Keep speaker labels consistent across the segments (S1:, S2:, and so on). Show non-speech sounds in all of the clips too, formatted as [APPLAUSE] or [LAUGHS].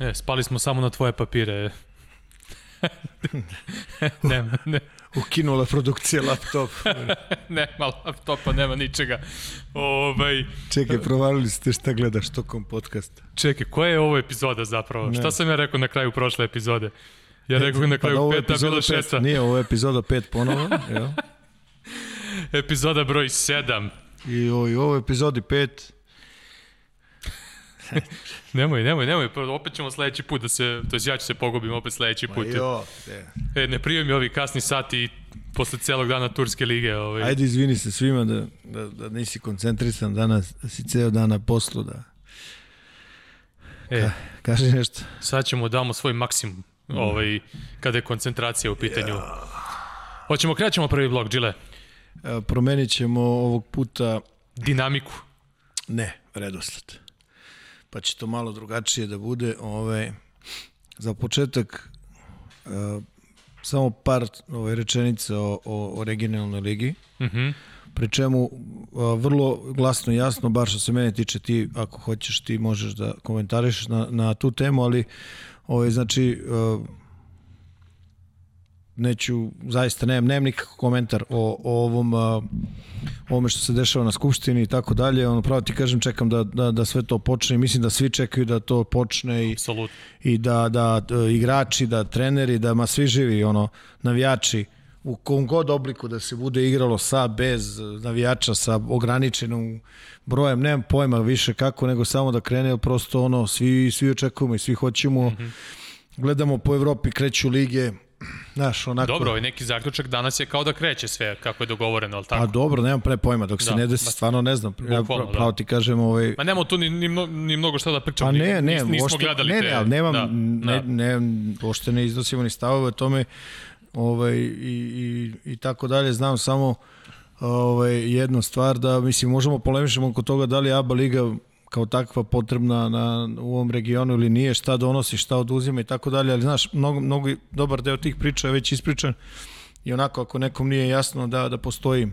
S1: E, spali smo samo na tvoje papire. [LAUGHS] nema, ne,
S2: Ukinula produkcija laptop. [LAUGHS]
S1: nema laptopa, nema ničega. Ovaj,
S2: Čekaj, provalili ste šta gledaš tokom podcasta.
S1: čekaj, koja je ovo epizoda zapravo?
S2: Ne.
S1: Šta sam ja rekao na kraju prošle epizode? Ja rekao na
S2: Pa
S1: kraju
S2: da, ovo je
S1: peta, bila
S2: pet.
S1: šesta.
S2: Nije, ovo je epizoda 5 ponovo. [LAUGHS] Jel?
S1: Epizoda broj 7.
S2: I ovo, i ovo je epizodi 5. [LAUGHS]
S1: Nemoj, nemoj, nemoj, pa opet ćemo sledeći put da se, to jest ja ću se pogubim opet sledeći
S2: Ma
S1: put.
S2: jo, de.
S1: E, ne prije mi ovi kasni sati posle celog dana Turske lige. Ovaj.
S2: Ajde izvini se svima da, da, da nisi koncentrisan danas, da si ceo dan na poslu, da
S1: E,
S2: kaži nešto.
S1: sad ćemo damo svoj maksimum ovaj, kada je koncentracija u pitanju. Hoćemo, krećemo prvi blok, Džile.
S2: E, Promenit ćemo ovog puta,
S1: Dinamiku.
S2: ne, redosled. Pa će to malo drugačije da bude. Ove, za početak, e, samo par ove, rečenica o, o, o regionalnoj ligi.
S1: Mhm.
S2: pri čemu a, vrlo glasno i jasno, bar što se mene tiče, ti ako hoćeš ti možeš da komentarišeš na, na tu temu, ali ovaj, znači a, neću, zaista nemam, nemam nikakav komentar o, o ovom a, ovome što se dešava na skupštini i tako dalje, ono pravo ti kažem čekam da, da, da sve to počne i mislim da svi čekaju da to počne i,
S1: Apsolutno.
S2: i da, da e, igrači, da treneri, da ma svi živi, ono, navijači, u kom god obliku da se bude igralo sa, bez navijača, sa ograničenom brojem, nemam pojma više kako, nego samo da krene, prosto ono, svi, svi očekujemo i svi hoćemo, mm -hmm. gledamo po Evropi, kreću lige, znaš, onako...
S1: Dobro, ovaj neki zaključak danas je kao da kreće sve kako je dogovoreno, ali
S2: Pa
S1: tako?
S2: dobro, nemam pre pojma, dok se
S1: Da,
S2: ne desi,
S1: ba-
S2: stvarno ne znam. Ja pra- pravo
S1: da.
S2: ti kažem, ovaj,
S1: Ma nemamo tu ni, ni, ni mnogo šta da pričamo.
S2: Pa ne, ne,
S1: nis, nismo
S2: uopšte,
S1: gledali
S2: ne,
S1: te.
S2: ne, ali nemam,
S1: da,
S2: ne,
S1: da.
S2: ne, uopšte ne iznosimo ni stavove o tome ovaj, i, i, i tako dalje. Znam samo ovaj, jednu stvar da, mislim, možemo polemišemo oko toga da li ABA liga kao takva potrebna na, u ovom regionu ili nije, šta donosi, šta oduzima i tako dalje, ali znaš, mnogo, mnogo, dobar deo tih priča je već ispričan i onako ako nekom nije jasno da, da postoji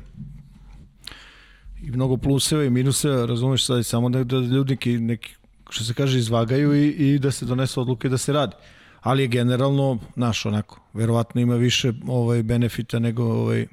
S2: i mnogo pluseva i minuseva, razumeš sad, samo da, da ljudi neki, što se kaže, izvagaju i, i da se donesu odluke da se radi. Ali je generalno, naš onako, verovatno ima više ovaj benefita nego ovaj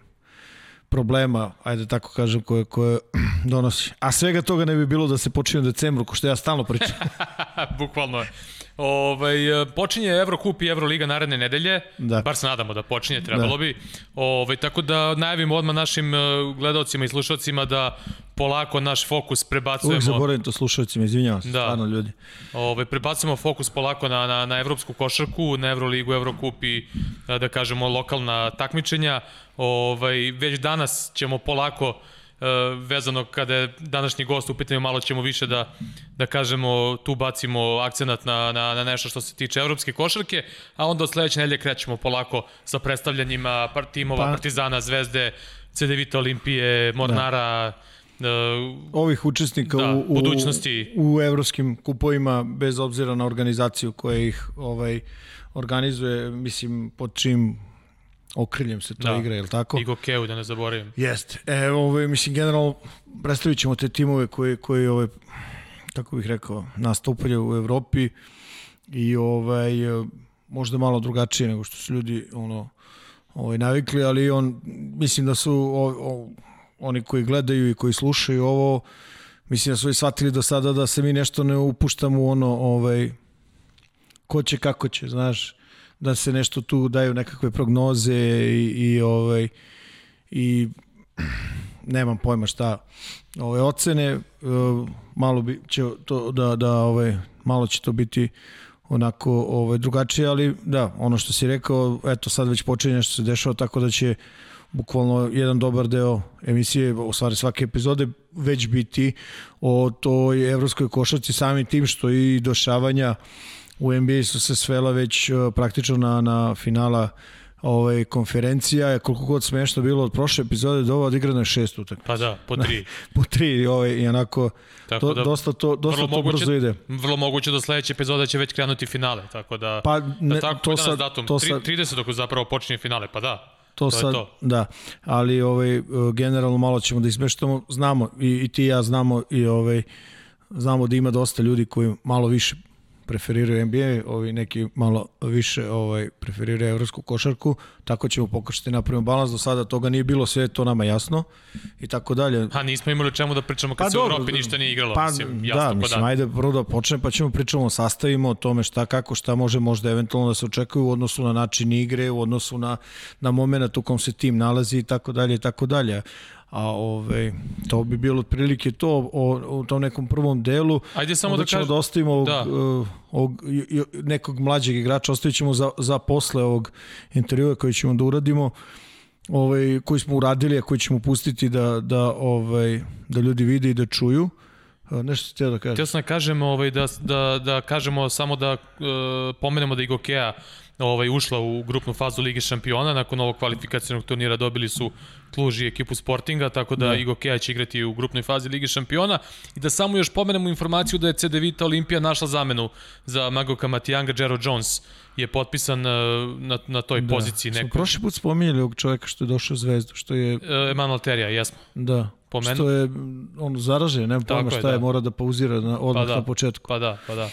S2: problema, ajde tako kažem, koje, koje [CLEARS THROAT] donosi. A svega toga ne bi bilo da se počinje u decembru, ko što ja stalno pričam. [LAUGHS]
S1: Bukvalno je. Ovaj, e, počinje Evrokup i Evroliga naredne nedelje,
S2: Da.
S1: bar se nadamo da počinje, trebalo bi. Ovaj, tako da najavimo odmah našim e, gledalcima i slušalcima da polako naš fokus
S2: Uvijek
S1: prebacujemo
S2: zaboravim to slušalcima, izvinjavam se,
S1: Da.
S2: stvarno ljudi.
S1: Ovaj prebacujemo fokus polako na na na evropsku košarku, na Evroligu, Evrokup i a, da kažemo lokalna takmičenja. Ovaj već danas ćemo polako e, vezano kada je današnji gost u pitanju malo ćemo više da da kažemo tu bacimo akcenat na, na, na nešto što se tiče evropske košarke, a onda od sledeće nedelje krećemo polako sa predstavljanjima timova
S2: Pa-
S1: Partizana, Zvezde, CDVita Olimpije, Mornara, da.
S2: Ovih učesnika
S1: Da,
S2: u, u,
S1: budućnosti.
S2: u evropskim kupovima, bez obzira na organizaciju koja ih ovaj, organizuje, mislim, pod čim okriljem se to
S1: Da.
S2: igra, je li tako?
S1: Igo Keu, da ne zaboravim.
S2: Jeste. E, ovaj, mislim, generalno, predstavit ćemo te timove koji, koji ovaj, kako bih rekao, nastupaju u Evropi i ovaj, možda malo drugačije nego što su ljudi ono, ovaj, navikli, ali on, mislim da su o, o, oni koji gledaju i koji slušaju ovo, mislim da su i shvatili do sada da se mi nešto ne upuštamo u ono, ovaj, ko će, kako će, znaš, da se nešto tu daju nekakve prognoze i, i ovaj, i nemam pojma šta ove ocene e, malo bi će to da da ovaj malo će to biti onako ovaj drugačije ali da ono što si rekao eto sad već počinje nešto se dešava tako da će bukvalno jedan dobar deo emisije, u stvari svake epizode, već biti o toj evropskoj košarci samim tim što i došavanja u NBA su se svela već uh, praktično na, na finala ovaj, konferencija, koliko god smešno bilo od prošle epizode do ovo odigrano je šest utakmica.
S1: Pa da, po tri. [LAUGHS]
S2: po tri ovaj, i onako
S1: Tako
S2: do,
S1: da,
S2: dosta to, dosta to
S1: moguće-
S2: brzo ide.
S1: Vrlo moguće da sledeća epizoda će već krenuti finale, tako da...
S2: Pa
S1: da
S2: ne,
S1: tako,
S2: to
S1: to
S2: sad,
S1: datum,
S2: to sad,
S1: 30. dok zapravo počinje finale, pa da.
S2: to,
S1: to je
S2: sad,
S1: to.
S2: da, ali ovaj, e, generalno malo ćemo da izmeštamo, znamo i, i ti i ja znamo i ovaj, znamo da ima dosta ljudi koji malo više preferiraju NBA, ovi neki malo više ovaj preferiraju evropsku košarku, tako ćemo pokušati da napravimo balans, do sada toga nije bilo, sve je to nama jasno i tako dalje.
S1: Ha, nismo imali čemu da pričamo kad
S2: Pa
S1: se u
S2: dobro,
S1: Evropi ništa nije igralo,
S2: Pa,
S1: mislim, jasno
S2: da,
S1: pa
S2: mislim,
S1: da.
S2: ajde prvo da počne, pa ćemo pričamo o sastavima, o tome šta, kako, šta može možda eventualno da se očekuje u odnosu na način igre, u odnosu na, na moment u kom se tim nalazi i tako dalje i tako dalje. A ove, to bi bilo otprilike to o, o tom nekom prvom delu.
S1: Ajde samo
S2: Onda
S1: da kažem...
S2: da ostavimo ovog,
S1: Da.
S2: uh, ovog, nekog mlađeg igrača, ostavit ćemo za, za posle ovog intervjua koji ćemo da uradimo ovaj, koji smo uradili, a koji ćemo pustiti da, da, ovaj, da ljudi vide i da čuju. A, Nešto ste da kažem.
S1: Htio sam da kažem, ovaj, da, da, da kažemo samo da e, pomenemo da je Igokea ovaj, ušla u grupnu fazu Lige šampiona, nakon ovog kvalifikacijnog turnira dobili su Kluž i ekipu Sportinga, tako da,
S2: Da.
S1: da. Igokea će igrati u grupnoj fazi Lige šampiona i da samo još pomenemo informaciju da je CD Vita Olimpija našla zamenu za Magoka Matijanga, Jero Jones je potpisan e, na, na toj da. poziciji
S2: Smo
S1: neko.
S2: prošli put spominjali ovog čoveka što je došao u Zvezdu, što je,
S1: E, Emanuel Terija, jesmo.
S2: da,
S1: Pomen-
S2: što je mm, on zaražen, nema pojma
S1: je,
S2: šta je,
S1: da.
S2: mora da pauzira na, odmah
S1: Pa da.
S2: na početku.
S1: Pa da, pa da.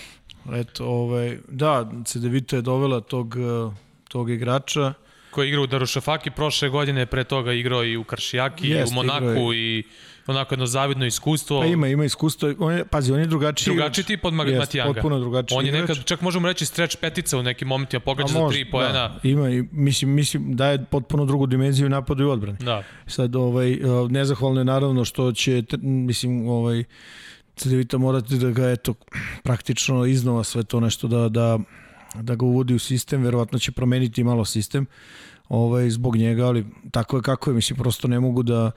S2: Eto, ovaj, da, CDVita je dovela tog, eh, tog igrača.
S1: koji je igrao u Darušafaki prošle godine, pre toga igrao i u Karšijaki,
S2: Jeste,
S1: i u Monaku i onako jedno zavidno iskustvo.
S2: Pa ima, ima iskustvo. On je, pazi, on je drugačiji.
S1: Drugačiji
S2: igrač.
S1: tip od Mag- Matijanga.
S2: potpuno drugačiji
S1: On je
S2: igrač.
S1: nekad, čak možemo reći, stretch petica u nekim momentima, pogađa za tri poena.
S2: Da, ima, i mislim, mislim, daje potpuno drugu dimenziju napadu i odbrani.
S1: Da.
S2: Sad, ovaj, eh, nezahvalno je naravno što će, mislim, ovaj, CDVita morati da ga, eto, praktično iznova sve to nešto da, da, da ga uvodi u sistem, verovatno će promeniti malo sistem ovaj, zbog njega, ali tako je kako je, mislim, prosto ne mogu da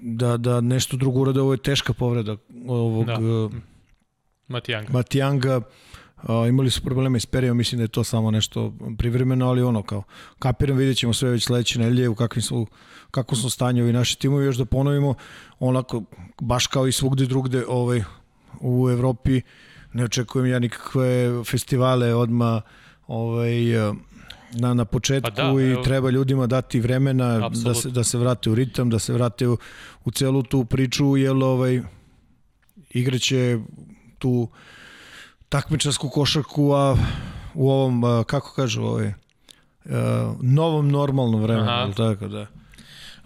S2: da, da nešto drugo urade, ovo je teška povreda ovog
S1: Da.
S2: da.
S1: Matijanga.
S2: Matijanga, a, imali su probleme s perijom, mislim da je to samo nešto privremeno, ali ono kao, kapiram, vidjet ćemo sve već sledeće nedelje u kakvim su, kako su stanju ovi naši timovi, još da ponovimo, onako, baš kao i svugde drugde ovaj, u Evropi, ne očekujem ja nikakve festivale odma ovaj, na, na početku
S1: Pa da,
S2: i
S1: evo.
S2: treba ljudima dati vremena da
S1: Apsolutno.
S2: se, da se vrate u ritam, da se vrate u, u celu tu priču, jer ovaj, igraće tu takmičarsku košarku, a u ovom, kako kažu, ovaj, novom normalnom vremenu,
S1: Aha.
S2: tako da.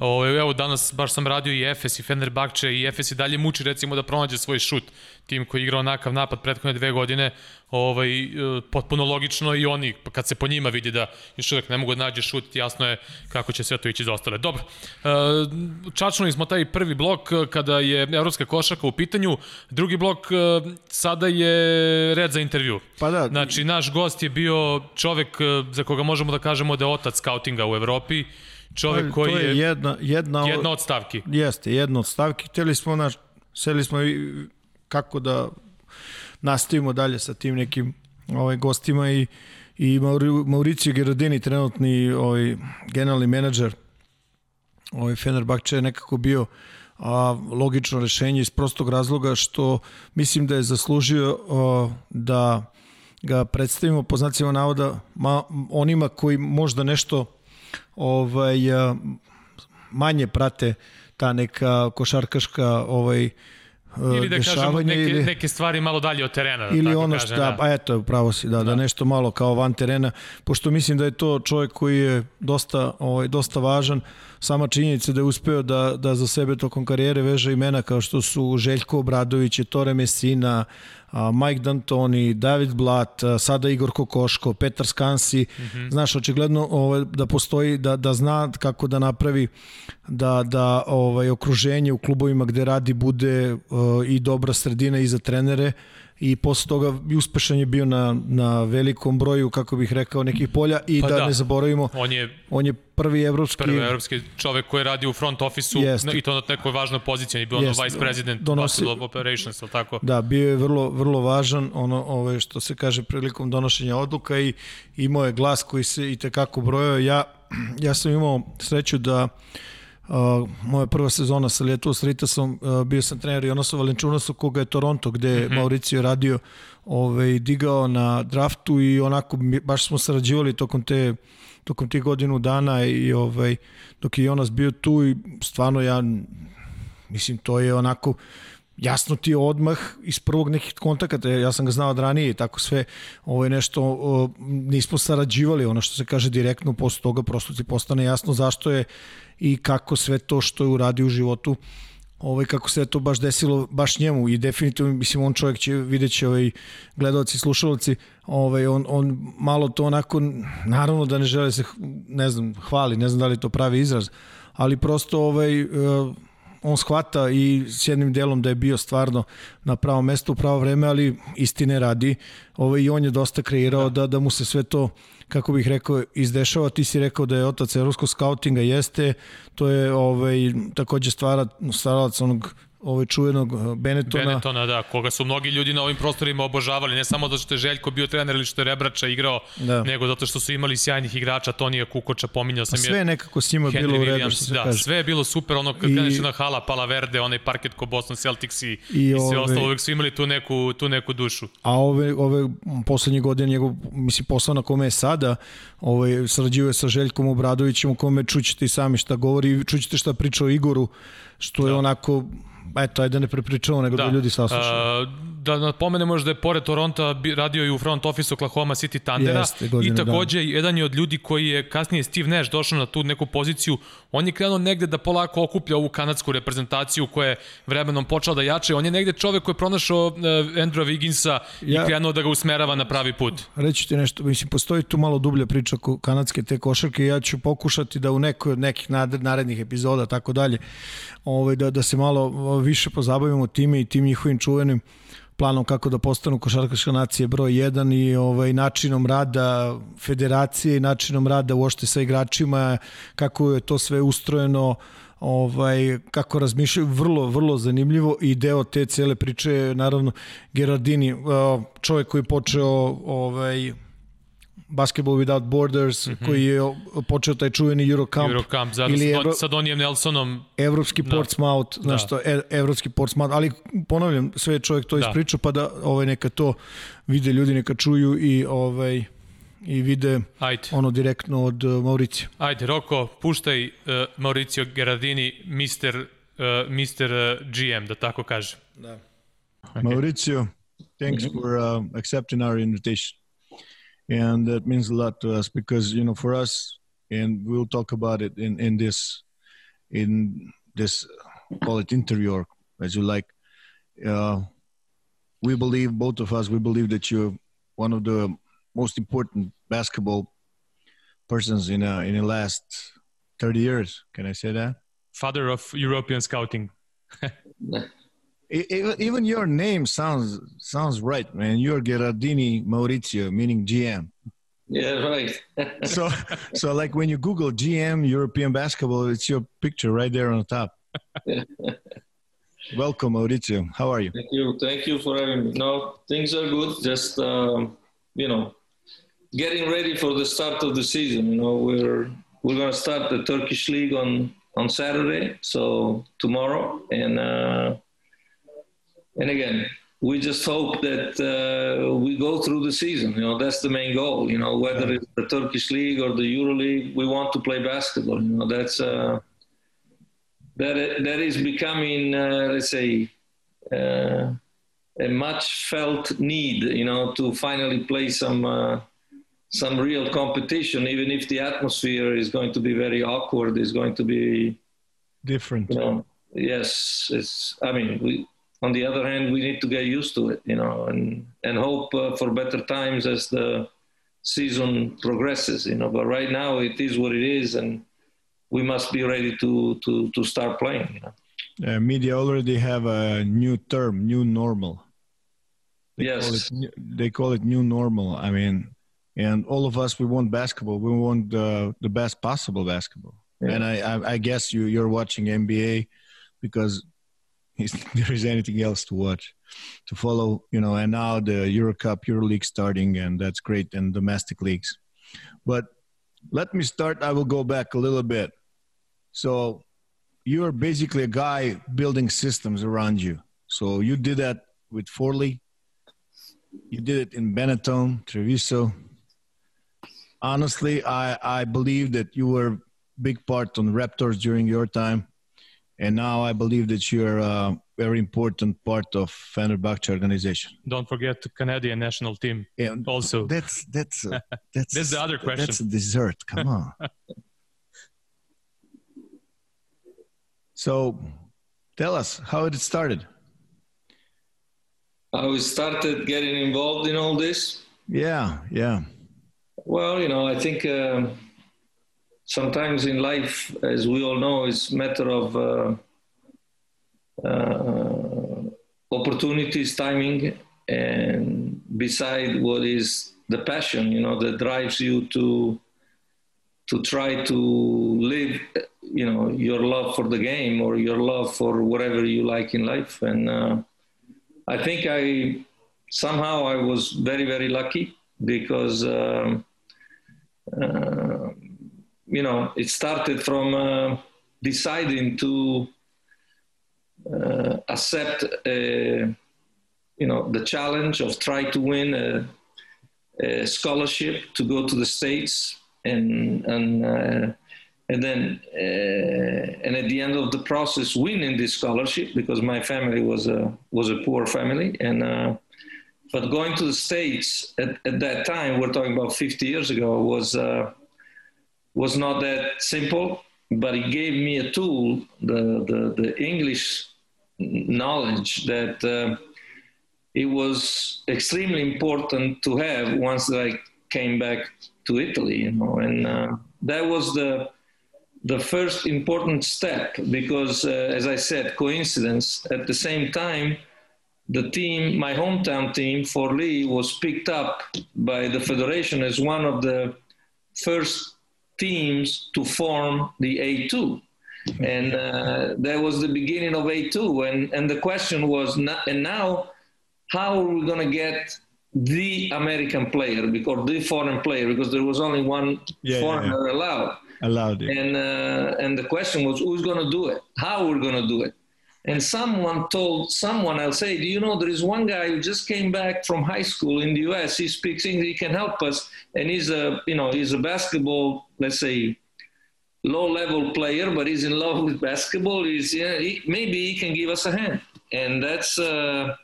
S1: Ovo, evo, danas baš sam radio i Efes i Fenerbahče i Efes i dalje muči recimo da pronađe svoj šut. Tim koji je igrao onakav napad prethodne dve godine, ovaj, e, potpuno logično i oni, kad se po njima vidi da još uvek ne mogu da nađe šut, jasno je kako će sve to ići za ostale. Dobro, e, čačnuli smo taj prvi blok e, kada je evropska košaka u pitanju, drugi blok sada je red za intervju.
S2: Pa da,
S1: Znači, naš gost je bio čovek za koga možemo da kažemo da je otac skautinga u Evropi, čovek
S2: to
S1: koji
S2: je
S1: je
S2: jedna, jedna,
S1: jedna od stavki.
S2: Jeste, jedna od stavki. Hteli smo, naš, seli smo i kako da nastavimo dalje sa tim nekim ovaj, gostima i, i Mauri- Mauricio Gerardini, trenutni ovaj, generalni menadžer ovaj, Fenerbahče je nekako bio a, logično rešenje iz prostog razloga što mislim da je zaslužio a, da ga predstavimo po znacima navoda ma, onima koji možda nešto ovaj, a, manje prate ta neka košarkaška ovaj
S1: Ili da kažemo neke,
S2: ili,
S1: neke stvari malo dalje od terena. da
S2: ili
S1: tako
S2: ono što da, pa eto pravo si da, da da nešto malo kao van terena pošto mislim da je to čovjek koji je dosta ovaj dosta važan sama činjenica da je uspeo da da za sebe tokom karijere veže imena kao što su Željko Obradović, Tore Messina, Mike D'Antoni, David Blat, sada Igor Kokoško, Petar Skansi, mm -hmm. znaš, očigledno ovaj, da postoji, da, da zna kako da napravi da, da ovaj, okruženje u klubovima gde radi bude uh, i dobra sredina i za trenere i posle toga uspešan je bio na, na velikom broju, kako bih rekao, nekih polja. I pa da, da, ne zaboravimo,
S1: on je,
S2: on je prvi evropski...
S1: Prvi evropski čovek koji radi u front office-u i to na nekoj važnoj poziciji, on je bio ono vice president donosi, Operations, tako?
S2: Da, bio je vrlo, vrlo važan, ono ove, što se kaže prilikom donošenja odluka i imao je glas koji se i tekako brojao. Ja, ja sam imao sreću da Uh, moja prva sezona sa Ljetu Ritasom, uh, bio sam trener Jonasu Valenčunasu, koga je Toronto, gde mm -hmm. Mauricio radio, ovaj, digao na draftu i onako, baš smo sarađivali tokom te tokom tih godinu dana i ovaj, dok je Jonas bio tu i stvarno ja mislim to je onako jasno ti je odmah iz prvog nekih kontakata, ja sam ga znao od ranije i tako sve, ovo je nešto, o, nismo sarađivali, ono što se kaže direktno, posle toga prosto ti postane jasno zašto je i kako sve to što je uradio u životu ovaj, kako se to baš desilo baš njemu. I definitivno mislim on čovjek će vidjet će ovaj, gledalci, slušalci ovaj, on, on malo to onako naravno da ne žele se ne znam, hvali, ne znam da li to pravi izraz ali prosto ovaj, uh, on shvata i s jednim delom da je bio stvarno na pravom mestu u pravo vreme, ali istine radi. Ovaj, I on je dosta kreirao da. da, da mu se sve to kako bih rekao, izdešava. Ti si rekao da je otac evropskog skautinga, jeste, to je ovaj, takođe stvara, stvaralac onog ovaj čuvenog uh, Benetona.
S1: Benetona, da, koga su mnogi ljudi na ovim prostorima obožavali, ne samo zato što je Željko bio trener ili što je Rebrača igrao, da. nego zato što su imali sjajnih igrača, Tonija Kukoča, pominjao sam
S2: pa sve je nekako s njima Henry bilo u redu, što se
S1: da,
S2: kaže.
S1: sve je bilo super, ono kad I, na hala, Pala Verde, onaj parket ko Boston Celtics i, i, i sve ove, ostalo, uvek su imali tu neku, tu neku dušu.
S2: A ove, ove poslednje godine, njegov, mislim, posao na kome je sada, ovaj, sarađuje sa Željkom Obradovićem, u kome čućete i sami šta govori, čućete šta priča o Igoru, što je da. onako eto, ajde da ne prepričamo, nego da, da ljudi saslušaju.
S1: Da napomenemo da je pored Toronta radio i u front office Oklahoma City Thundera Jeste, i takođe da. jedan je od ljudi koji je kasnije Steve Nash došao na tu neku poziciju, on je krenuo negde da polako okuplja ovu kanadsku reprezentaciju koja je vremenom počela da jače, on je negde čovek koji je pronašao uh, Andrew Wigginsa ja, i krenuo da ga usmerava na pravi put.
S2: Reći ti nešto, mislim, postoji tu malo dublja priča oko kanadske te košarke, ja ću pokušati da u nekoj od nekih narednih epizoda, tako dalje, ovaj, da, da se malo više pozabavimo time i tim njihovim čuvenim planom kako da postanu košarkaška nacija broj 1 i ovaj načinom rada federacije i načinom rada uopšte sa igračima, kako je to sve ustrojeno, ovaj kako razmišljaju vrlo vrlo zanimljivo i deo te cele priče je naravno Gerardini čovjek koji je počeo ovaj Basketball Without Borders, mm -hmm. koji je počeo taj čuveni Eurocamp.
S1: Eurocamp, zajedno ili Evro... sa Donijem Nelsonom.
S2: Evropski da. Portsmouth, da. znaš što, e, Evropski Portsmouth, ali ponavljam, sve je čovjek to da. ispričao, pa da ovaj, neka to vide ljudi, neka čuju i ovaj i vide Ajde. ono direktno od uh, Mauricio.
S1: Ajde, Roko, puštaj uh, Mauricio Gerardini, Mr. Uh, Mr. Uh, GM, da tako kažem. Da.
S3: Okay. Mauricio, thanks -hmm. for uh, accepting our invitation. And that means a lot to us because you know for us and we'll talk about it in in this in this call it interior as you like uh, we believe both of us we believe that you're one of the most important basketball persons in uh, in the last 30 years. Can i say that?
S1: Father of european scouting [LAUGHS]
S3: Even your name sounds sounds right, man. You're Gerardini Maurizio, meaning GM.
S4: Yeah, right. [LAUGHS]
S3: so, so like when you Google GM European basketball, it's your picture right there on the top. [LAUGHS] Welcome, Maurizio. How are you?
S4: Thank you. Thank you for having me. No, things are good. Just um, you know, getting ready for the start of the season. You know, we're we're gonna start the Turkish league on on Saturday, so tomorrow, and. Uh, and again, we just hope that uh, we go through the season. You know, that's the main goal. You know, whether it's the Turkish league or the Euro League, we want to play basketball. You know, that's uh, that that is becoming, uh, let's say, uh, a much felt need. You know, to finally play some uh, some real competition, even if the atmosphere is going to be very awkward, is going to be
S3: different.
S4: You know, yes, it's. I mean, we on the other hand, we need to get used to it, you know, and and hope uh, for better times as the season progresses, you know. But right now, it is what it is, and we must be ready to to to start playing, you know.
S3: Uh, media already have a new term, new normal.
S2: They
S4: Yes.
S2: Call it, they call it new normal. I mean, and all of us, we want basketball. We want the the best possible basketball.
S4: Yeah.
S2: And I, I, I guess you you're watching NBA because [LAUGHS] there is anything else to watch, to follow. You know, and now the Euro Cup, Euro League starting, and that's great, and domestic leagues. But let me start. I will go back a little bit. So you're basically a guy building systems around you. So you did that with Forley. You did it in Benetton, Treviso. Honestly, I, I believe that you were big part on Raptors during your time. And now I believe that you're a very important part of Fenerbahce organization.
S1: Don't forget the Canadian national team
S2: And
S1: also. [LAUGHS]
S2: that's that's uh, [LAUGHS] that's
S1: That's the other question.
S2: That's a dessert. Come on. [LAUGHS] so, tell us how it started.
S4: How we started getting involved in all this?
S2: Yeah, yeah,
S4: Well, you know, I think uh, sometimes in life, as we all know, it's a matter of uh, uh, opportunities, timing, and beside what is the passion, you know, that drives you to to try to live, you know, your love for the game or your love for whatever you like in life. And uh, I think I somehow I was very very lucky because. Um, uh, you know, it started from uh, deciding to uh, accept, a, you know, the challenge of try to win a, a scholarship to go to the states, and and uh, and then uh, and at the end of the process, winning this scholarship because my family was a was a poor family, and uh, but going to the states at, at that time, we're talking about 50 years ago, was uh, was not that simple. But it gave me a tool, the the, the English knowledge that uh, it was extremely important to have once I came back to Italy, you know, and uh, that was the the first important step because, uh, as I said, coincidence. At the same time, the team, my hometown team for Lee, was picked up by the federation as one of the first teams to form the A2. And uh, that was the beginning of A2. And, and the question was, not, and now, how are we going to get the American player because the foreign player because there was only one
S2: Yeah, yeah,
S4: foreigner allowed
S2: allowed it.
S4: and uh, and the question was who's going to do it how we're going to do it and someone told someone i'll say do you know there is one guy who just came back from high school in the us he speaks english he can help us and he's a you know he's a basketball let's say low level player but he's in love [LAUGHS] with basketball he's yeah, he, maybe he can give us a hand. And that's uh,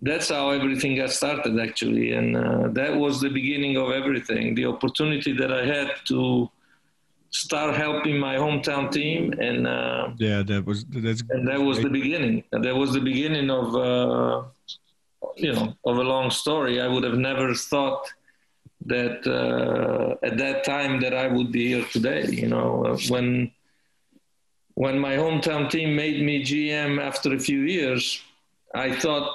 S4: that's how everything got started actually. And uh, that was the beginning of everything. The opportunity that i had to start helping my hometown team and uh,
S2: Yeah, that was that's
S4: and that was the beginning. And that was the beginning of uh, you know of a long story. I would have never thought that uh, at that time that i would be here today you know uh, when when my hometown team made me gm after a few years i thought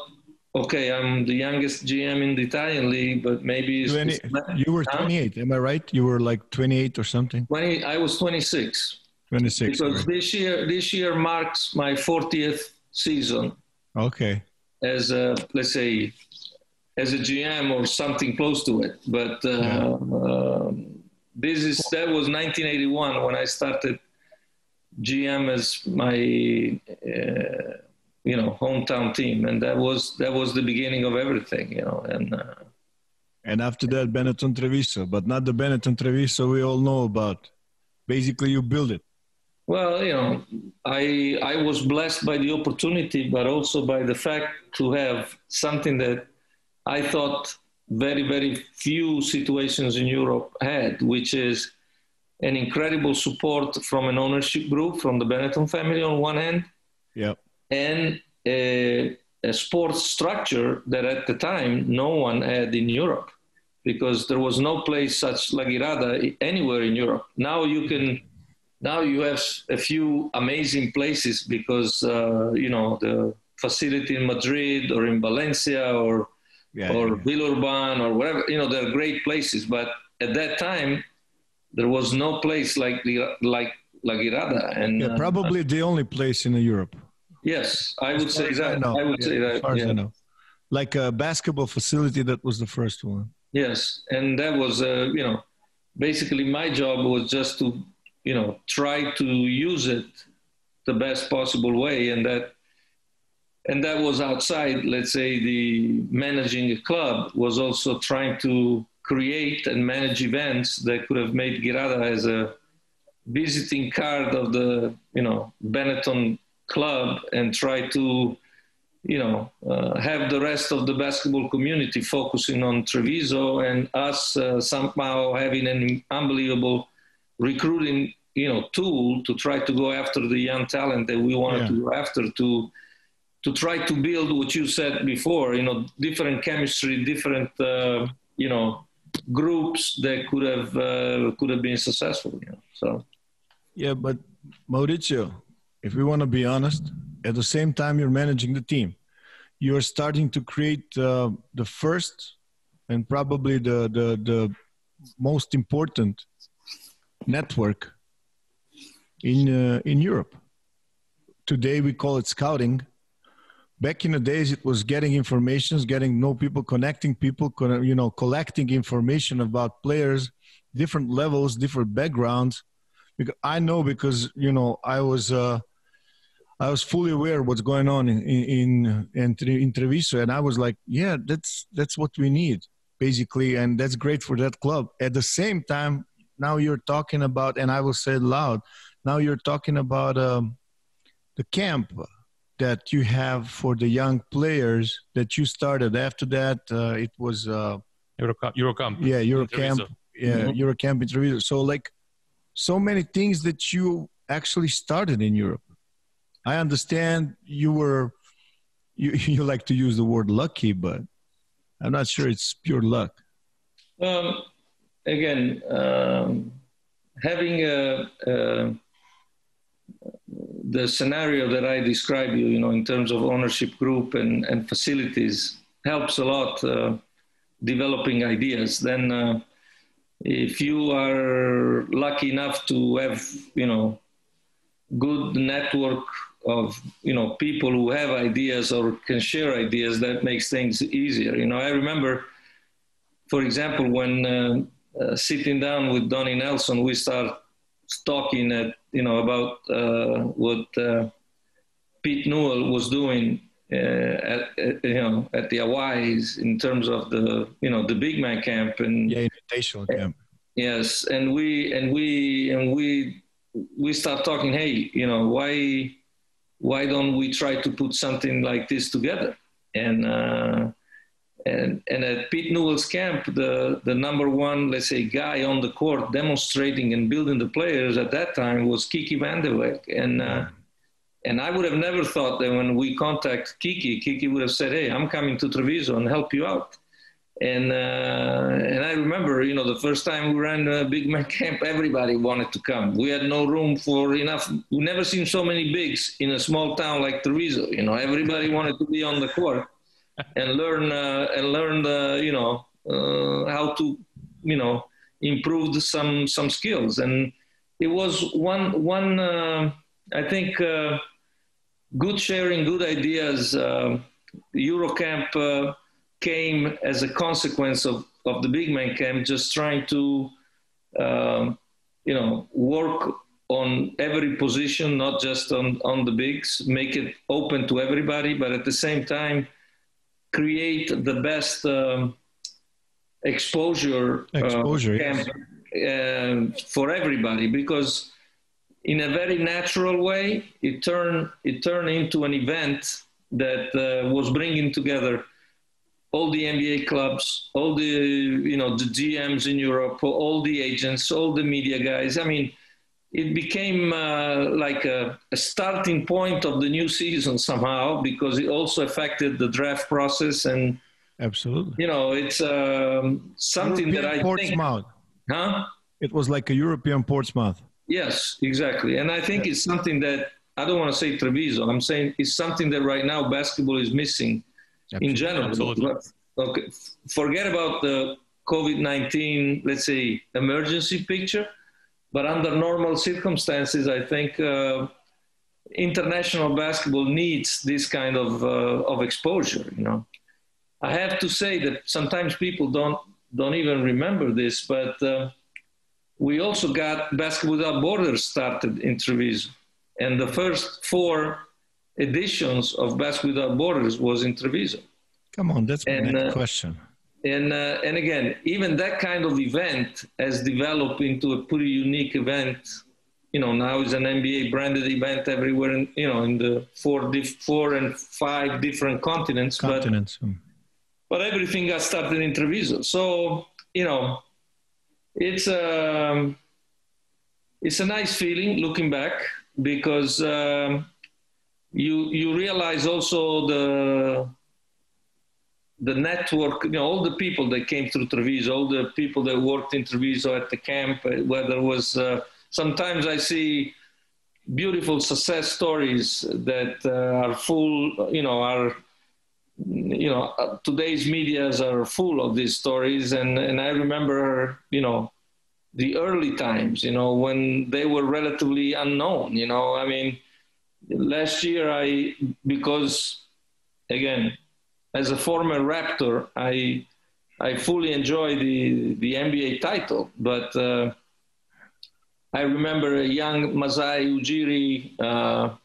S4: okay i'm the youngest gm in the italian league but maybe it's,
S2: 20,
S4: it's
S2: you were 28, am I right? You were like 28 or something?
S4: 20 i was 26
S2: 26.
S4: because
S2: right.
S4: this year this year marks my 40th season
S2: Okay.
S4: as a let's say as a GM or something close to it. But uh, um, this is that was 1981 when I started GM as my uh, you know hometown team, and that was that was the beginning of everything, you know. And uh,
S2: And after that, Benetton Treviso, but not the Benetton Treviso we all know about. Basically, you build it.
S4: Well, you know, I I was blessed by the opportunity, but also by the fact to have something that I thought very very few situations in Europe had, which is an incredible support from an ownership group from the Benetton family on one hand,
S2: Yep.
S4: and a, a sports structure that at the time no one had in Europe because there was no place such La Girada anywhere in Europe. Now you can, now you have a few amazing places because, uh, you know, the facility in Madrid or in Valencia or
S2: yeah,
S4: or
S2: yeah.
S4: Villeurbanne or whatever. You know, they're great places, but at that time, there was no place like the like La Guirada. And
S2: Yeah,
S4: uh,
S2: probably the only place in Europe.
S4: yes, I would say
S2: as I
S4: that.
S2: know.
S4: I would
S2: Yeah,
S4: say
S2: as
S4: that.
S2: far as. I know. Like a basketball facility, that was the first one.
S4: Yes, and that was, uh, you know, basically my job was just to, you know, try to use it the best possible way, and that, and that was outside. Let's say the managing a club was also trying to create and manage events that could have made Girada as a visiting card of the, you know, Benetton club, and try to you know, uh, have the rest of the basketball community focusing on Treviso and us uh, somehow having an unbelievable recruiting, you know, tool to try to go after the young talent that we wanted
S2: Yeah.
S4: to go after to to try to build what you said before, you know, different chemistry, different, uh, you know, groups that could have uh, could have been successful. You know, so
S2: Yeah, but Mauricio, if we want to be honest, at the same time you're managing the team, you're starting to create uh, the first and probably the, the the most important network in uh, in Europe. Today we call it scouting. Back in the days, it was getting informations, getting know people, connecting people, you know, collecting information about players, different levels, different backgrounds. Because I know because you know I was uh, I was fully aware what's going on in in in, in Treviso, and I was like, yeah, that's that's what we need basically, and that's great for that club. At the same time, now you're talking about, and I will say it loud, now you're talking about um, the camp that you have for the young players that you started. After that, uh, it was uh,
S1: Eurocamp. Eurocamp.
S2: yeah, Eurocamp,
S1: Treviso.
S2: yeah,
S4: Mhm.
S2: Eurocamp in Treviso. So like, so many things that you actually started in Europe. I understand you were, you [LAUGHS] you like to use the word lucky, but I'm not sure it's pure luck.
S4: Um, again, um, having a, a, the scenario that I describe you, you know, in terms of ownership group and, and facilities helps a lot uh, developing ideas. Then, uh, if you are lucky enough to have, you know, good network of you know people who have ideas or can share ideas, that makes things easier. You know, I remember for example, when uh, uh, sitting down with Donnie Nelson, we start talking at, you know, about uh, what uh, Pete Newell was doing uh, at, at, you know, at the Hawaii's in terms of the, you know, the big man camp and
S2: Yeah, invitational camp.
S4: yes, and we and we and we we start talking. Hey, you know, why why don't we try to put something like this together? And uh, and and at Pete Newell's camp, the the number one, let's say, guy on the court demonstrating and building the players at that time was Kiki Van der Weck, and. Uh, and I would have never thought that when we contact Kiki, Kiki would have said, "Hey, I'm coming to Treviso and help you out." And uh, and I remember, you know, the first time we ran a big man [LAUGHS] camp, everybody wanted to come. We had no room for enough. We never seen so many bigs in a small town like Treviso. You know, everybody wanted to be on the court and learn uh, and learn, you know, uh, how to, you know, improve some some skills. And it was one one. Uh, I think. Good sharing, good ideas. Eurocamp came as a consequence of, of the big man camp, just trying to, um, you know, work on every position, not just on, on the bigs, make it open to everybody, but at the same time, create the best um, exposure,
S2: Exposure,
S4: uh,
S2: yes.
S4: uh, for everybody because in a very natural way, it turned it turned into an event that uh, was bringing together all the NBA clubs, all the you know the GMs in Europe, all the agents, all the media guys. I mean, it became uh, like a, a starting point of the new season somehow because it also affected the draft process and
S2: Absolutely.
S4: you know it's um, something
S2: European
S4: that I think,
S2: Portsmouth.
S4: huh?
S2: It was like a European Portsmouth.
S4: Yes, exactly. And I think it's something that I don't want to say Treviso. I'm saying it's something that right now basketball is missing in general.
S1: Absolutely.
S4: okay, forget about the COVID 19, let's say, emergency picture, but under normal circumstances, I think uh, international basketball needs this kind of, uh, of exposure, you know. I have to say that sometimes people don't, don't even remember this, but uh, we also got Basketball Without Borders started in Treviso. And the first four editions of Basketball Without Borders was in Treviso.
S3: Come on, that's and, next uh, question.
S4: And, uh, and again, even that kind of event has developed into a pretty unique event. You know, now it's an NBA branded event everywhere, in, you know, in the four, dif- four and five different continents.
S3: Continents.
S4: But, but everything got started in Treviso. So, you know, it's a, um, it's a nice feeling looking back because um, you, you realize also the, the network, you know, all the people that came through Treviso, all the people that worked in Treviso at the camp, uh, whether it was, uh, sometimes I see beautiful success stories that uh, are full, you know, are, you know, uh, today's medias are full of these stories. And, and I remember, you know, the early times, you know, when they were relatively unknown, you know, I mean, last year I, because again, as a former Raptor, I I fully enjoy the the NBA title, but uh, I remember a young Masai Ujiri uh,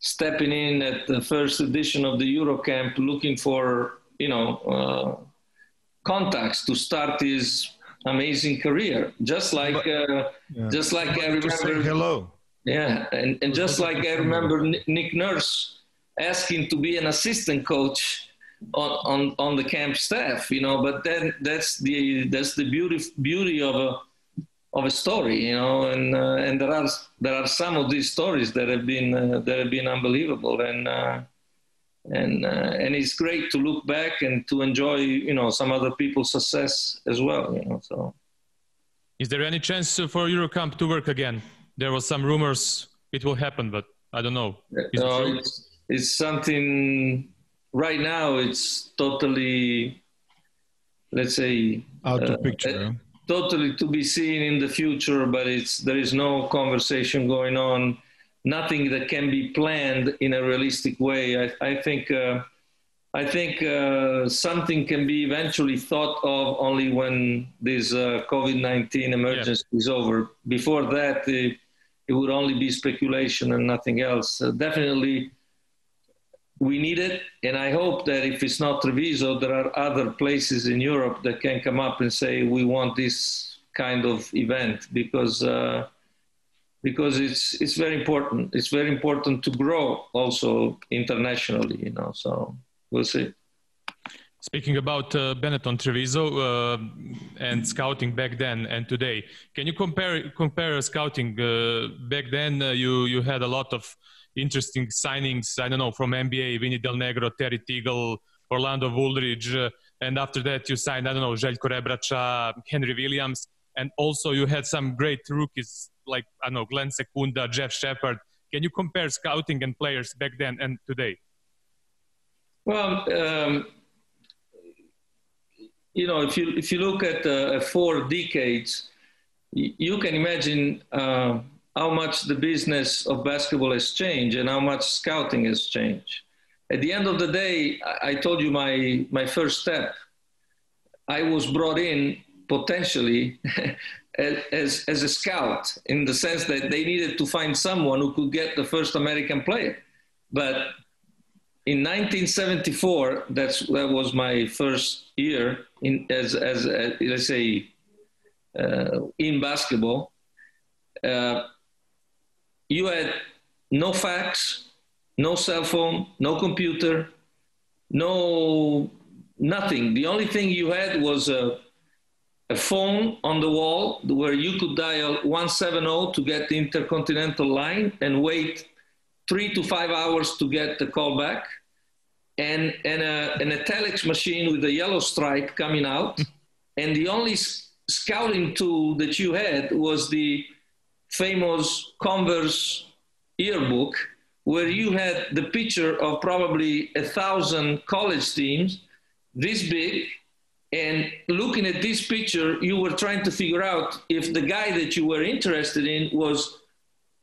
S4: stepping in at the first edition of the Eurocamp, looking for you know uh, contacts to start his amazing career. Just like uh, yeah. just like I remember.
S3: hello.
S4: Yeah, and, and just like I remember Nick Nurse asking to be an assistant coach on, on, on the camp staff, you know, but then that's the, that's the beauty, beauty of a, of a story, you know, and, uh, and there are, there are some of these stories that have been, uh, that have been unbelievable. And, uh, and, uh, and it's great to look back and to enjoy, you know, some other people's success as well, you know, so.
S1: Is there any chance for Eurocamp to work again? There was some rumors it will happen, but I don't know.
S4: No, it it's, it's something right now it's totally, let's say,
S3: out of uh, picture. Uh,
S4: totally to be seen in the future, but it's there is no conversation going on, nothing that can be planned in a realistic way. I, I think. Uh, I think uh, something can be eventually thought of only when this uh, COVID 19 emergency yeah. is over. Before that, it, it, would only be speculation and nothing else. Uh, definitely, we need it. And I hope that if it's not Treviso, there are other places in Europe that can come up and say, we want this kind of event because, uh, because it's, it's very important. It's very important to grow also internationally, you know, so we'll see.
S1: Speaking about uh, Benetton Treviso uh, and scouting back then and today, can you compare compare scouting uh, back then? Uh, you you had a lot of interesting signings. I don't know from NBA, Vinny Del Negro, Terry Teagle, Orlando Woolridge, uh, and after that you signed I don't know Željko Rebrača, Henry Williams, and also you had some great rookies like I don't know Glenn Secunda, Jeff Shepard. Can you compare scouting and players back then and today?
S4: Well, um, you know, if you if you look at uh, four decades, you can imagine. Uh, how much the business of basketball has changed and how much scouting has changed. At the end of the day, I told you my, my first step. I was brought in potentially [LAUGHS] as, as a scout in the sense that they needed to find someone who could get the first American player. But in 1974, that's, that was my first year in, as, as, as let's say, uh, in basketball. Uh, you had no fax, no cell phone, no computer, no nothing. The only thing you had was a, a phone on the wall where you could dial 170 to get the intercontinental line and wait three to five hours to get the call back. And, and, a, and a telex machine with a yellow stripe coming out. [LAUGHS] and the only scouting tool that you had was the famous Converse yearbook where you had the picture of probably a thousand college teams this big, and looking at this picture, you were trying to figure out if the guy that you were interested in was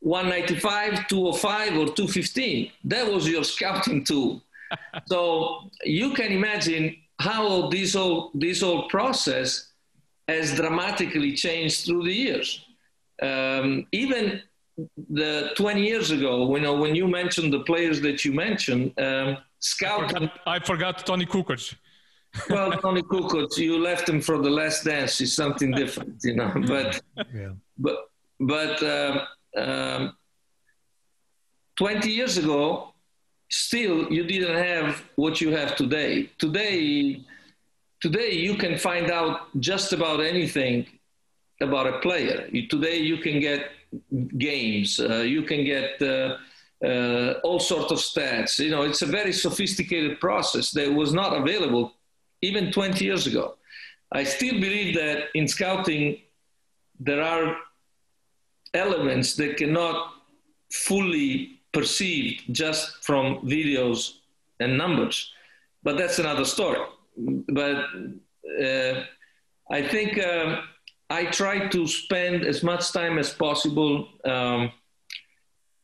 S4: 195, 205, or 215. That was your [LAUGHS] scouting tool. [LAUGHS] so you can imagine how this whole, this whole process has dramatically changed through the years. Um, even the 20 years ago, you know, when you mentioned the players that you mentioned, um, scouting.
S1: I forgot, I forgot Toni Kukoc.
S4: well, [LAUGHS] Tony Kukoc, you left him for the last dance. Is something different, you know. [LAUGHS] But yeah. but but uh, um, 20 years ago, still you didn't have what you have today. Today, today you can find out just about anything about a player. Today you can get games, uh, you can get uh, uh, all sorts of stats. You know, it's a very sophisticated process that was not available even 20 years ago. I still believe that in scouting there are elements that cannot fully perceived just from videos and numbers. But that's another story. But uh, I think uh, I try to spend as much time as possible um,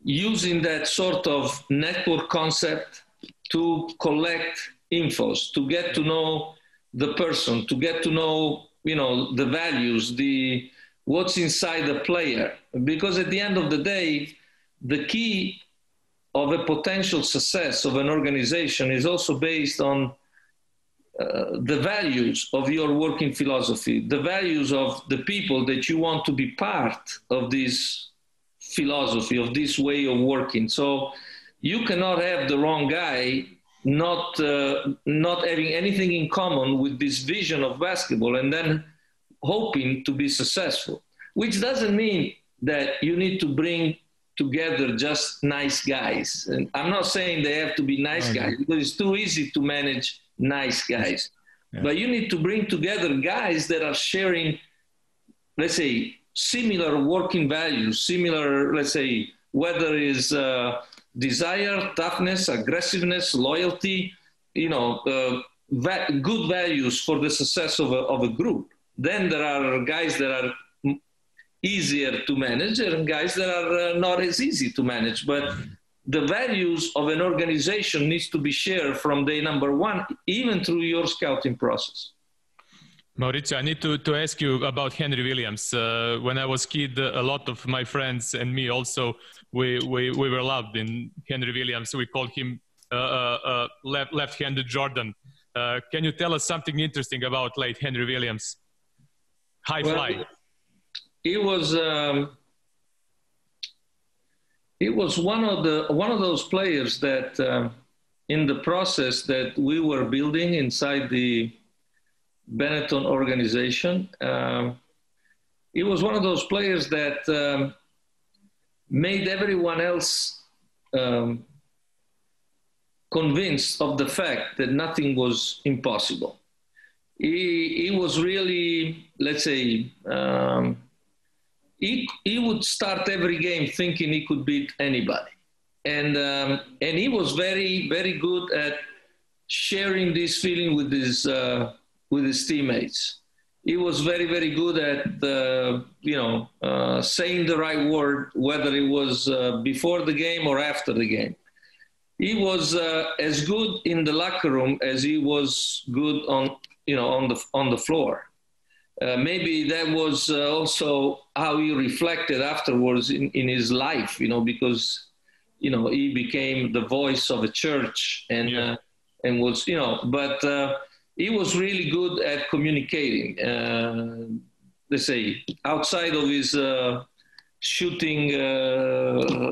S4: using that sort of network concept to collect infos, to get to know the person, to get to know, you know, the values, the what's inside the player. Because at the end of the day, the key of a potential success of an organization is also based on uh, the values of your working philosophy, the values of the people that you want to be part of this philosophy, of this way of working. So you cannot have the wrong guy not uh, not having anything in common with this vision of basketball and then hoping to be successful, which doesn't mean that you need to bring together just nice guys. And I'm not saying they have to be nice guys because it's too easy to manage nice guys. Yeah. But you need to bring together guys that are sharing, let's say, similar working values, similar, let's say, whether it's uh, desire, toughness, aggressiveness, loyalty, you know, uh, va- good values for the success of a, of a group. Then there are guys that are easier to manage and guys that are uh, not as easy to manage. But the values of an organization needs to be shared from day number one, even through your scouting process.
S1: Maurizio, I need to, to ask you about Henry Williams. Uh, when I was kid, a lot of my friends and me also, we, we, we were loved in Henry Williams. We called him uh, uh, uh left, left-handed Jordan. Uh, can you tell us something interesting about late Henry Williams? High well, fly
S4: he was um, he was one of the one of those players that um, in the process that we were building inside the Benetton organization, um, he was one of those players that um, made everyone else um, convinced of the fact that nothing was impossible. He, he was really, let's say, um, he, he would start every game thinking he could beat anybody. And, um, and he was very, very good at sharing this feeling with his, uh, with his teammates. He was very, very good at, uh, you know, uh, saying the right word, whether it was uh, before the game or after the game. He was uh, as good in the locker room as he was good on, you know, on the, on the floor. Uh, maybe that was uh, also how he reflected afterwards in, in his life, you know, because, you know, he became the voice of a church and, yeah. uh, and was, you know, but uh, he was really good at communicating. Uh, let's say outside of his shooting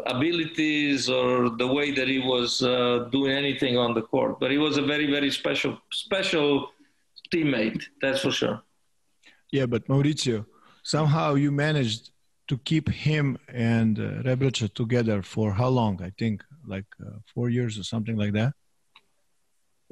S4: abilities or the way that he was doing anything on the court, but he was a very, very special, special teammate. That's for sure.
S3: Yeah, but Mauricio, somehow you managed to keep him and uh, together for how long? I think like uh, four years or something like that.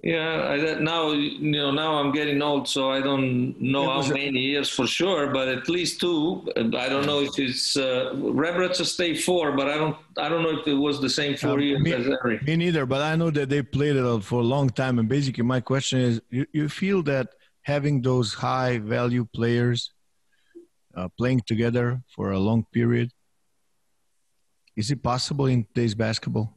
S4: Yeah, I, now you know now I'm getting old, so I don't know how many years for sure, but at least two. I don't know if it's uh, Rebraca stay four, but I don't I don't know if it was the same four uh, years
S2: me,
S4: as Henry.
S2: Me neither, but I know that they played it for a long time. And basically, my question is: you, you feel that having those high value players uh, playing together for a long period is it possible in today's basketball?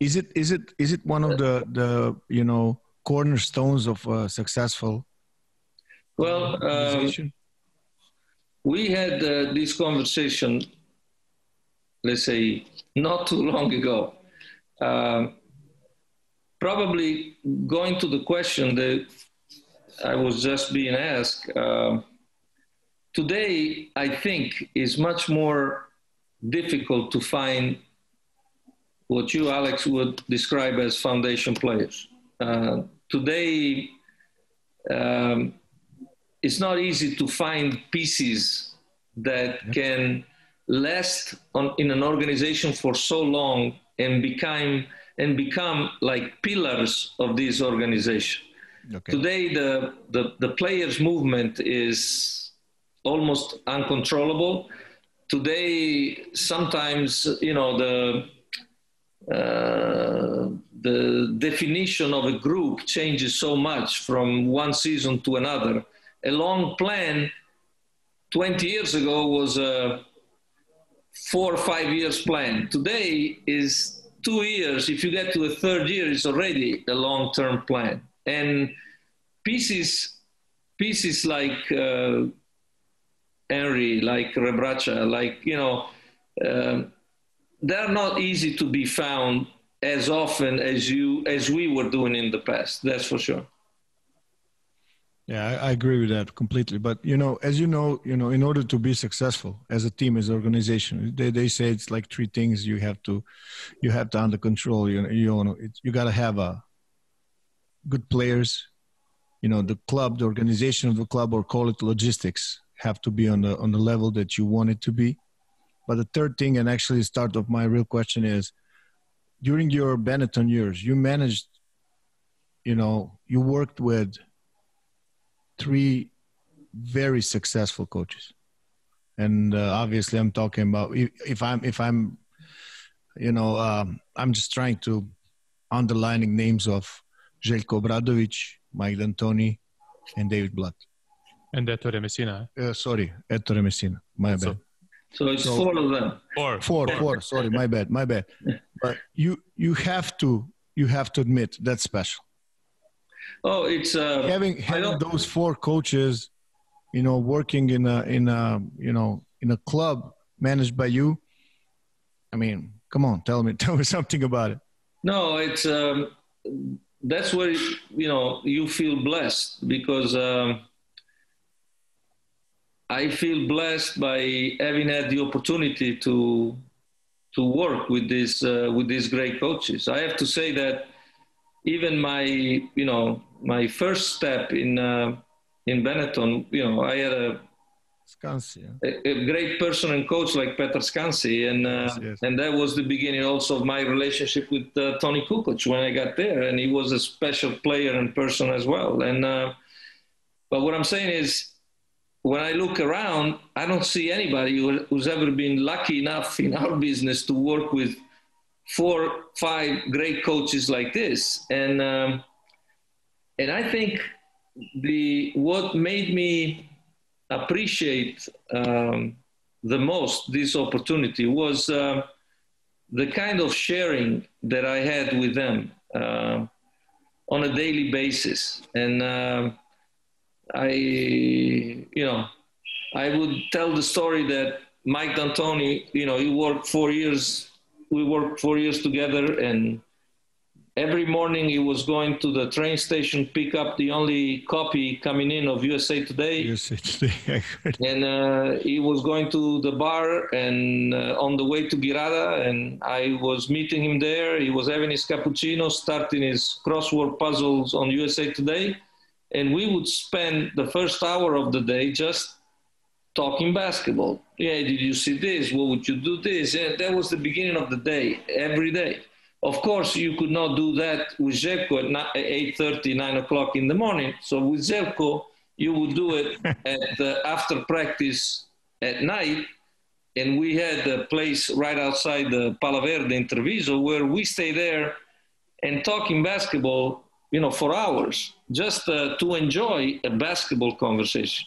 S2: Is it is it is it one of the the you know cornerstones of a successful?
S4: Well, um, we had uh, this conversation, let's say, not too long ago. Um, probably going to the question that I was just being asked. Uh, today, I think, is much more difficult to find what you, Alex, would describe as foundation players. Uh, today, um, it's not easy to find pieces that can last on, in an organization for so long and become and become like pillars of this organization. Okay. Today, the, the, the players' movement is almost uncontrollable. Today, sometimes, you know, the uh, the definition of a group changes so much from one season to another. A long plan 20 years ago was a four or five years plan. Today is two years. If you get to a third year, it's already a long term plan. And pieces, pieces like uh, Henry, like Rebraca, like, you know, um, they're not easy to be found as often as you as we were doing in the past. That's for sure.
S2: Yeah, I, I, agree with that completely. But you know, as you know, you know, in order to be successful as a team, as an organization, they, they say it's like three things you have to, you have to under control. You know, you know, you got to have a good players. You know, the club, the organization of the club, or call it logistics, have to be on the on the level that you want it to be. But the third thing, and actually, the start of my real question is, during your Benetton years, you managed, you know, you worked with three very successful coaches, and uh, obviously, I'm talking about if, if I'm if I'm, you know, um, I'm just trying to underlining names of Željko Obradović, Mike D'Antoni, and David Blatt.
S1: And Ettore Messina.
S2: Uh, sorry, Ettore Messina. My so, bad.
S4: So it's so, four of them.
S1: Four.
S2: Four, four. Sorry, my bad, my bad. But you you have to you have to admit that's special.
S4: Oh, it's uh,
S2: having having those four coaches, you know, working in a in a you know in a club managed by you. I mean, come on, tell me [LAUGHS] tell me something about it.
S4: No, it's um, that's where you know you feel blessed because. Um, I feel blessed by having had the opportunity to to work with these uh, with these great coaches. I have to say that even my you know my first step in uh, in Benetton, you know, I had a
S2: Scansi,
S4: a, a, great person and coach like Petar Scansi, and uh, yes, yes. and that was the beginning also of my relationship with uh, Toni Kukoc when I got there, and he was a special player and person as well. And uh, but what I'm saying is when I look around, I don't see anybody who's ever been lucky enough in our business to work with four, five great coaches like this. And um, and I think the what made me appreciate um, the most this opportunity was uh, the kind of sharing that I had with them uh, on a daily basis. And uh, I, you know, I would tell the story that Mike D'Antoni, you know, he worked four years. We worked four years together, and every morning he was going to the train station pick up the only copy coming in of USA Today.
S2: USA Today. [LAUGHS]
S4: and uh, he was going to the bar and uh, on the way to Girada, and I was meeting him there. He was having his cappuccino, starting his crossword puzzles on USA Today and we would spend the first hour of the day just talking basketball. Yeah, did you see this? What would you do this? And that was the beginning of the day, every day. Of course, you could not do that with Zelko at 8.30, 9 o'clock in the morning. So with Zelko, you would do it [LAUGHS] at uh, after practice at night. And we had a place right outside the Palaverde in Treviso where we stay there and talking basketball, you know, for hours, just uh, to enjoy a basketball conversation.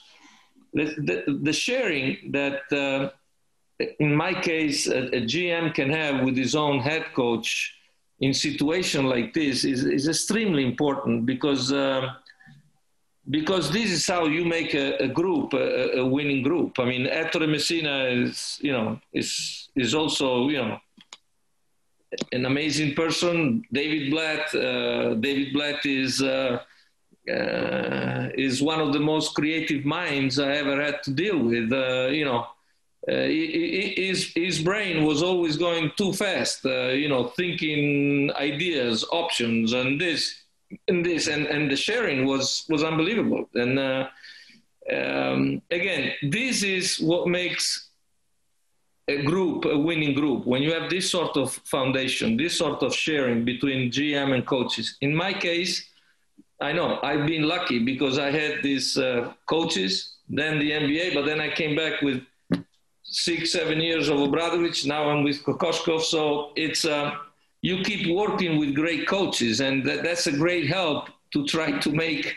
S4: The, the, the sharing that, uh, in my case, a, a, GM can have with his own head coach in situation like this is, is extremely important because uh, because this is how you make a, a group, a, a, winning group. I mean, Ettore Messina is, you know, is is also, you know, an amazing person. David Blatt, uh, David Blatt is uh, uh, is one of the most creative minds I ever had to deal with. Uh, you know, his his brain was always going too fast. Uh, you know, thinking ideas, options, and this and this, and and the sharing was was unbelievable. And um, again, this is what makes a group, a winning group, when you have this sort of foundation, this sort of sharing between GM and coaches. In my case, I know I've been lucky because I had these uh, coaches, then the NBA, but then I came back with six, seven years of Obradovic. Now I'm with Kokoskov. So it's, uh, you keep working with great coaches, and that, that's a great help to try to make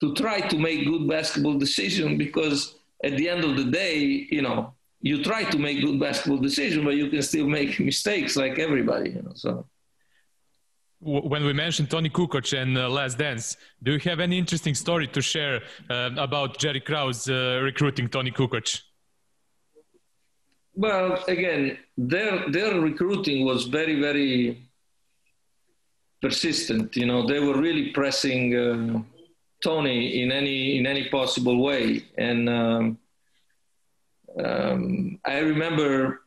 S4: to try to make good basketball decisions because at the end of the day, you know, you try to make good basketball decisions, but you can still make mistakes like everybody. You know, so.
S1: When we mentioned Tony Kukoc and uh, Last Dance, do you have any interesting story to share uh, about Jerry Krause uh, recruiting Tony Kukoc?
S4: Well, again, their their recruiting was very very persistent. You know, they were really pressing uh, Tony in any in any possible way, and um, um, I remember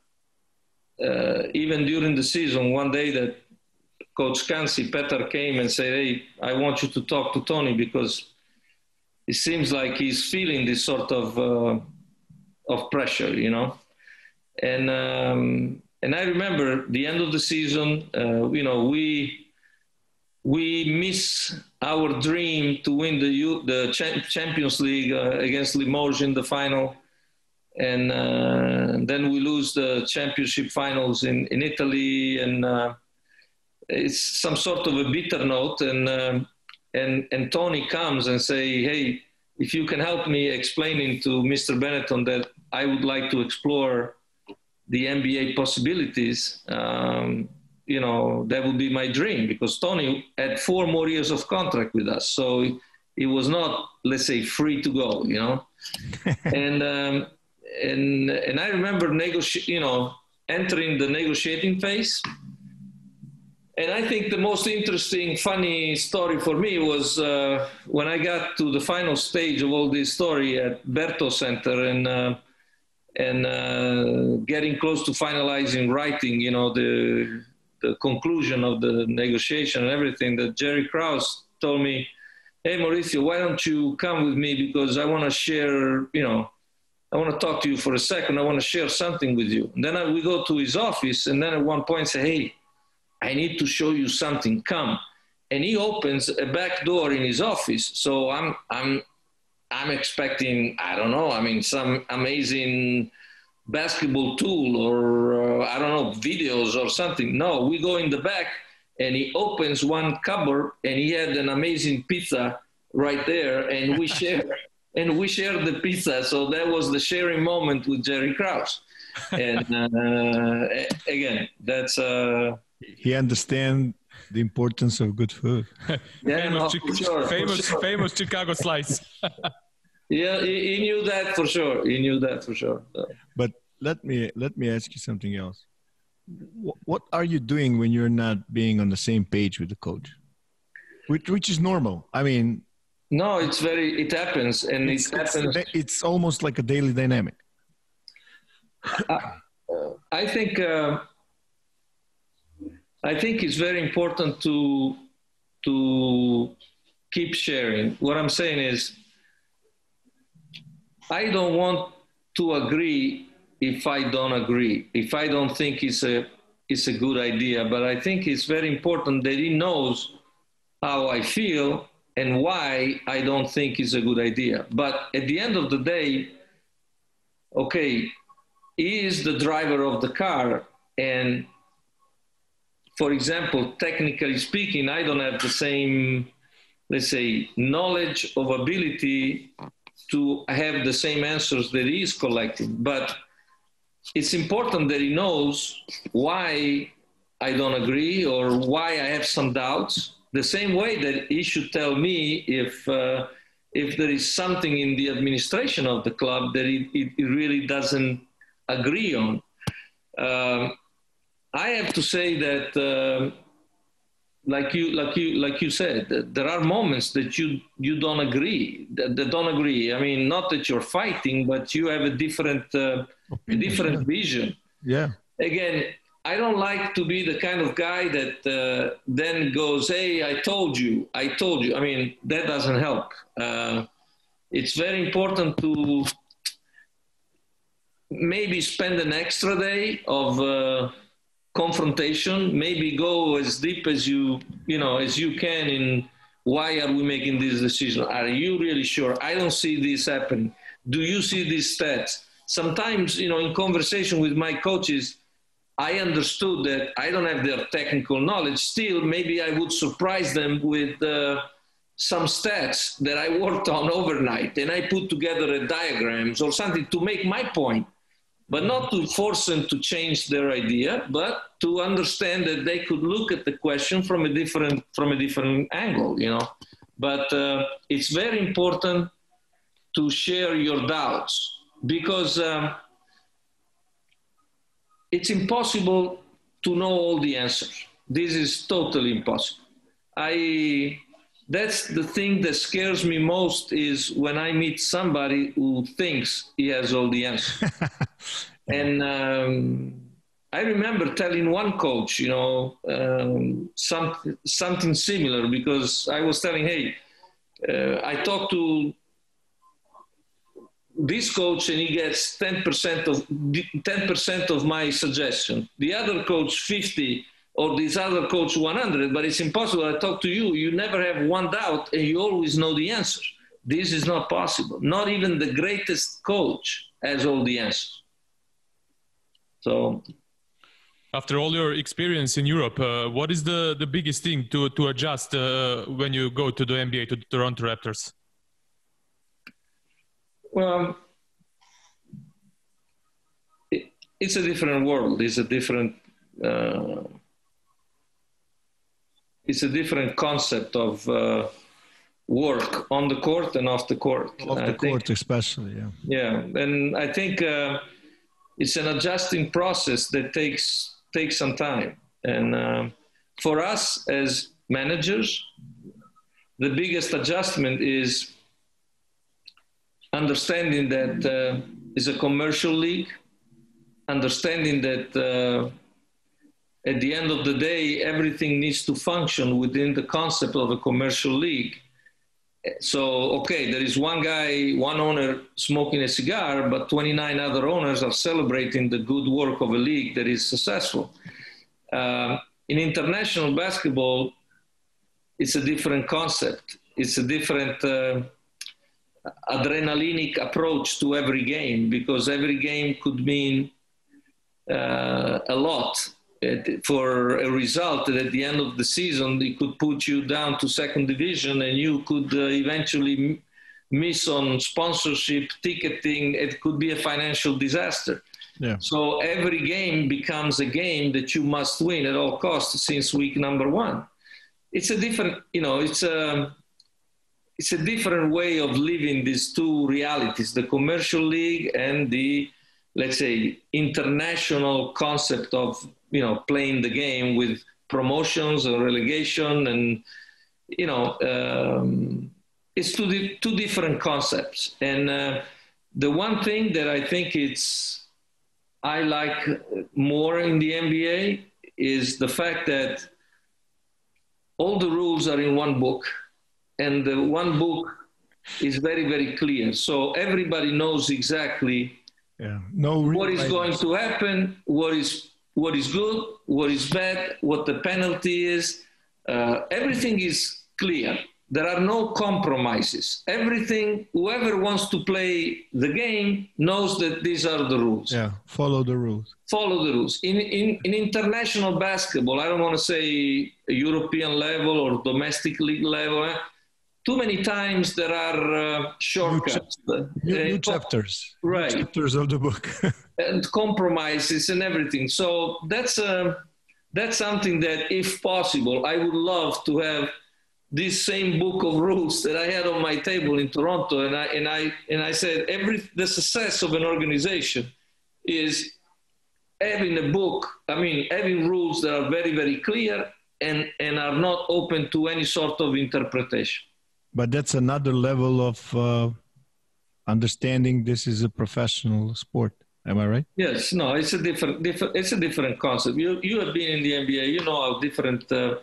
S4: uh, even during the season, one day that Coach Kansi, Petar came and said, Hey, I want you to talk to Tony because it seems like he's feeling this sort of, uh, of pressure, you know? And, um, and I remember the end of the season, uh, you know, we, we miss our dream to win the, the Champions League uh, against Limoges in the final and uh, then we lose the championship finals in, in Italy, and uh, it's some sort of a bitter note. And um, and and Tony comes and say, "Hey, if you can help me explaining to Mr. Benetton that I would like to explore the NBA possibilities." Um, you know, that would be my dream because Tony had four more years of contract with us, so it was not, let's say, free to go. You know, [LAUGHS] and um, and and I remember negoti- you know, entering the negotiating phase. And I think the most interesting, funny story for me was uh, when I got to the final stage of all this story at Berto Center and uh, and uh, getting close to finalizing writing, you know, the the conclusion of the negotiation and everything. That Jerry Krause told me, "Hey Mauricio, why don't you come with me because I want to share, you know, I want to talk to you for a second. I want to share something with you. And then I, we go to his office, and then at one point say, "Hey, I need to show you something. Come." And he opens a back door in his office. So I'm I'm I'm expecting I don't know. I mean, some amazing basketball tool or uh, I don't know videos or something. No, we go in the back, and he opens one cupboard, and he had an amazing pizza right there, and we [LAUGHS] share and we shared the pizza. So that was the sharing moment with Jerry Krause. And uh, again, that's uh,
S3: he understand the importance of good food.
S1: yeah, famous, no, sure, famous, sure. famous Chicago slice. [LAUGHS]
S4: yeah, he, he, knew that for sure. He knew that for sure.
S3: But let me let me ask you something else. What, what are you doing when you're not being on the same page with the coach? Which, which is normal. I mean,
S4: no, it's very. It happens, and
S3: it's,
S4: it happens.
S3: It's, it's almost like a daily dynamic.
S4: I, I think. Uh, I think it's very important to to keep sharing. What I'm saying is, I don't want to agree if I don't agree. If I don't think it's a it's a good idea, but I think it's very important that he knows how I feel and why I don't think it's a good idea. But at the end of the day, okay, he is the driver of the car. And for example, technically speaking, I don't have the same, let's say, knowledge of ability to have the same answers that he is collecting. But it's important that he knows why I don't agree or why I have some doubts. The same way that he should tell me if uh, if there is something in the administration of the club that it he really doesn't agree on. Um, I have to say that, uh, like you, like you, like you said, there are moments that you you don't agree, that, that don't agree. I mean, not that you're fighting, but you have a different, uh, a different
S2: yeah.
S4: vision.
S2: Yeah.
S4: Again, I don't like to be the kind of guy that uh, then goes, "Hey, I told you, I told you." I mean, that doesn't help. Uh, it's very important to maybe spend an extra day of uh, confrontation. Maybe go as deep as you you know as you can in why are we making this decision? Are you really sure? I don't see this happening. Do you see these stats? Sometimes, you know, in conversation with my coaches, I understood that I don't have their technical knowledge. Still, maybe I would surprise them with uh, some stats that I worked on [LAUGHS] overnight and I put together a diagrams or something to make my point, but not to force them to change their idea, but to understand that they could look at the question from a different from a different angle, you know. But uh, it's very important to share your doubts because. Um, it's impossible to know all the answers. This is totally impossible. I that's the thing that scares me most is when I meet somebody who thinks he has all the answers. [LAUGHS] and um, I remember telling one coach, you know, um, some, something similar because I was telling, hey, uh, I talked to this coach and he gets 10% of 10% of my suggestion the other coach 50 or this other coach 100 but it's impossible i talk to you you never have one doubt and you always know the answer this is not possible not even the greatest coach has all the answers so
S1: after all your experience in Europe, uh, what is the, the biggest thing to, to adjust uh, when you go to the NBA, to the Toronto Raptors?
S4: Well, it, it's a different world. It's a different. Uh, it's a different concept of uh, work on the court and off the court.
S2: Off the I court, think, especially, yeah.
S4: Yeah, and I think uh, it's an adjusting process that takes takes some time. And uh, for us as managers, the biggest adjustment is understanding that uh, it's a commercial league, understanding that uh, at the end of the day, everything needs to function within the concept of a commercial league. So, okay, there is one guy, one owner smoking a cigar, but 29 other owners are celebrating the good work of a league that is successful. Uh, in international basketball, it's a different concept. It's a different uh, adrenalinic approach to every game because every game could mean uh, a lot for a result that at the end of the season it could put you down to second division and you could uh, eventually miss on sponsorship ticketing. It could be a financial disaster. Yeah. so every game becomes a game that you must win at all costs since week number one. It's a different you know it's a it's a different way of living these two realities the commercial league and the let's say international concept of you know playing the game with promotions and relegation and you know um, it's two, di- two different concepts. And uh, the one thing that i think it's i like more in the nba is the fact that all the rules are in one book and the one book is very very clear. So everybody knows exactly
S2: yeah no
S4: what is going to happen what is what is good, what is bad, what the penalty is. Uh, everything is clear. There are no compromises. Everything, whoever wants to play the game knows that these are the rules.
S3: Yeah, follow the rules.
S4: Follow the rules. In, in, in international basketball, I don't want to say European level or domestic league level, eh? Too many times there are uh, shortcuts.
S3: New, new, new uh, chapters.
S4: Right.
S3: New chapters of the book. [LAUGHS]
S4: and compromises and everything. So that's, uh, that's something that, if possible, I would love to have this same book of rules that I had on my table in Toronto. And I, and I, and I said, every, the success of an organization is having a book, I mean, having rules that are very, very clear and, and are not open to any sort of interpretation.
S3: But that's another level of uh, understanding this is a professional sport. Am I right?
S4: Yes. No, it's a different, different. It's a different concept. You you have been in the NBA. You know how different. Uh,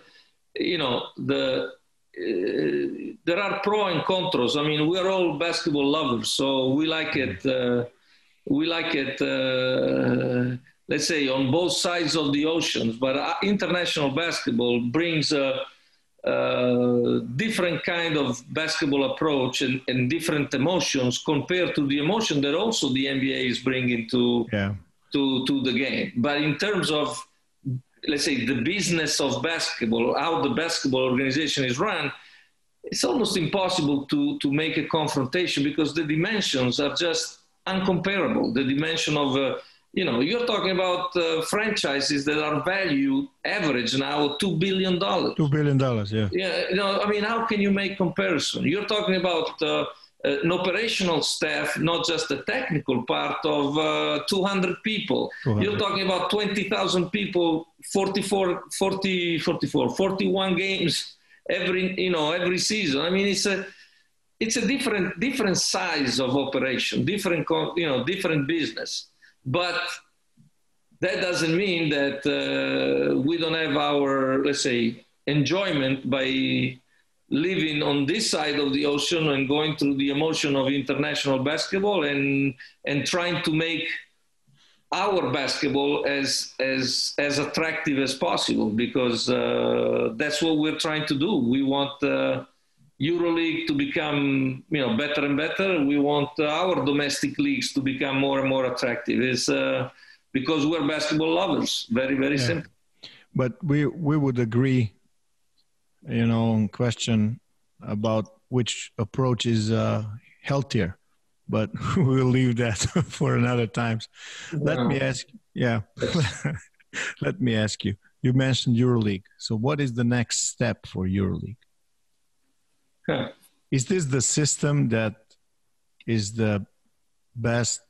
S4: you know the. Uh, there are pro and contras. I mean, we're all basketball lovers, so we like it. Uh, we like it. Uh, let's say on both sides of the oceans. But uh, international basketball brings a uh, different kind of basketball approach and, and, different emotions compared to the emotion that also the NBA is bringing to
S3: yeah.
S4: to to the game. But in terms of let's say the business of basketball, how the basketball organization is run, it's almost impossible to to make a confrontation because the dimensions are just uncomparable. The dimension of uh, you know, you're talking about uh, franchises that are valued average now two billion dollars.
S3: Two billion dollars, yeah.
S4: Yeah, you know, I mean, how can you make comparison? You're talking about uh, an operational staff, not just the technical part of uh, 200 people. 200. You're talking about 20,000 people, 44, 40, 44, 41 games every, you know, every season. I mean, it's a, it's a different, different size of operation, different, you know, different business. But that doesn't mean that uh, we don't have our, let's say, enjoyment by living on this side of the ocean and going through the emotion of international basketball and and trying to make our basketball as as as attractive as possible because uh, that's what we're trying to do. We want uh, EuroLeague to become you know better and better. We want our domestic leagues to become more and more attractive. It's uh, because we're basketball lovers. Very very yeah. simple.
S3: But we we would agree, you know, on question about which approach is uh, healthier. But [LAUGHS] we'll leave that [LAUGHS] for another times. Let me ask. Yeah, [LAUGHS] let me ask you. You mentioned EuroLeague. So, what is the next step for EuroLeague? Is this the system that is the best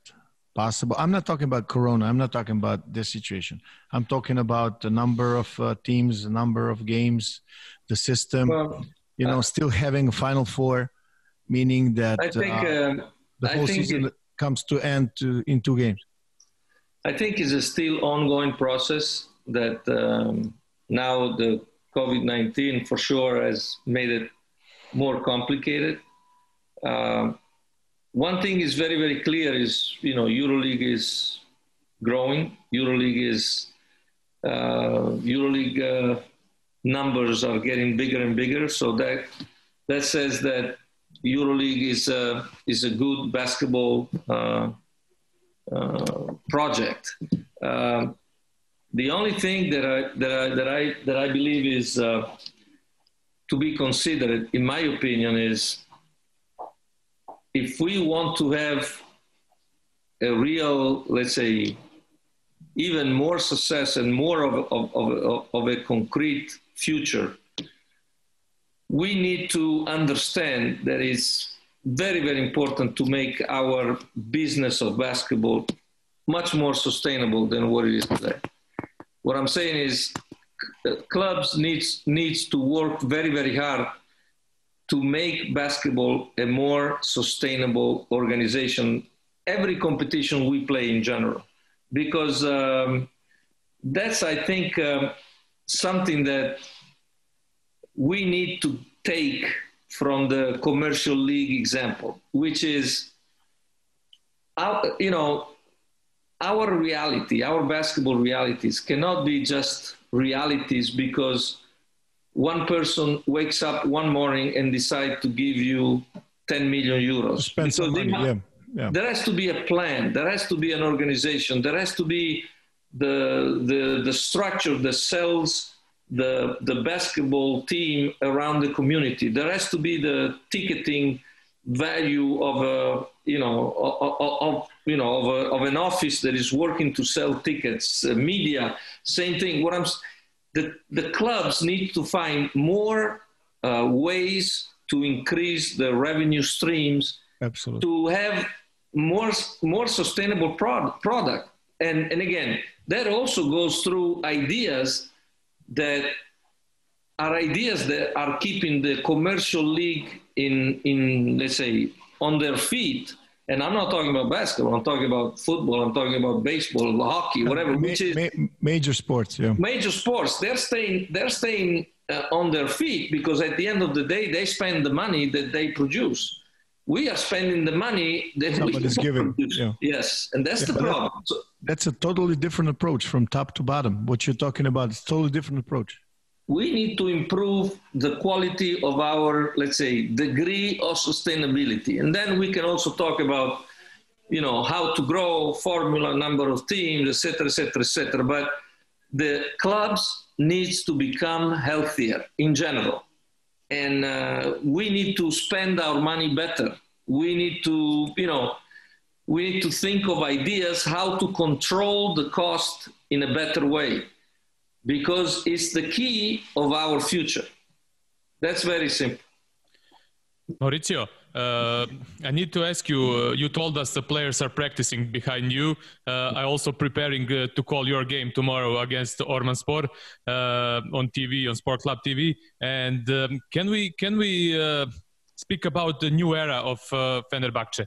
S3: possible? I'm not talking about Corona. I'm not talking about this situation. I'm talking about the number of uh, teams, the number of games, the system. Well, you know, uh, still having a Final Four, meaning that
S4: I think, uh, um,
S3: the whole season it, comes to end to, in two games.
S4: I think it's a still ongoing process that um, now the COVID 19 for sure has made it more complicated. Um, one thing is very, very clear is, you know, EuroLeague is growing. EuroLeague is, uh, EuroLeague uh, numbers are getting bigger and bigger. So that, that says that EuroLeague is a, is a good basketball uh, uh project. Um, the only thing that I, that I, that I, that I believe is uh, to be considered, in my opinion, is if we want to have a real, let's say, even more success and more of, of, of, of a concrete future, we need to understand that it's very, very important to make our business of basketball much more sustainable than what it is today. What I'm saying is clubs needs needs to work very very hard to make basketball a more sustainable organization. Every competition we play in general. Because um, that's i think um, something that we need to take from the commercial league example which is you know our reality, our basketball realities cannot be just realities because one person wakes up one morning and decide to give you 10 million euros.
S3: Spend money, yeah. Yeah.
S4: There has to be a plan. There has to be an organization. There has to be the the the structure, the cells, the the basketball team around the community. There has to be the ticketing value of a you know of, of you know of, a, of, an office that is working to sell tickets. Uh, media, same thing. What I'm the the clubs need to find more uh, ways to increase the revenue streams.
S3: Absolutely.
S4: To have more more sustainable product product and and again that also goes through ideas that are ideas that are keeping the commercial league in in let's say on their feet and I'm not talking about basketball. I'm talking about football. I'm talking about baseball, hockey, whatever.
S3: Ma-
S4: which is
S3: ma- major sports. Yeah.
S4: Major sports. They're staying. They're staying uh, on their feet because at the end of the day, they spend the money that they produce we are spending the money that
S3: somebody's giving.
S4: Yeah. Yes, and that's yeah, the problem.
S3: That, that's a totally different approach from top to bottom. What you're talking about is totally different approach.
S4: We need to improve the quality of our, let's say, degree of sustainability, and then we can also talk about, you know, how to grow, formula, number of teams, etc., etc., etc. But the clubs needs to become healthier in general and uh, we need to spend our money better. We need to, you know, we need to think of ideas how to control the cost in a better way because it's the key of our future. That's very simple.
S1: Maurizio, uh, I need to ask you. Uh, you told us the players are practicing behind you. Uh, I also preparing uh, to call your game tomorrow against Ormanspor uh, on TV on Sport Club TV. And um, can we can we uh, speak about the new era of uh, Fenerbahce?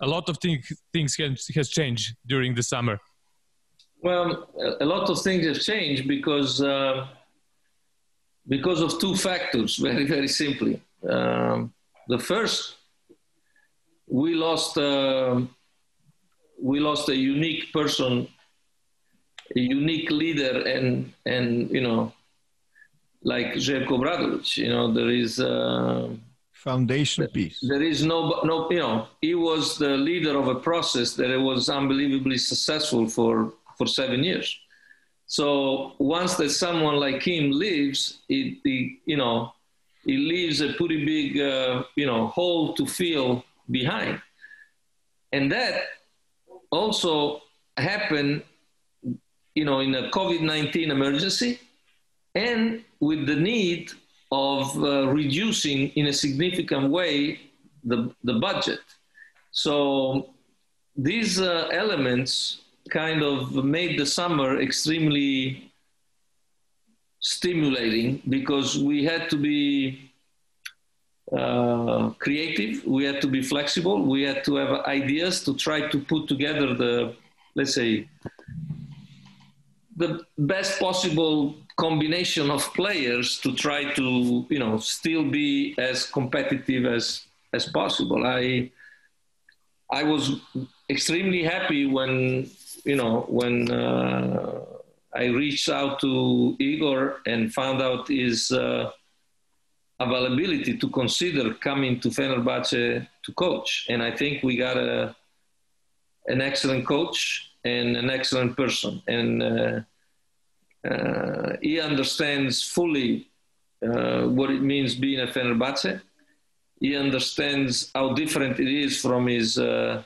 S1: A lot of things things has changed during the summer.
S4: Well, a lot of things have changed because because of two factors. [LAUGHS] Very very simply. Um, the first, we lost uh, we lost a unique person, a unique leader, and and you know, like Jerko Obradović. You know, there is. Uh,
S3: foundation piece.
S4: There is no, no, you know, he was the leader of a process that was unbelievably successful for for seven years. So once that someone like him leaves, it, it you know, it leaves a pretty big, uh, you know, hole to fill behind. And that also happened, you know, in a COVID-19 emergency and with the need of uh, reducing in a significant way the, the budget. So these uh, elements kind of made the summer extremely stimulating because we had to be uh, creative, we had to be flexible, we had to have ideas to try to put together the, let's say, the best possible combination of players to try to, you know, still be as competitive as as possible. I I was extremely happy when, you know, when. Uh, I reached out to Igor and found out his uh, availability to consider coming to Fenerbahce to coach. And I think we got a, an excellent coach and an excellent person. And uh, uh, he understands fully uh, what it means being a Fenerbahce. He understands how different it is from his uh,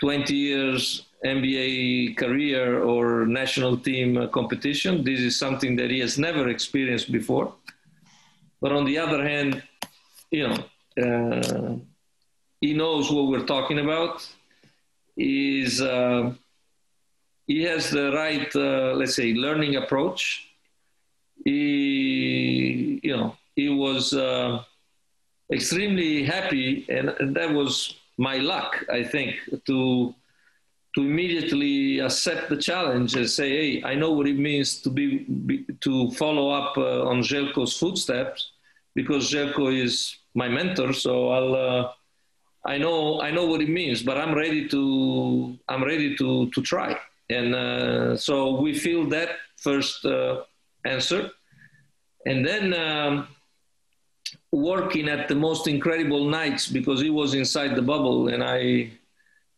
S4: 20 years NBA career or national team competition. This is something that he has never experienced before. But on the other hand, you know, uh, he knows what we're talking about. Is uh, he has the right, uh, let's say, learning approach. He, you know, he was uh, extremely happy, and, and that was my luck, I think, to to immediately accept the challenge and say, "Hey, I know what it means to be, be to follow up uh, on Željko's footsteps, because Željko is my mentor. So I'll uh, I know I know what it means, but I'm ready to I'm ready to to try. And uh, so we feel that first uh, answer, and then um, working at the most incredible nights because he was inside the bubble and I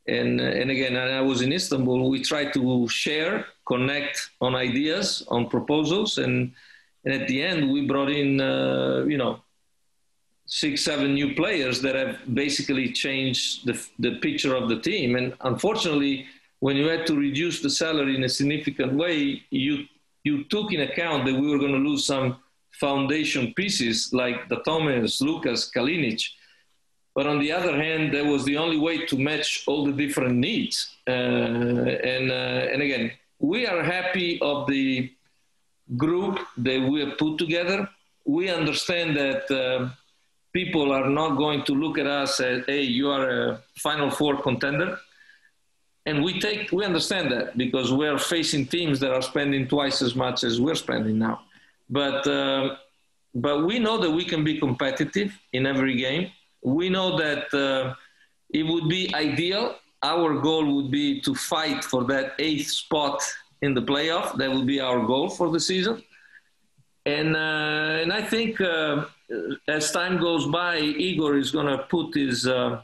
S4: and and again I was in Istanbul. We tried to share, connect on ideas, on proposals, and and at the end we brought in uh, you know six seven new players that have basically changed the the picture of the team. And unfortunately, when you had to reduce the salary in a significant way, you you took in account that we were going to lose some foundation pieces like the Thomas, Lucas, Kalinic but on the other hand, that was the only way to match all the different needs. Uh, and, uh, and again, we are happy of the group that we have put together. We understand that uh, people are not going to look at us as, hey, you are a Final Four contender. And we take, we understand that because we are facing teams that are spending twice as much as we're spending now. But, uh, but we know that we can be competitive in every game we know that uh, it would be ideal. Our goal would be to fight for that eighth spot in the playoff. That would be our goal for the season. And uh, and I think uh, as time goes by, Igor is going to put his uh,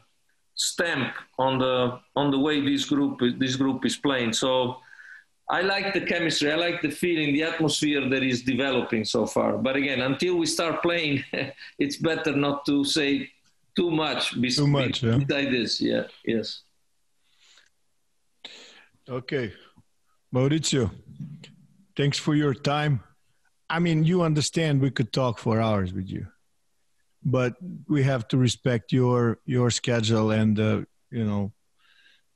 S4: stamp on the on the way this group this group is playing. So. I like the chemistry. I like the feeling, the atmosphere that is developing so far. But again, until we start playing, [LAUGHS] it's better not to say too much. Be,
S3: too much, yeah.
S4: Beside this, yeah, yes.
S3: Okay, Maurizio, thanks for your time. I mean, you understand we could talk for hours with you, but we have to respect your your schedule and uh, you know.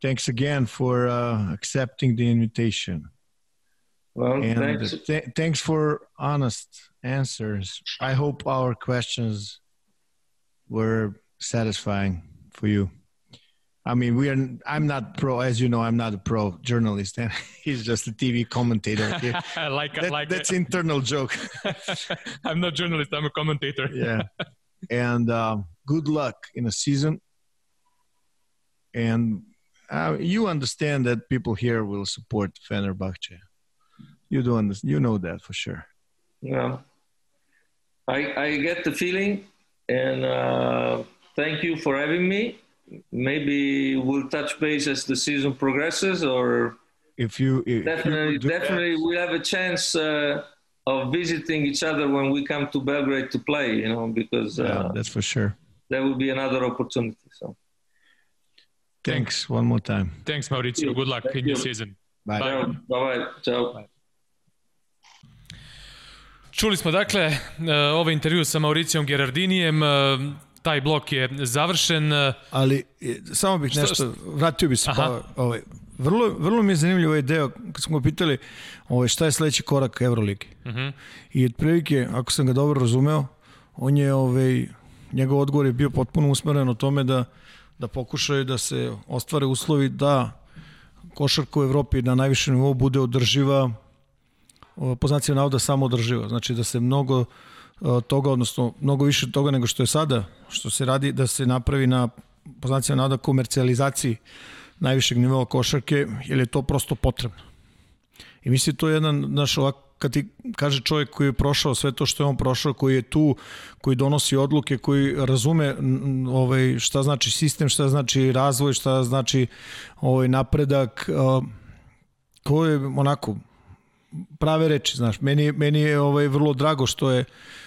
S3: Thanks again for uh, accepting the invitation.
S4: Well,
S3: and
S4: thanks.
S3: Th- thanks for honest answers. I hope our questions were satisfying for you? I mean, we are. I'm not pro, as you know. I'm not a pro journalist, and [LAUGHS] he's just a TV commentator. [LAUGHS]
S1: I like,
S3: that,
S1: like
S3: that's
S1: it.
S3: internal joke. [LAUGHS]
S1: I'm not a journalist. I'm a commentator.
S3: yeah, and um, good luck in a season. And uh, you understand that people here will support Fenerbahce. You do understand. You know that for sure.
S4: Yeah, I I get the feeling, and. Uh, thank you for having me. Maybe we'll touch base as the season progresses, or
S3: if you if
S4: definitely,
S3: you
S4: definitely, we have a chance uh, of visiting each other when we come to Belgrade to play. You know, because uh,
S3: yeah, that's for sure.
S4: That will be another opportunity. So,
S3: thanks one more time.
S1: Thanks, Mauricio. Good luck
S4: Thank
S1: in
S4: you.
S1: your season.
S3: Bye.
S4: bye bye. Ciao.
S1: Čuli smo dakle ovaj intervju sa Mauricijom Gerardinijem. Taj blok je završen.
S2: Ali samo bih
S1: Šta-
S2: nešto, vratio bih se
S1: Aha.
S2: pa, ovaj, vrlo, vrlo mi je zanimljiv ovaj deo, kad smo ga pitali ovaj, šta je sledeći korak Euroligi.
S1: Mhm.
S2: I otprilike, ako sam ga dobro razumeo, on je, ovaj, njegov odgovor je bio potpuno usmeren o tome da, da pokušaju da se ostvare uslovi da košarka u Evropi na najvišem nivou bude održiva, po znacima navoda samo održiva. Znači da se mnogo toga, odnosno mnogo više toga nego što je sada, što se radi, da se napravi na po znacima navoda komercijalizaciji najvišeg nivoa košarke, jer je to prosto potrebno. I mislim to je jedan, naš ovak, kad ti kaže čovjek koji je prošao sve to što je on prošao, koji je tu, koji donosi odluke, koji razume ovaj, šta znači sistem, šta znači razvoj, šta znači ovaj, napredak, ko je onako prave reči, znaš. Meni, meni je ovaj, vrlo drago što je,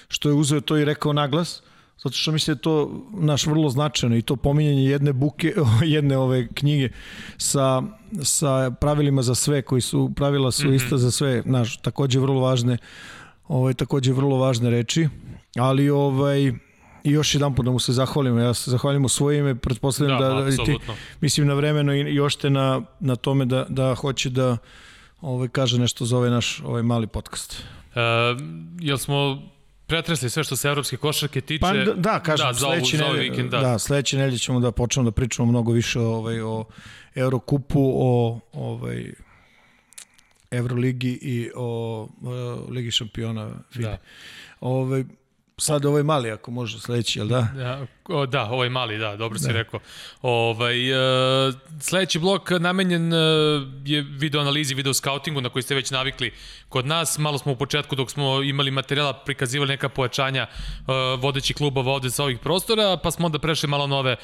S2: što je uzeo to i rekao naglas, zato što mislim da je to naš vrlo značajno i to pominjanje jedne buke, [LAUGHS] jedne ove knjige sa, sa pravilima za sve, koji su, pravila su mm -hmm. ista za sve, naš, takođe vrlo važne, ovaj, takođe vrlo važne reči, ali ovaj, i još jedan put da mu se zahvalim, ja se zahvalim u svoje ime, pretpostavljam
S1: Da,
S2: da, da, ti, mislim na vremeno i još te na, na tome da, da hoće da ovaj, kaže nešto za ovaj naš ovaj mali podcast.
S1: E, jel smo pretresli sve što se evropske košarke tiče?
S2: Pa da, da kažem,
S1: da, za, ovu,
S2: sledeće
S1: ovaj
S2: nedelje,
S1: vikend,
S2: da.
S1: da.
S2: da, sledeće nedelje ćemo da počnemo da pričamo mnogo više o, ovaj, o Eurokupu, o ovaj, Euroligi i o, o Ligi šampiona.
S1: Da.
S2: Ovaj, sad ovaj mali, ako može sledeći, jel da?
S1: Ja, O, da, ovaj mali, da, dobro si da. rekao. Ovaj, uh, sledeći blok namenjen uh, je video analizi, video scoutingu na koji ste već navikli kod nas. Malo smo u početku dok smo imali materijala prikazivali neka pojačanja uh, vodećih klubova ovde sa ovih prostora, pa smo onda prešli malo nove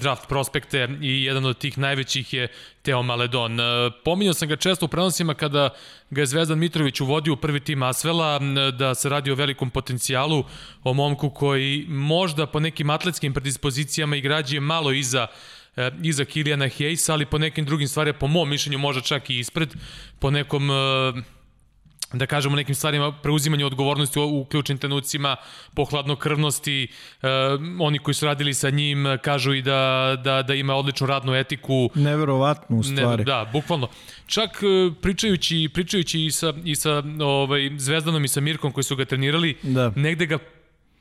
S1: draft prospekte i jedan od tih najvećih je Teo Maledon. Pominjao sam ga često u prenosima kada ga je Zvezdan Mitrović uvodio u prvi tim Asvela, da se radi o velikom potencijalu, o momku koji možda po nekim atletskim predispozicijama igrađe malo iza e, iza Kilijana Hejsa, ali po nekim drugim stvarima, po mom mišljenju, možda čak i ispred, po nekom e, da kažemo nekim stvarima preuzimanje odgovornosti u ključnim trenucima, po hladnokrvnosti, e, oni koji su radili sa njim kažu i da, da, da ima odličnu radnu etiku.
S2: Neverovatno u stvari. Ne,
S1: da, bukvalno. Čak pričajući, pričajući i sa, i sa ovaj, Zvezdanom i sa Mirkom koji su ga trenirali, da. negde ga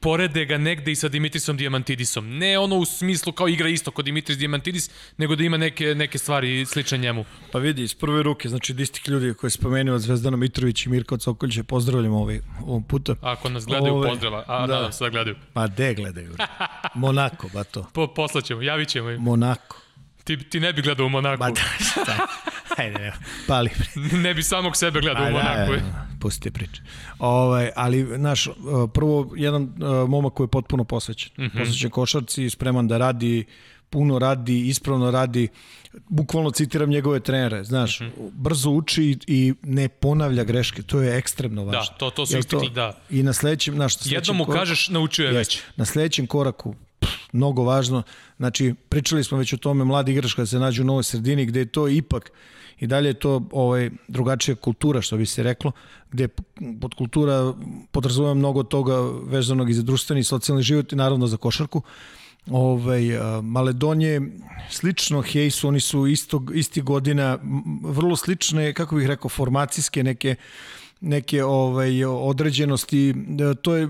S1: porede ga negde i sa Dimitrisom Diamantidisom. Ne ono u smislu kao igra isto kod Dimitris Diamantidis, nego da ima neke, neke stvari slične njemu.
S2: Pa vidi, iz prve ruke, znači distik ljudi koji je spomenuo Zvezdana Mitrović i Mirko Cokoljića, pozdravljamo ovaj, ovog puta.
S1: Ako nas gledaju, Ove, pozdrava. A, da. nadam se da gledaju.
S2: Pa de gledaju. [LAUGHS] Monako, ba to.
S1: Po, poslaćemo, javit ćemo im.
S2: Monako.
S1: Ti, ti ne bi gledao u Monaku.
S2: Ba da, šta? Ajde, ne, pali. [LAUGHS]
S1: ne bi samog sebe gledao u Monaku. Da, da,
S2: pusti priče. Ovaj, ali, znaš, prvo, jedan uh, momak koji je potpuno posvećen. Mm -hmm. Posvećen košarci, spreman da radi, puno radi, ispravno radi, bukvalno citiram njegove trenere, znaš, mm -hmm. brzo uči i ne ponavlja greške, to je ekstremno važno.
S1: Da, to, to su istikli, da.
S2: I na sledećem, znaš, sledećem
S1: Jednom mu kažeš, naučio je već.
S2: Na sledećem koraku, mnogo važno, znači, pričali smo već o tome, mladi igrač kada se nađe u novoj sredini, gde je to ipak, i dalje je to ovaj, drugačija kultura, što bi se reklo, gde pod kultura podrazumeva mnogo toga vezanog i za društveni i socijalni život i naravno za košarku. Ovaj, Maledon je slično Hejsu, oni su istog, isti godina, vrlo slične, kako bih rekao, formacijske neke neke ovaj određenosti. To je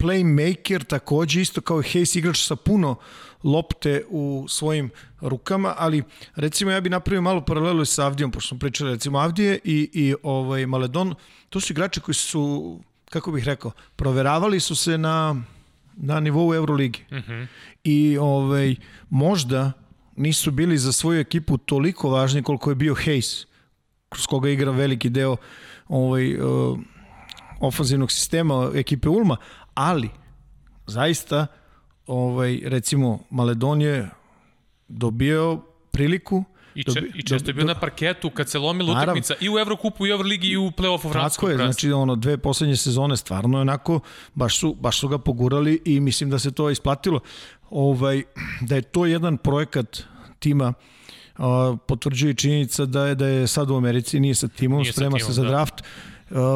S2: playmaker takođe isto kao Hayes igrač sa puno lopte u svojim rukama, ali recimo ja bih napravio malo paralelu sa Avdijom, pošto smo pričali recimo Avdije i, i ovaj Maledon, to su igrači koji su, kako bih rekao, proveravali su se na, na nivou Euroligi. Mhm. -huh. I ovaj, možda nisu bili za svoju ekipu toliko važni koliko je bio Hayes, kroz koga igra veliki deo ovaj, uh, ofanzivnog sistema ekipe Ulma, ali zaista ovaj, recimo Maledon je dobio priliku
S1: I, če, I često je bio na parketu kad se lomila utakmica i u Evrokupu, i u Evroligi, i u play-offu Franskom.
S2: Tako je, znači ono, dve poslednje sezone stvarno je onako, baš su, baš su ga pogurali i mislim da se to isplatilo. Ovaj, da je to jedan projekat tima uh, potvrđuje činjenica da je da je sad u Americi, nije sa timom, nije sprema sa timom, se za da. draft. Uh,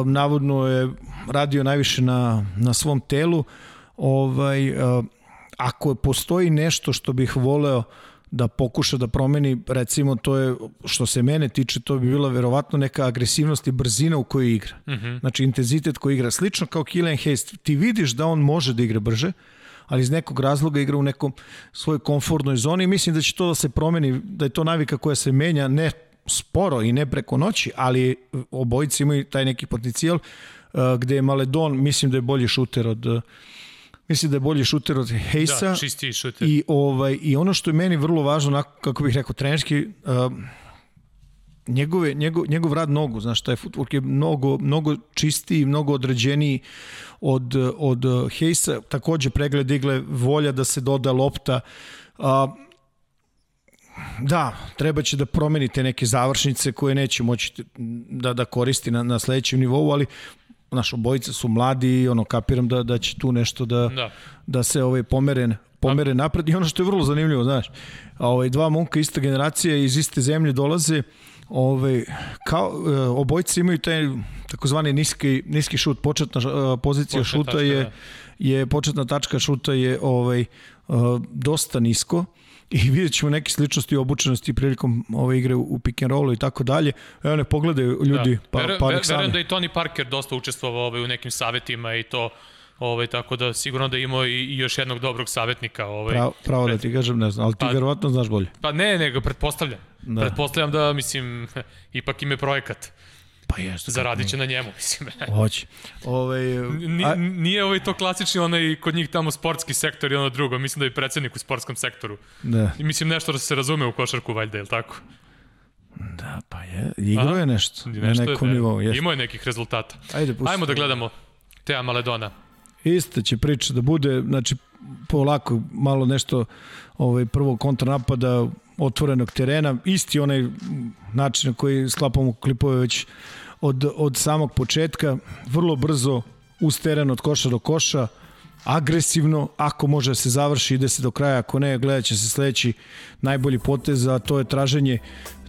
S2: navodno je radio najviše na, na svom telu. Ovaj, ako postoji nešto što bih voleo da pokuša da promeni, recimo to je, što se mene tiče, to bi bila verovatno neka agresivnost i brzina u kojoj igra. Uh mhm. -huh. Znači intenzitet koji igra. Slično kao Killian Hayes, ti vidiš da on može da igra brže, ali iz nekog razloga igra u nekom svojoj komfortnoj zoni i mislim da će to da se promeni, da je to navika koja se menja, ne sporo i ne preko noći, ali obojici imaju taj neki potencijal uh, gde je Maledon, mislim da je bolji šuter od Mislim da je bolji šuter od Hejsa.
S1: Da, čistiji šuter.
S2: I, ovaj, I ono što je meni vrlo važno, kako bih rekao, trenerski, uh, njegove, njegov, njegov rad nogu, znaš, taj futbol je mnogo, mnogo čistiji, mnogo određeniji od, od Hejsa. Takođe pregled igle, volja da se doda lopta. Uh, da, treba će da promenite neke završnice koje neće moći da, da koristi na, na sledećem nivou, ali naš obojica su mladi i ono kapiram da da će tu nešto da da, da se ovaj pomeren pomere napred i ono što je vrlo zanimljivo, znaš. Ovaj dva momka iste generacije iz iste zemlje dolaze, ovaj kao e, obojice imaju taj takozvani niski niski šut, početna uh, pozicija Počet šuta tačka, je da. je početna tačka šuta je ovaj uh, dosta nisko i vidjet ćemo neke sličnosti i obučenosti prilikom ove igre u pick and rollu i tako dalje. Evo ne pogledaju ljudi, da. pa, Ver, pa nek
S1: Verujem da i Tony Parker dosta učestvovao ovaj, u nekim savetima i to Ovaj, tako da sigurno da imao i, i još jednog dobrog savjetnika. Ovaj,
S2: pravo, pravo da ti kažem, ne znam, ali ti pa, verovatno znaš bolje.
S1: Pa ne, nego pretpostavljam. Da. Pretpostavljam da, mislim, [LAUGHS] ipak im je projekat.
S2: Pa jeste.
S1: Zaradit će na njemu, mislim. [LAUGHS]
S2: Hoće. Ovaj,
S1: Nije,
S2: a,
S1: nije ovaj to klasični onaj kod njih tamo sportski sektor i ono drugo. Mislim da je predsednik u sportskom sektoru.
S2: da,
S1: I mislim nešto da se razume u košarku, valjda, je li tako?
S2: da, pa je. Igro je nešto.
S1: Nešto
S2: na nekom
S1: je,
S2: nivou. Jeste.
S1: Imao je nekih rezultata.
S2: Ajde, pusti.
S1: Ajmo da gledamo Teja Maledona.
S2: Ista će priča da bude, znači polako malo nešto ovaj prvo kontranapada otvorenog terena, isti onaj način na koji sklapamo klipove već od, od samog početka, vrlo brzo uz teren od koša do koša, agresivno, ako može da se završi, ide se do kraja, ako ne, gledat će se sledeći najbolji potez, a to je traženje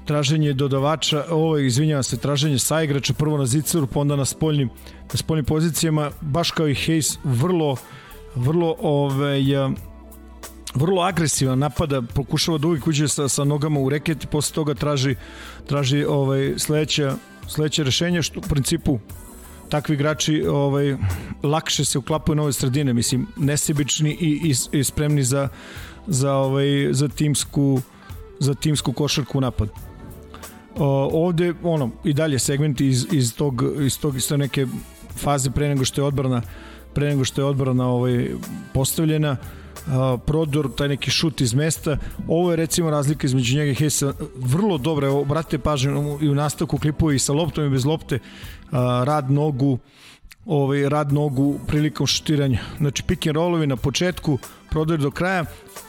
S2: traženje dodavača, ovo izvinjavam se, traženje sa igrača, prvo na zicaru, pa onda na spoljnim, na spoljnim pozicijama, baš kao i Hayes, vrlo, vrlo, ovaj, vrlo agresivan napada, pokušava da uvijek uđe sa, sa nogama u reket i posle toga traži, traži ovaj, sledeća, sledeće rešenje, što u principu takvi igrači ovaj, lakše se uklapaju na ove sredine, mislim, nesebični i, i, i spremni za, za, ovaj, za timsku za timsku košarku u napadu. O, ovde ono i dalje segmenti iz iz tog iz tog iz neke faze pre nego što je odbrana pre nego što je odbrana ovaj postavljena a, prodor, taj neki šut iz mesta. Ovo je recimo razlika između njega i Hesa. Vrlo dobro, evo, brate pažnju i u nastavku klipova i sa loptom i bez lopte. Rad nogu, ovaj, rad nogu prilikom šutiranja. Znači, pick and rollovi na početku, prodor do kraja.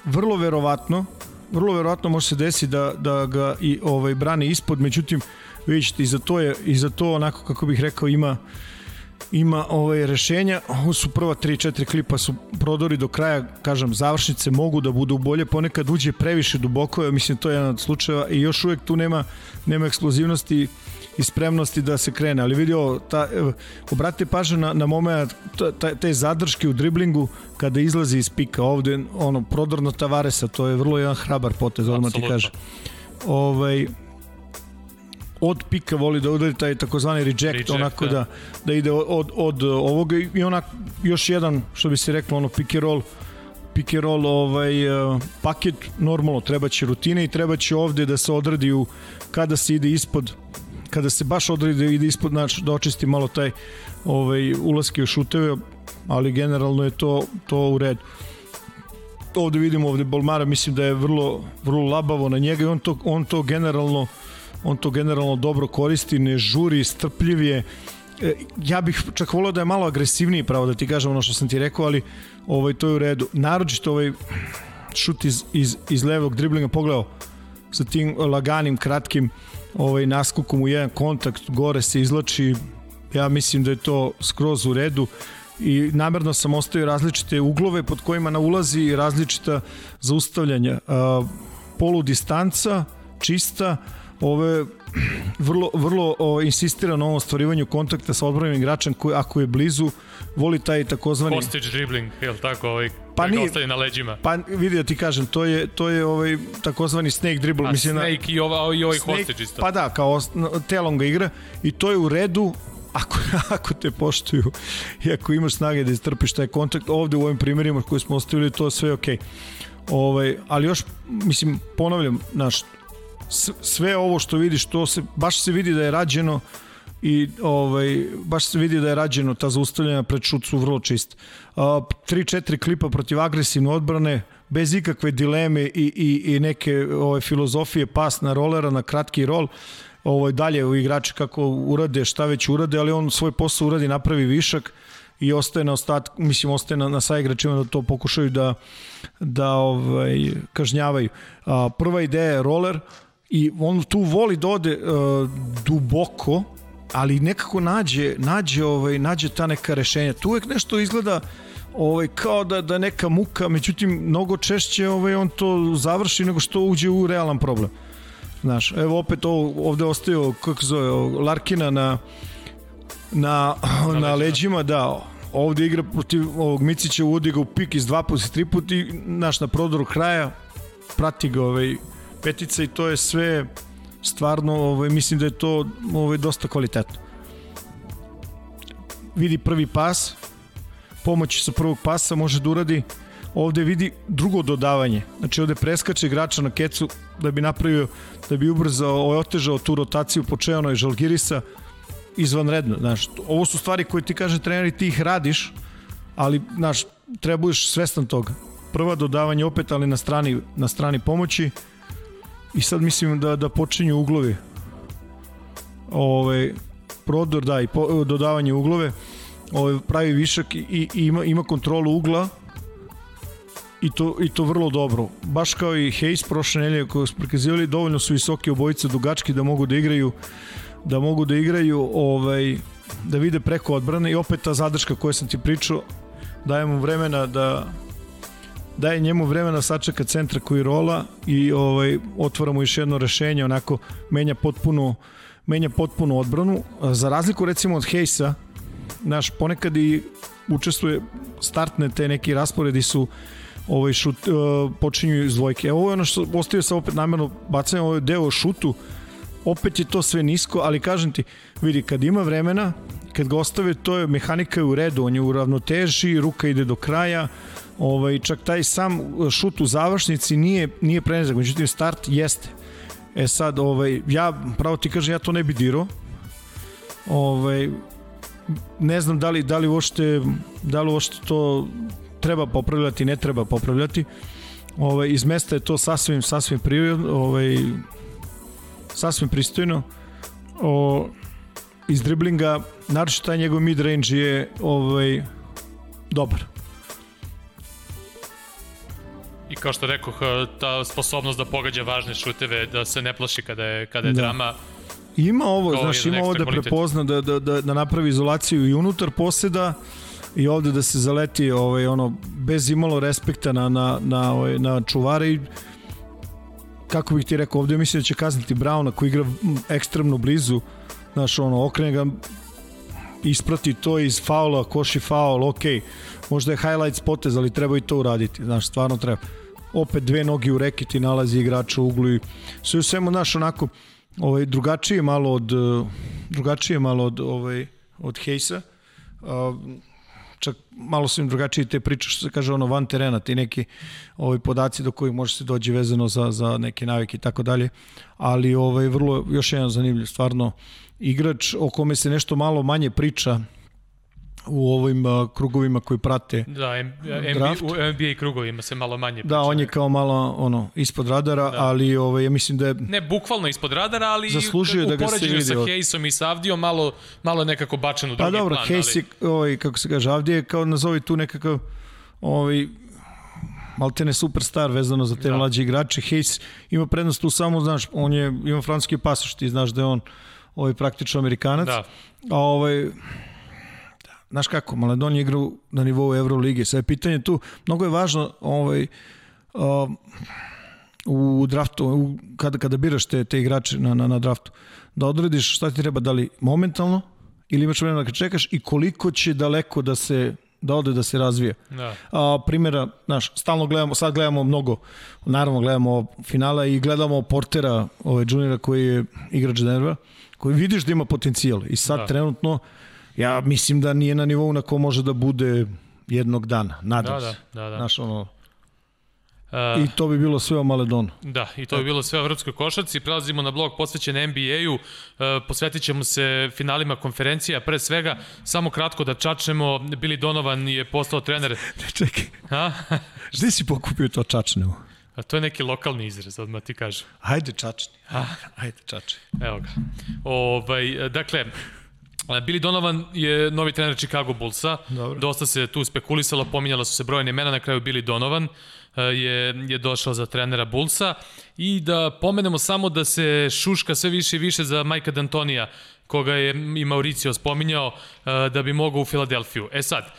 S2: Vrlo verovatno, vrlo verovatno može se desiti da, da ga i ovaj brani ispod, međutim vidite i za to je i za to onako kako bih rekao ima ima ovaj rešenja. Ovo su prva 3-4 klipa su prodori do kraja, kažem, završnice mogu da budu bolje, ponekad uđe previše duboko, ja mislim to je jedan od slučajeva. I još uvek tu nema nema eksplozivnosti i spremnosti da se krene, ali vidio ta obratite pažnju na na momenat te, te zadrške u driblingu kada izlazi iz pika. Ovde ono prodorno Tavaresa, to je vrlo jedan hrabar potez, odmah ti kaže. Ovaj od pika voli da udari taj takozvani reject, reject onako da. da da ide od, od, ovoga i onak još jedan što bi se reklo ono pick and roll pick and roll ovaj, uh, paket normalno treba će rutine i treba će ovde da se odradi u kada se ide ispod kada se baš odradi da ide ispod znači da očisti malo taj ovaj ulaske u šuteve ali generalno je to to u redu ovde vidimo ovde Bolmara mislim da je vrlo vrlo labavo na njega i on to on to generalno on to generalno dobro koristi, ne žuri, strpljiv je. E, ja bih čak volio da je malo agresivniji, pravo da ti kažem ono što sam ti rekao, ali ovaj, to je u redu. Naročito ovaj šut iz, iz, iz levog driblinga pogledao sa tim laganim, kratkim ovaj, naskokom u jedan kontakt, gore se izlači, ja mislim da je to skroz u redu i namerno sam ostavio različite uglove pod kojima na ulazi različita zaustavljanja. polu distanca, čista, ove vrlo, vrlo o, insistira na ovom stvarivanju kontakta sa odbranim igračem koji ako je blizu voli taj takozvani
S1: hostage dribbling, je li tako, ovaj pa nije, ostaje na leđima.
S2: Pa vidi da ti kažem, to je to je ovaj takozvani snake dribble,
S1: A,
S2: mislim
S1: snake
S2: na,
S1: i ova i ovaj snake, hostage isto.
S2: Pa da, kao telom ga igra i to je u redu ako, [LAUGHS] ako te poštuju i ako imaš snage da istrpiš taj kontakt, ovde u ovim primjerima koji smo ostavili, to sve ok. Ovaj, ali još, mislim, ponavljam, naš, sve ovo što vidiš, to se, baš se vidi da je rađeno i ovaj, baš se vidi da je rađeno ta zaustavljena pred šut su vrlo čist. 3-4 klipa protiv agresivne odbrane, bez ikakve dileme i, i, i neke ovaj, filozofije pas na rolera, na kratki rol, ovaj, dalje u igrači kako urade, šta već urade, ali on svoj posao uradi, napravi višak i ostaje na ostat, mislim ostaje na, na sa igračima da to pokušaju da da ovaj kažnjavaju. A, prva ideja je roller, i on tu voli da ode uh, duboko, ali nekako nađe, nađe, ovaj, nađe ta neka rešenja. Tu uvek nešto izgleda ovaj, kao da, da neka muka, međutim, mnogo češće ovaj, on to završi nego što uđe u realan problem. Znaš, evo opet ovo, ovde ostaje, kako zove, Larkina na, na, na, na leđima, da, ovde igra protiv ovog Micića, uvodi ga u pik iz dva puta, tri puta i naš na prodoru kraja prati ga ovaj, petica i to je sve stvarno, ovaj, mislim da je to ovaj, dosta kvalitetno. Vidi prvi pas, pomoć sa prvog pasa može da uradi, ovde vidi drugo dodavanje. Znači ovde preskače igrača na kecu da bi napravio, da bi ubrzao, otežao tu rotaciju počeano je Žalgirisa izvanredno. Znaš, ovo su stvari koje ti kaže treneri, ti ih radiš, ali znaš, trebuješ svestan toga. Prva dodavanje opet, ali na strani, na strani pomoći i sad mislim da, da počinju uglovi. Ove, prodor, da, i po, dodavanje uglove. Ove, pravi višak i, i ima, ima kontrolu ugla i to, i to vrlo dobro. Baš kao i Hayes prošle nelje koje su prikazivali, dovoljno su visoki obojice dugački da mogu da igraju da mogu da igraju ovaj, da vide preko odbrane i opet ta zadrška koju sam ti pričao daje mu vremena da daje njemu vremena sačeka centra koji rola i ovaj otvara mu još jedno rešenje onako menja potpuno menja potpuno odbranu za razliku recimo od Hejsa naš ponekad i učestvuje startne te neki rasporedi su ovaj šut uh, počinju iz dvojke. Evo ovo je ono što ostavio sam opet namerno bacanje ovaj deo šutu opet je to sve nisko, ali kažem ti, vidi, kad ima vremena, kad ga ostave, to je mehanika je u redu, on je u ravnoteži, ruka ide do kraja, ovaj, čak taj sam šut u završnici nije, nije prenezak, međutim start jeste. E sad, ovaj, ja, pravo ti kažem, ja to ne bi dirao, ovaj, ne znam da li, da li uopšte, da li uopšte to treba popravljati, ne treba popravljati. Ovaj, iz mesta je to sasvim, sasvim prirodno, ovaj, sasvim pristojno. O, iz driblinga, naravno taj njegov mid range je ovaj, dobar.
S1: I kao što rekoh, ta sposobnost da pogađa važne šuteve, da se ne plaši kada je, kada je da. drama.
S2: Ima ovo, znaš, ima ovo da prepozna, da, da, da, da napravi izolaciju i unutar poseda i ovde da se zaleti ovaj, ono, bez imalo respekta na, na, na, ovaj, na čuvare i kako bih ti rekao, ovde mislim da će kazniti Brauna koji igra ekstremno blizu, znaš, ono, okrene ga isprati to iz faula, koši faul, ok, možda je highlights potez, ali treba i to uraditi, znaš, stvarno treba. Opet dve noge u reketi nalazi igrača u uglu i sve u svemu, znaš, onako, ovaj, drugačije malo od, drugačije malo od, ovaj, od Hejsa, uh, čak malo su im drugačije te priče što se kaže ono van terena, ti neki ovi podaci do kojih može se doći vezano za, za neke navike i tako dalje, ali ovaj, vrlo, još jedan zanimljiv stvarno igrač o kome se nešto malo manje priča u ovim uh, krugovima koji prate
S1: da, NBA, u NBA krugovima se malo manje priča.
S2: Da, on je kao malo ono ispod radara, da. ali ovaj ja mislim da je
S1: ne bukvalno ispod radara, ali
S2: zaslužuje da ga se vidi
S1: sa Hejsom i sa Avdijom malo malo nekako bačen u drugi
S2: pa, dobro,
S1: plan.
S2: Hejs ali... je, ovaj kako se kaže, Avdije kao nazovi tu nekako ovaj maltene superstar vezano za te da. mlađe igrače. Hayes ima prednost tu samo, znaš, on je, ima francuski pasoš, ti znaš da je on ovaj, praktično Amerikanac. Da. A ovaj, znaš kako, Maledon je igrao na nivou Evrolige. Sve je pitanje tu, mnogo je važno ovaj, uh, u draftu, u, kada, kada biraš te, te igrače na, na, na draftu, da odrediš šta ti treba, da li momentalno ili imaš vremena da čekaš i koliko će daleko da se da ode da se razvije. Da. A, primjera, znaš, stalno gledamo, sad gledamo mnogo, naravno gledamo finala i gledamo Portera, ovaj juniora koji je igrač Denvera, koji vidiš da ima potencijal i sad da. trenutno ja mislim da nije na nivou na ko može da bude jednog dana, nadam da, se. Da, da, da. Znaš, ono, Uh, I to bi bilo sve o Maledonu.
S1: Da, i to bi bilo sve o evropskoj košarci. Prelazimo na blog posvećen NBA-u. Uh, posvetit ćemo se finalima konferencija. Pre svega, samo kratko da čačnemo. Billy Donovan je postao trener. [LAUGHS]
S2: Ne, čekaj. A? [LAUGHS] Gde si pokupio to čačnemo?
S1: A to je neki lokalni izraz, odmah ti kažem.
S2: Hajde čačni. A? Hajde čačni.
S1: Evo ga. Ovaj, dakle, Billy Donovan je novi trener Chicago Bullsa. Dobro. Dosta se tu spekulisalo, pominjala su se brojne imena, na kraju Billy Donovan e, je, je došao za trenera Bullsa. I da pomenemo samo da se šuška sve više i više za Majka D'Antonija, koga je i Mauricio spominjao, e, da bi mogao u Filadelfiju. E sad,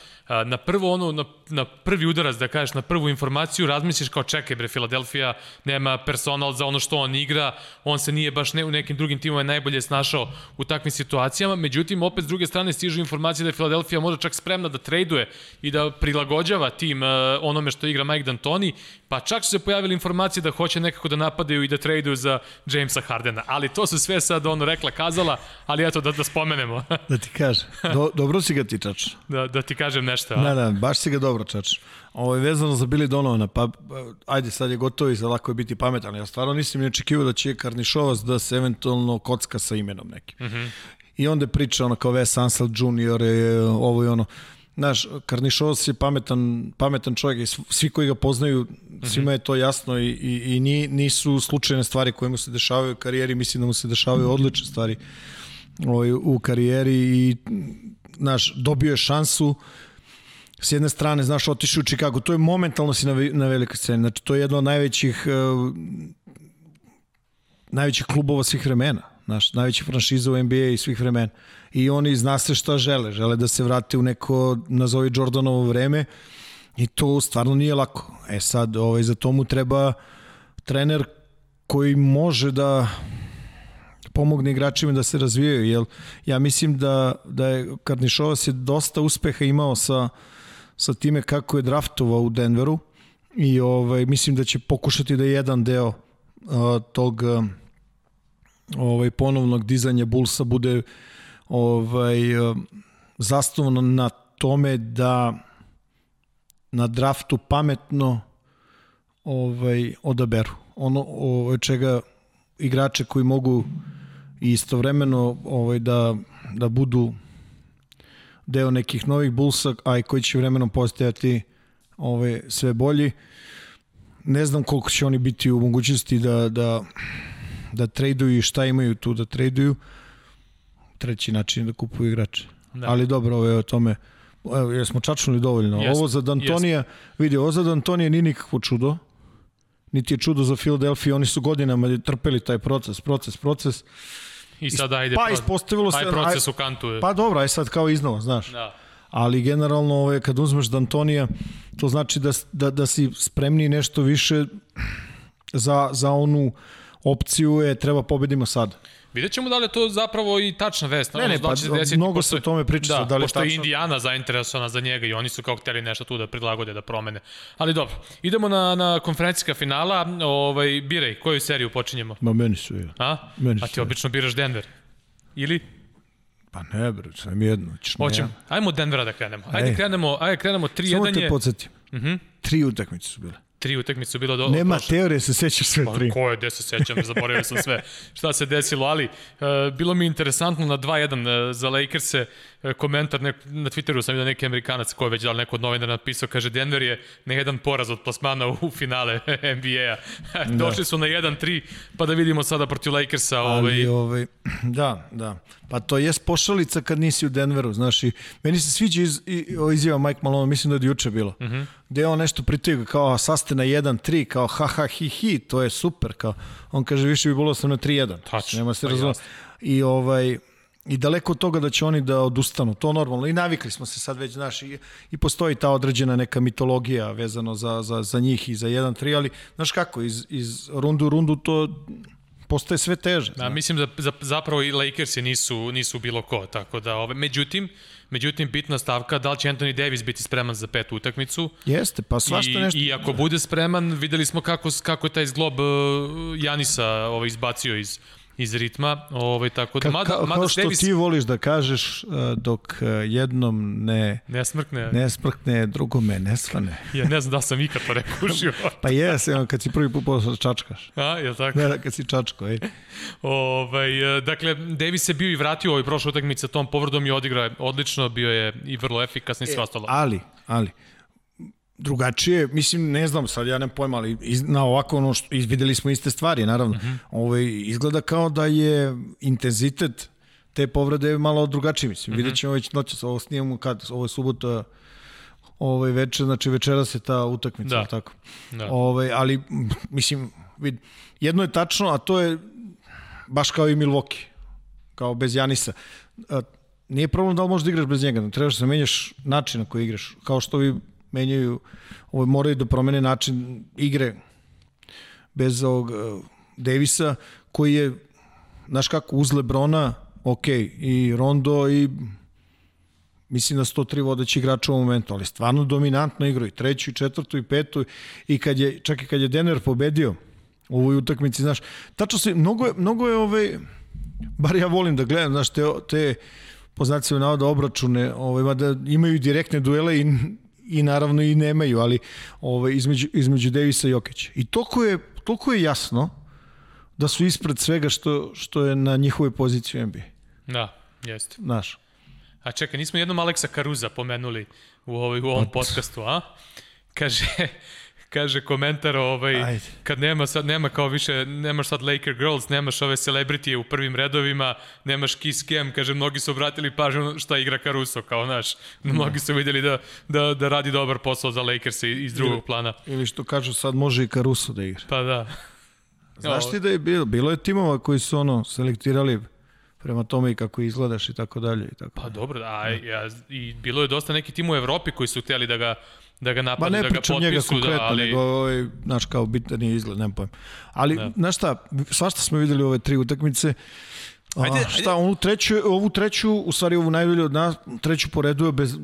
S1: na prvo ono, na, na prvi udarac, da kažeš, na prvu informaciju, razmisliš kao čekaj bre, Filadelfija nema personal za ono što on igra, on se nije baš ne, u nekim drugim timovima najbolje snašao u takvim situacijama, međutim, opet s druge strane stižu informacije da je Filadelfija možda čak spremna da traduje i da prilagođava tim uh, onome što igra Mike D'Antoni, pa čak su se pojavili informacije da hoće nekako da napadaju i da traduju za Jamesa Hardena, ali to su sve sad ono rekla, kazala, ali eto da, da spomenemo.
S2: da ti kažem, Do, dobro si ga ti čač.
S1: Da, da ti kažem nešto?
S2: Da, da, baš si ga dobro čač. Ovo je vezano za Billy Donovana, pa ajde sad je gotovo i za lako je biti pametan. Ja stvarno nisam ni očekivao da će Karnišovac da se eventualno kocka sa imenom nekim. Mm -hmm. I onda priča ono kao Wes Ansel Jr. Je, ovo i ono. Znaš, Karnišovas je pametan, pametan čovjek i svi koji ga poznaju, svima je to jasno i, i, i nisu slučajne stvari koje mu se dešavaju u karijeri, mislim da mu se dešavaju odlične stvari ovaj, u karijeri i znaš, dobio je šansu s jedne strane, znaš, otišao u Chicago, to je momentalno si na, na velikoj sceni, znači to je jedno od najvećih uh, najvećih klubova svih vremena, znaš, najvećih franšiza u NBA i svih vremena. I oni zna se šta žele, žele da se vrate u neko, nazovi Jordanovo vreme i to stvarno nije lako. E sad, ovaj, za tomu treba trener koji može da pomogne igračima da se razvijaju, jer ja mislim da, da je Karnišovas je dosta uspeha imao sa, sa time kako je draftovao u Denveru i ovaj, mislim da će pokušati da je jedan deo uh, tog uh, ovaj, ponovnog dizanja Bulsa bude ovaj, zasnovano na tome da na draftu pametno ovaj odaberu. Ono ovaj, čega igrače koji mogu istovremeno ovaj, da, da budu deo nekih novih Bullsa, a i koji će vremenom postajati ovaj, sve bolji. Ne znam koliko će oni biti u mogućnosti da, da, da traduju i šta imaju tu da traduju. Treći način da kupuju igrače. Da. Ali dobro, ovo je o tome Evo, jesmo čačnuli dovoljno. Jest, ovo za Dantonija, vidi, ovo za Dantonija nije nikakvo čudo. Niti je čudo za Philadelphia, oni su godinama trpeli taj proces, proces, proces.
S1: I sad ajde,
S2: pa ispostavilo
S1: se... Taj proces u kantu je.
S2: Pa dobro, aj sad kao iznova, znaš.
S1: Da.
S2: Ali generalno, ove, kad uzmeš Dantonija, to znači da, da, da si spremni nešto više za, za onu opciju je treba pobedimo sad.
S1: Vidjet ćemo da li je to zapravo i tačna vest.
S2: Ne, ne, pa
S1: da desiti,
S2: mnogo se o tome priča.
S1: Da,
S2: da li
S1: pošto je Indijana zainteresovana za njega i oni su kao hteli nešto tu da prilagode, da promene. Ali dobro, idemo na, na konferencijska finala. Ovaj, biraj, koju seriju počinjemo?
S2: Ma meni su je.
S1: A?
S2: Meni
S1: A ti obično biraš Denver? Ili?
S2: Pa ne, bre, sam jedno.
S1: Hoćemo. Ajmo od Denvera da krenemo. Ajde, Ej. krenemo, ajde krenemo 3-1 Samo
S2: te podsjetim.
S1: Uh -huh.
S2: Tri utakmice su bile
S1: tri utakmice su bilo do
S2: Nema prošle. teorije, se sećaš sve pa, tri.
S1: Ko je, gde se sećam, zaboravio sam sve. Šta se desilo, ali uh, bilo mi interesantno na 2-1 uh, za Lakers-e, komentar nek, na Twitteru sam vidio neki Amerikanac ko je već dal neko od novinara napisao, kaže Denver je na jedan poraz od plasmana u finale [LAUGHS] NBA-a. [LAUGHS] da. Došli su na 1-3, pa da vidimo sada protiv Lakersa.
S2: Ali, ovaj... ovaj, [CLEARS THROAT] da, da. Pa to jest pošalica kad nisi u Denveru, znaš, i meni se sviđa iz, iz, izjava Mike Malone, mislim da je juče bilo, uh mhm. -huh. gde on nešto pritiga, kao saste na 1-3, kao ha ha hi hi, to je super, kao, on kaže više bi bilo sam na 3-1.
S1: Tačno.
S2: Nema se pa. I ovaj, i daleko od toga da će oni da odustanu, to normalno. I navikli smo se sad već, znaš, i, i postoji ta određena neka mitologija vezano za, za, za njih i za 1-3, ali znaš kako, iz, iz rundu u rundu to postaje sve teže.
S1: Da, mislim da za, zapravo i Lakersi nisu, nisu bilo ko, tako da, ove, međutim, Međutim, bitna stavka, da li će Anthony Davis biti spreman za petu utakmicu?
S2: Jeste, pa svašta I, nešto.
S1: I ako bude spreman, videli smo kako, kako je taj zglob uh, Janisa ovaj, izbacio iz, iz ritma, ovaj tako da
S2: mada, ka, mada kao što Davis... ti voliš da kažeš uh, dok uh, jednom ne
S1: ne smrkne,
S2: ne smrkne, drugome ne svane. [LAUGHS]
S1: ja ne znam da sam ikad to rekušio. [LAUGHS]
S2: pa jes, kad si prvi put posle čačkaš.
S1: A, je tako?
S2: Ne, kad si čačko, ej. [LAUGHS]
S1: Ovaj, uh, dakle, Davis je bio i vratio ovaj prošle utakmice tom povredom i odigrao odlično, bio je i vrlo efikasan i sve e, ostalo.
S2: Ali, ali, drugačije, mislim, ne znam, sad ja ne pojma, ali iz, na ovako ono što, izvideli smo iste stvari, naravno. Uh mhm. -huh. Ove, ovaj, izgleda kao da je intenzitet te povrede malo drugačiji, mislim. Uh -huh. Vidjet ćemo već noć, ovo snijemo kad, ovo je subota, ovaj večer, znači večera se ta utakmica, da. tako. Da. Ovaj, ali, mislim, vid, jedno je tačno, a to je baš kao i Milwaukee, kao bez Janisa. A, nije problem da li možeš da igraš bez njega, trebaš da menjaš način na koji igraš, kao što vi menjaju, ovo, moraju da promene način igre bez ovog uh, Davisa, koji je, znaš kako, uz Lebrona, ok, i Rondo i mislim da 103 vodeći igrača u momentu, ali stvarno dominantno igraju i treću, i četvrtu, i petu, i kad je, čak i kad je Denver pobedio u ovoj utakmici, znaš, tačno se, mnogo je, mnogo je ovaj, bar ja volim da gledam, znaš, te, te po znacima navoda obračune, ovaj, mada imaju direktne duele i i naravno i nemaju, ali ovaj, između, između Davisa i Jokića. I toliko je, toliko je jasno da su ispred svega što, što je na njihovoj poziciji NBA.
S1: Da. Jeste.
S2: Znaš,
S1: A čekaj, nismo jednom Aleksa Karuza pomenuli u, ovoj, u ovom
S2: Pa,
S1: podcastu, a? Kaže, kaže komentar ovaj
S2: Ajde.
S1: kad nema sad nema kao više nemaš sad Laker girls nemaš ove celebrity u prvim redovima nemaš kiss cam kaže mnogi su obratili pažnju šta igra Caruso kao naš mnogi su videli da, da, da radi dobar posao za Lakers iz drugog plana
S2: ili što kažu sad može i Caruso da igra.
S1: pa da
S2: Znaš ti da je bilo, bilo je timova koji su ono selektirali prema tome i kako izgledaš i tako dalje i tako.
S1: Pa dobro, a ja, i bilo je dosta neki tim u Evropi koji su hteli da ga da ga
S2: Ba
S1: napadnu,
S2: ne
S1: da ga
S2: pričam njega
S1: potpisu,
S2: konkretno,
S1: da, ali
S2: nego ovaj, znaš, kao bitan je izgled, nemam pojma. Ali, da. znaš šta, svašta smo videli ove tri utakmice,
S1: Ajde,
S2: A, šta, ovu treću, ovu treću, u stvari ovu najbolju od nas, treću po redu je bez...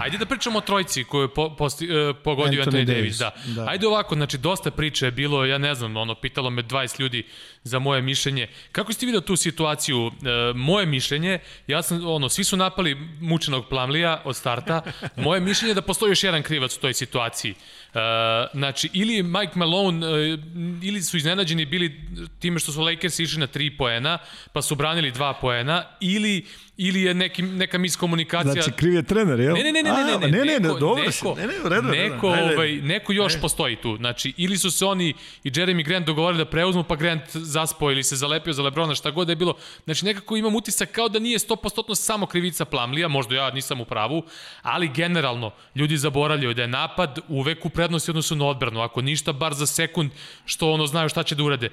S1: Ajde da pričamo o trojci koju je po, posti, e, pogodio Anthony,
S2: Anthony
S1: Davis.
S2: Davis,
S1: Da.
S2: da.
S1: Ajde ovako, znači dosta priče je bilo, ja ne znam, ono, pitalo me 20 ljudi za moje mišljenje. Kako ste vidio tu situaciju? E, moje mišljenje, ja sam, ono, svi su napali mučenog Plamlija od starta. Moje mišljenje je da postoji još jedan krivac u toj situaciji. E, znači, ili Mike Malone, e, ili su iznenađeni bili time što su Lakers išli na 3 poena, pa su branili 2 poena, ili ili je neki, neka miskomunikacija.
S2: Znači, kriv je trener, jel?
S1: Ne, ne, ne, ne, ne, ne,
S2: ne, ne, ne, dobro
S1: neko.
S2: Ne, ne, u redu,
S1: neko, ovaj, neko još
S2: Ajde.
S1: postoji tu. Znači, ili su se oni i Jeremy Grant dogovorili da preuzmu, pa Grant zaspao ili se zalepio za Lebrona, šta god da je bilo. Znači, nekako imam utisak kao da nije 100% samo krivica Plamlija, možda ja nisam u pravu, ali generalno, ljudi zaboravljaju da je napad uvek u prednosti odnosu na odbranu. Ako ništa, bar za sekund što ono znaju šta će da urade.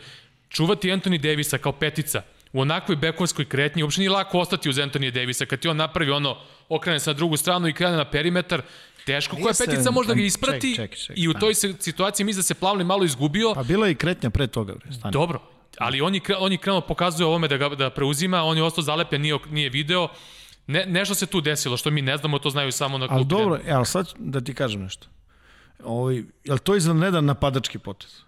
S1: Čuvati Anthony Davisa kao petica u onakvoj bekovskoj kretnji, uopšte nije lako ostati uz Anthony Davisa. Kad ti on napravi ono, okrene se na drugu stranu i krene na perimetar, teško koja petica može da ga
S2: ček,
S1: isprati
S2: ček, ček,
S1: i u toj situaciji mislim da se Plavli malo izgubio.
S2: Pa bila je i kretnja pre toga, bre, stani.
S1: Dobro, ali on je, on je krenuo pokazuje ovome da ga da preuzima, on je ostao zalepljen, nije, nije video. Ne, nešto se tu desilo, što mi ne znamo, to znaju samo na klubu.
S2: Ali dobro, ali sad da ti kažem nešto. Ovaj, je li to izvanredan napadački potez?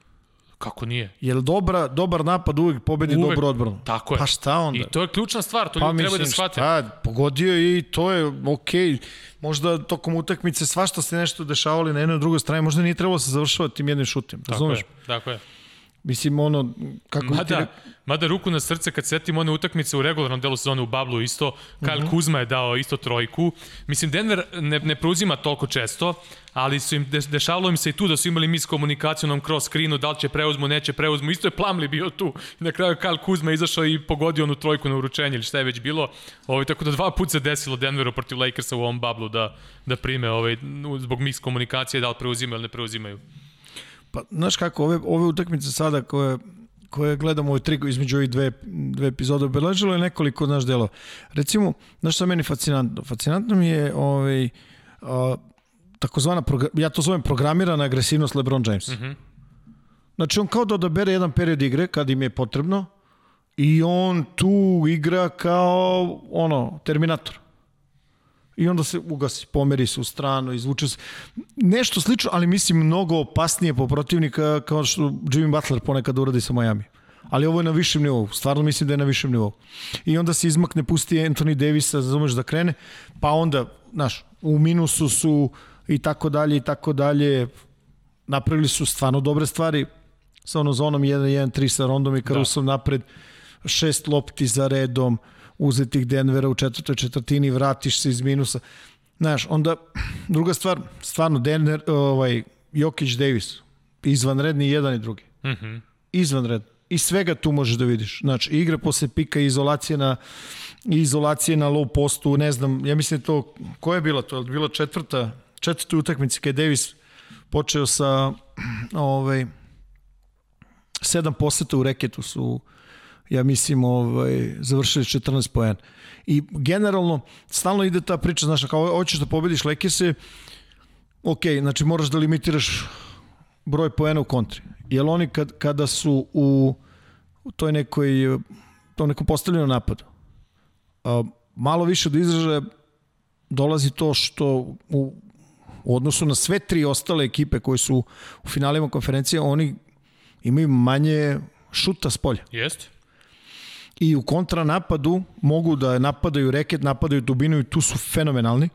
S1: Kako nije?
S2: Je li dobra, dobar napad uvek pobedi
S1: Uvek.
S2: dobru odbranu?
S1: Tako je.
S2: Pa šta onda?
S1: I to je ključna stvar, to
S2: Pa
S1: ljudi treba da shvate.
S2: šta, pogodio je i to je okej. Možda tokom utakmice svašta se nešto dešavali na jednoj drugoj strani, možda nije trebalo se završava tim jednim šutem,
S1: Tako
S2: razumeš?
S1: je, tako je.
S2: Mislim, ono, kako ti
S1: Mada,
S2: re-
S1: mada ruku na srce kad setim one utakmice u regularnom delu sezone u Bablu isto, Kyle uh -huh. Kuzma je dao isto trojku. Mislim, Denver ne, ne preuzima toliko često, ali su im, de, dešavalo im se i tu da su imali mis komunikaciju na onom cross screenu, da li će preuzmu, neće preuzmu. Isto je Plamli bio tu. Na kraju Kyle Kuzma izašao i pogodio onu trojku na uručenje ili šta je već bilo. Ovaj, tako da dva puta se desilo Denveru protiv Lakersa u ovom Bablu da, da prime ovaj, zbog mis komunikacije da li preuzimaju ili ne preuzimaju.
S2: Pa, znaš kako, ove, ove utakmice sada koje, koje gledamo ove tri, između ovih dve, dve epizode, obeležilo je nekoliko naš delova. Recimo, znaš šta meni fascinantno? Fascinantno mi je ovaj, a, takozvana, ja to zovem programirana agresivnost LeBron James. Mm -hmm. Znači, on kao da odabere jedan period igre kad im je potrebno i on tu igra kao ono, Terminator i onda se ugasi, pomeri se u stranu, izvuče se. Nešto slično, ali mislim mnogo opasnije po protivnika kao što Jimmy Butler ponekad uradi sa Miami. Ali ovo je na višem nivou, stvarno mislim da je na višem nivou. I onda se izmakne, pusti Anthony Davisa, razumeš da krene, pa onda, znaš, u minusu su i tako dalje i tako dalje. Napravili su stvarno dobre stvari sa ono zonom 1-1-3 sa Rondom i Karusom da. napred, šest lopti za redom, uzetih Denvera u četvrtoj četvrtini, vratiš se iz minusa. Znaš, onda druga stvar, stvarno Denver, ovaj, Jokić Davis, izvanredni jedan i drugi.
S1: Mm -hmm.
S2: Izvanredno. I svega tu možeš da vidiš. Znači, igra posle pika, izolacije na izolacije na low postu, ne znam, ja mislim to, koja je bila to? Je bila četvrta, četvrta utakmica kada je Davis počeo sa ovaj, sedam poseta u reketu su ja mislim, ovaj, završili 14 poena. I generalno, stalno ide ta priča, znaš, kao hoćeš da pobediš Lakers-e, ok, znači moraš da limitiraš broj poena u kontri. Jer oni kad, kada su u, u toj nekoj, to nekom postavljenom napadu, a, malo više do izražaja dolazi to što u, u odnosu na sve tri ostale ekipe koje su u finalima konferencije, oni imaju manje šuta s polja
S1: Jeste?
S2: I u kontranapadu mogu da napadaju reket, napadaju dubinu i tu su fenomenalni,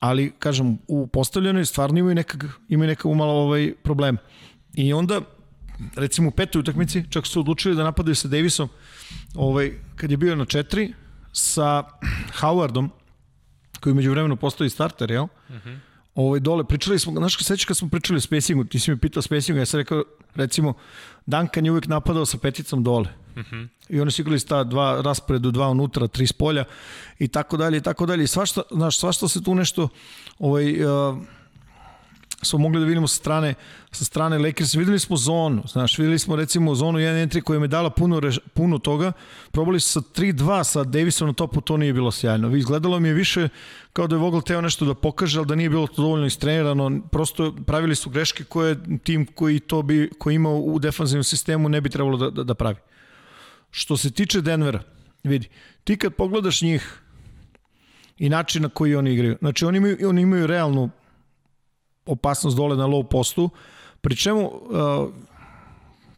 S2: ali kažem u postavljenoj stvarno imaju nekak, imaju nekak umalo ovaj problem. I onda recimo u petoj utakmici čak su odlučili da napadaju sa Davisom ovaj, kad je bio na četiri sa Howardom, koji među vremenu postoji starter, jel? Uh -huh. ovaj, dole, pričali smo, znaš, sećaš kad smo pričali o spacingu, ti si mi pitao spacingu, ja sam rekao, recimo, Duncan je uvijek napadao sa peticom dole. Uh -huh. I oni su igrali sta dva rasporedu, dva unutra, tri spolja i tako dalje i tako dalje. Svašta, znaš, svašta se tu nešto ovaj, uh, smo mogli da vidimo sa strane, sa strane Lakers. Videli smo zonu, znaš, videli smo recimo zonu 1-3 koja im je dala puno, puno toga. Probali su sa 3-2 sa Davisom na topu, to nije bilo sjajno. Izgledalo mi je više kao da je Vogel teo nešto da pokaže, ali da nije bilo to dovoljno istrenirano. Prosto pravili su greške koje tim koji to bi, koji ima u defanzivnom sistemu ne bi trebalo da, da, da pravi. Što se tiče Denvera, vidi, ti kad pogledaš njih i način na koji oni igraju, znači oni imaju, oni imaju realnu opasnost dole na low postu, pri čemu uh,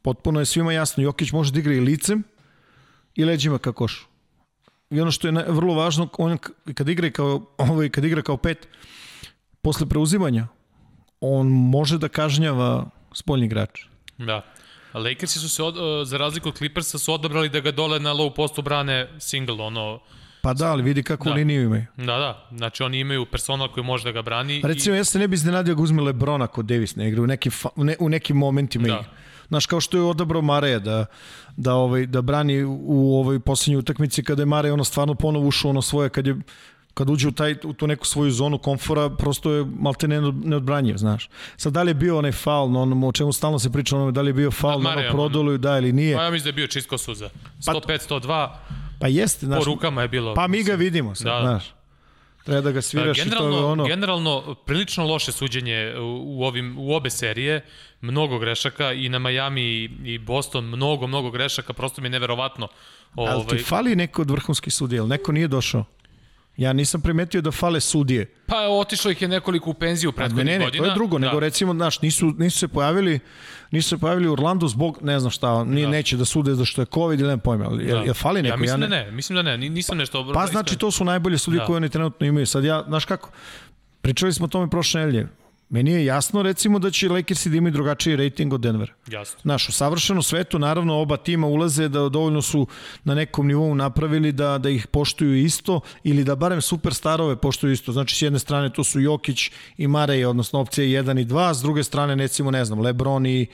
S2: potpuno je svima jasno, Jokić može da igra i licem i leđima ka košu. I ono što je vrlo važno, on kad igra kao, [LAUGHS] ovaj, kad igra kao pet, posle preuzimanja, on može da kažnjava spoljni igrač.
S1: Da. Lakersi su se, od, za razliku od Clippersa, su odabrali da ga dole na low postu brane single, ono,
S2: Pa da, ali vidi kako da. liniju imaju.
S1: Da, da. Znači oni imaju personal koji može da ga brani.
S2: Recimo, i... ja se ne bi iznenadio ga uzme Lebrona kod Davis ne igra u nekim, ne, u nekim momentima da. igra. Znaš, kao što je odabrao Mareja da, da, ovaj, da brani u ovoj poslednjoj utakmici kada je Marej ono stvarno ponovo ušao ono svoje, kad je kad uđe u, taj, u tu neku svoju zonu komfora, prosto je malte ne, neodbranjiv, znaš. Sad, da li je bio onaj faul, na onom, o čemu stalno se priča, onome, da li je bio faul na onom prodolu, da ili nije.
S1: Pa ja mislim da je bio čisto suza. 105-102,
S2: Pa jeste,
S1: znaš. Po rukama je bilo.
S2: Pa mi ga vidimo sad, da. znaš. Treba da ga sviraš
S1: i
S2: to je ono...
S1: Generalno, prilično loše suđenje u, ovim, u obe serije, mnogo grešaka i na Miami i Boston, mnogo, mnogo grešaka, prosto mi je neverovatno.
S2: Ovaj... Ali ti fali neko od vrhunskih sudija, neko nije došao? Ja nisam primetio da fale sudije.
S1: Pa otišlo ih je nekoliko u penziju prethodnih godina.
S2: Ne, ne, to je drugo, da. nego recimo, znaš, nisu, nisu se pojavili nisu se pojavili u Orlandu zbog, ne znam šta, ni, da. neće da sude za što je COVID ili ne pojma, ali da. je, fali neko?
S1: Ja mislim ja ne, da ne, mislim da ne, nisam nešto...
S2: Pa znači to su najbolje sudije da. koje oni trenutno imaju. Sad ja, znaš kako, pričali smo o tome prošle nedelje, Meni je jasno recimo da će Lakersi da imaju drugačiji rating od Denvera.
S1: Jasno.
S2: Znaš, u savršenom svetu naravno oba tima ulaze da dovoljno su na nekom nivou napravili da, da ih poštuju isto ili da barem superstarove poštuju isto. Znači s jedne strane to su Jokić i Marej, odnosno opcije 1 i 2, s druge strane recimo ne znam, Lebron i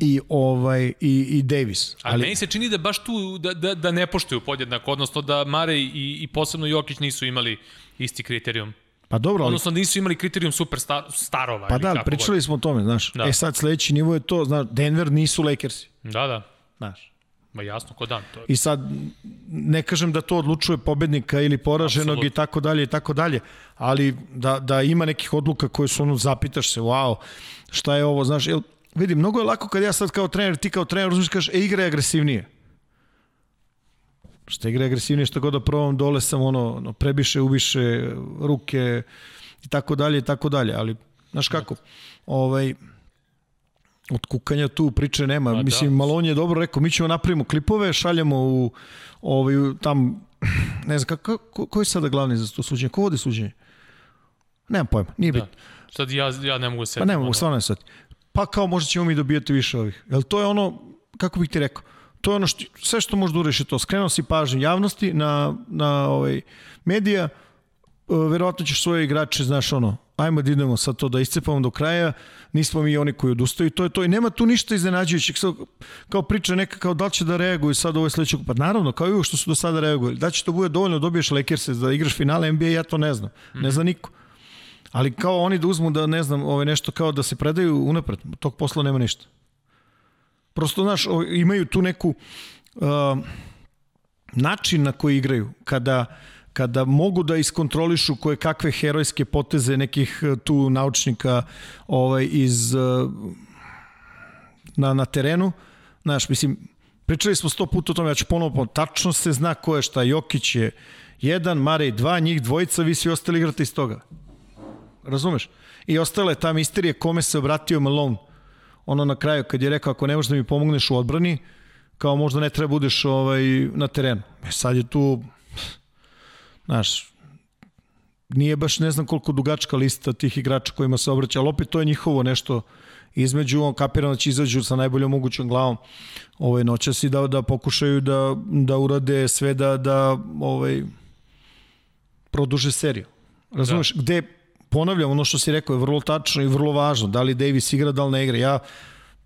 S2: i ovaj i i Davis.
S1: Ali, Ali meni se čini da baš tu da da da ne poštuju podjednako, odnosno da Marej i i posebno Jokić nisu imali isti kriterijum.
S2: Pa dobro, ali...
S1: Odnosno nisu imali kriterijum super star, starova.
S2: Pa da, pričali god. smo o tome, znaš. Da. E sad sledeći nivo je to, znaš, Denver nisu Lakersi.
S1: Da, da.
S2: Znaš.
S1: Ma jasno, ko dan. To je...
S2: I sad, ne kažem da to odlučuje pobednika ili poraženog Absolut. i tako dalje i tako dalje, ali da, da ima nekih odluka koje su ono, zapitaš se, wow, šta je ovo, znaš, jel, vidi, mnogo je lako kad ja sad kao trener, ti kao trener, uzmiš kažeš, e, igra je agresivnije Šta igra agresivnije, što god da probam, dole sam ono, ono prebiše, ubiše ruke i tako dalje i tako dalje, ali znaš kako, ovaj, od kukanja tu priče nema. A, da. Mislim, da. Malon je dobro rekao, mi ćemo napravimo klipove, šaljemo u ovaj, tam, ne znam, kako, ko, ko je sada glavni za to suđenje? Ko vodi suđenje? Nemam pojma, nije da. bitno.
S1: Sad ja, ja ne mogu
S2: se Pa ne mogu, stvarno ne sad. Pa kao možda ćemo mi dobijati više ovih. Jel to je ono, kako bih ti rekao, to je ono što, sve što možda uriš je to. Skrenuo si pažnju javnosti na, na ovaj, medija, e, verovatno ćeš svoje igrače, znaš ono, ajmo da idemo sad to da iscepamo do kraja, nismo mi oni koji odustaju, to je to i nema tu ništa iznenađujućeg, kao priča neka kao da li će da reaguju sad ovo sledećeg, pa naravno, kao i uvijek što su do sada reagovali, da će to bude dovoljno da dobiješ Lakers da igraš finale NBA, ja to ne znam, ne zna niko. Ali kao oni da uzmu da, ne znam, ovaj nešto kao da se predaju unapred, tog posla nema ništa. Prosto, znaš, imaju tu neku uh, način na koji igraju. Kada, kada mogu da iskontrolišu koje kakve herojske poteze nekih uh, tu naučnika ovaj, iz, uh, na, na terenu, znaš, mislim, pričali smo sto puta o tome, ja ću ponovo, tačno se zna ko je šta, Jokić je jedan, Marej dva, njih dvojica, vi svi ostali igrate iz toga. Razumeš? I ostale ta misterija kome se obratio Malone ono na kraju kad je rekao ako ne možeš da mi pomogneš u odbrani, kao možda ne treba budeš ovaj, na terenu. E sad je tu, znaš, nije baš ne znam koliko dugačka lista tih igrača kojima se obraća, ali opet to je njihovo nešto između, on kapirano da će izađu sa najboljom mogućom glavom ovaj, noćas i da, da pokušaju da, da urade sve da, da ovaj, produže seriju. Razumeš? Da. Gde, ponavljam, ono što si rekao je vrlo tačno i vrlo važno. Da li Davis igra, da li ne igra. Ja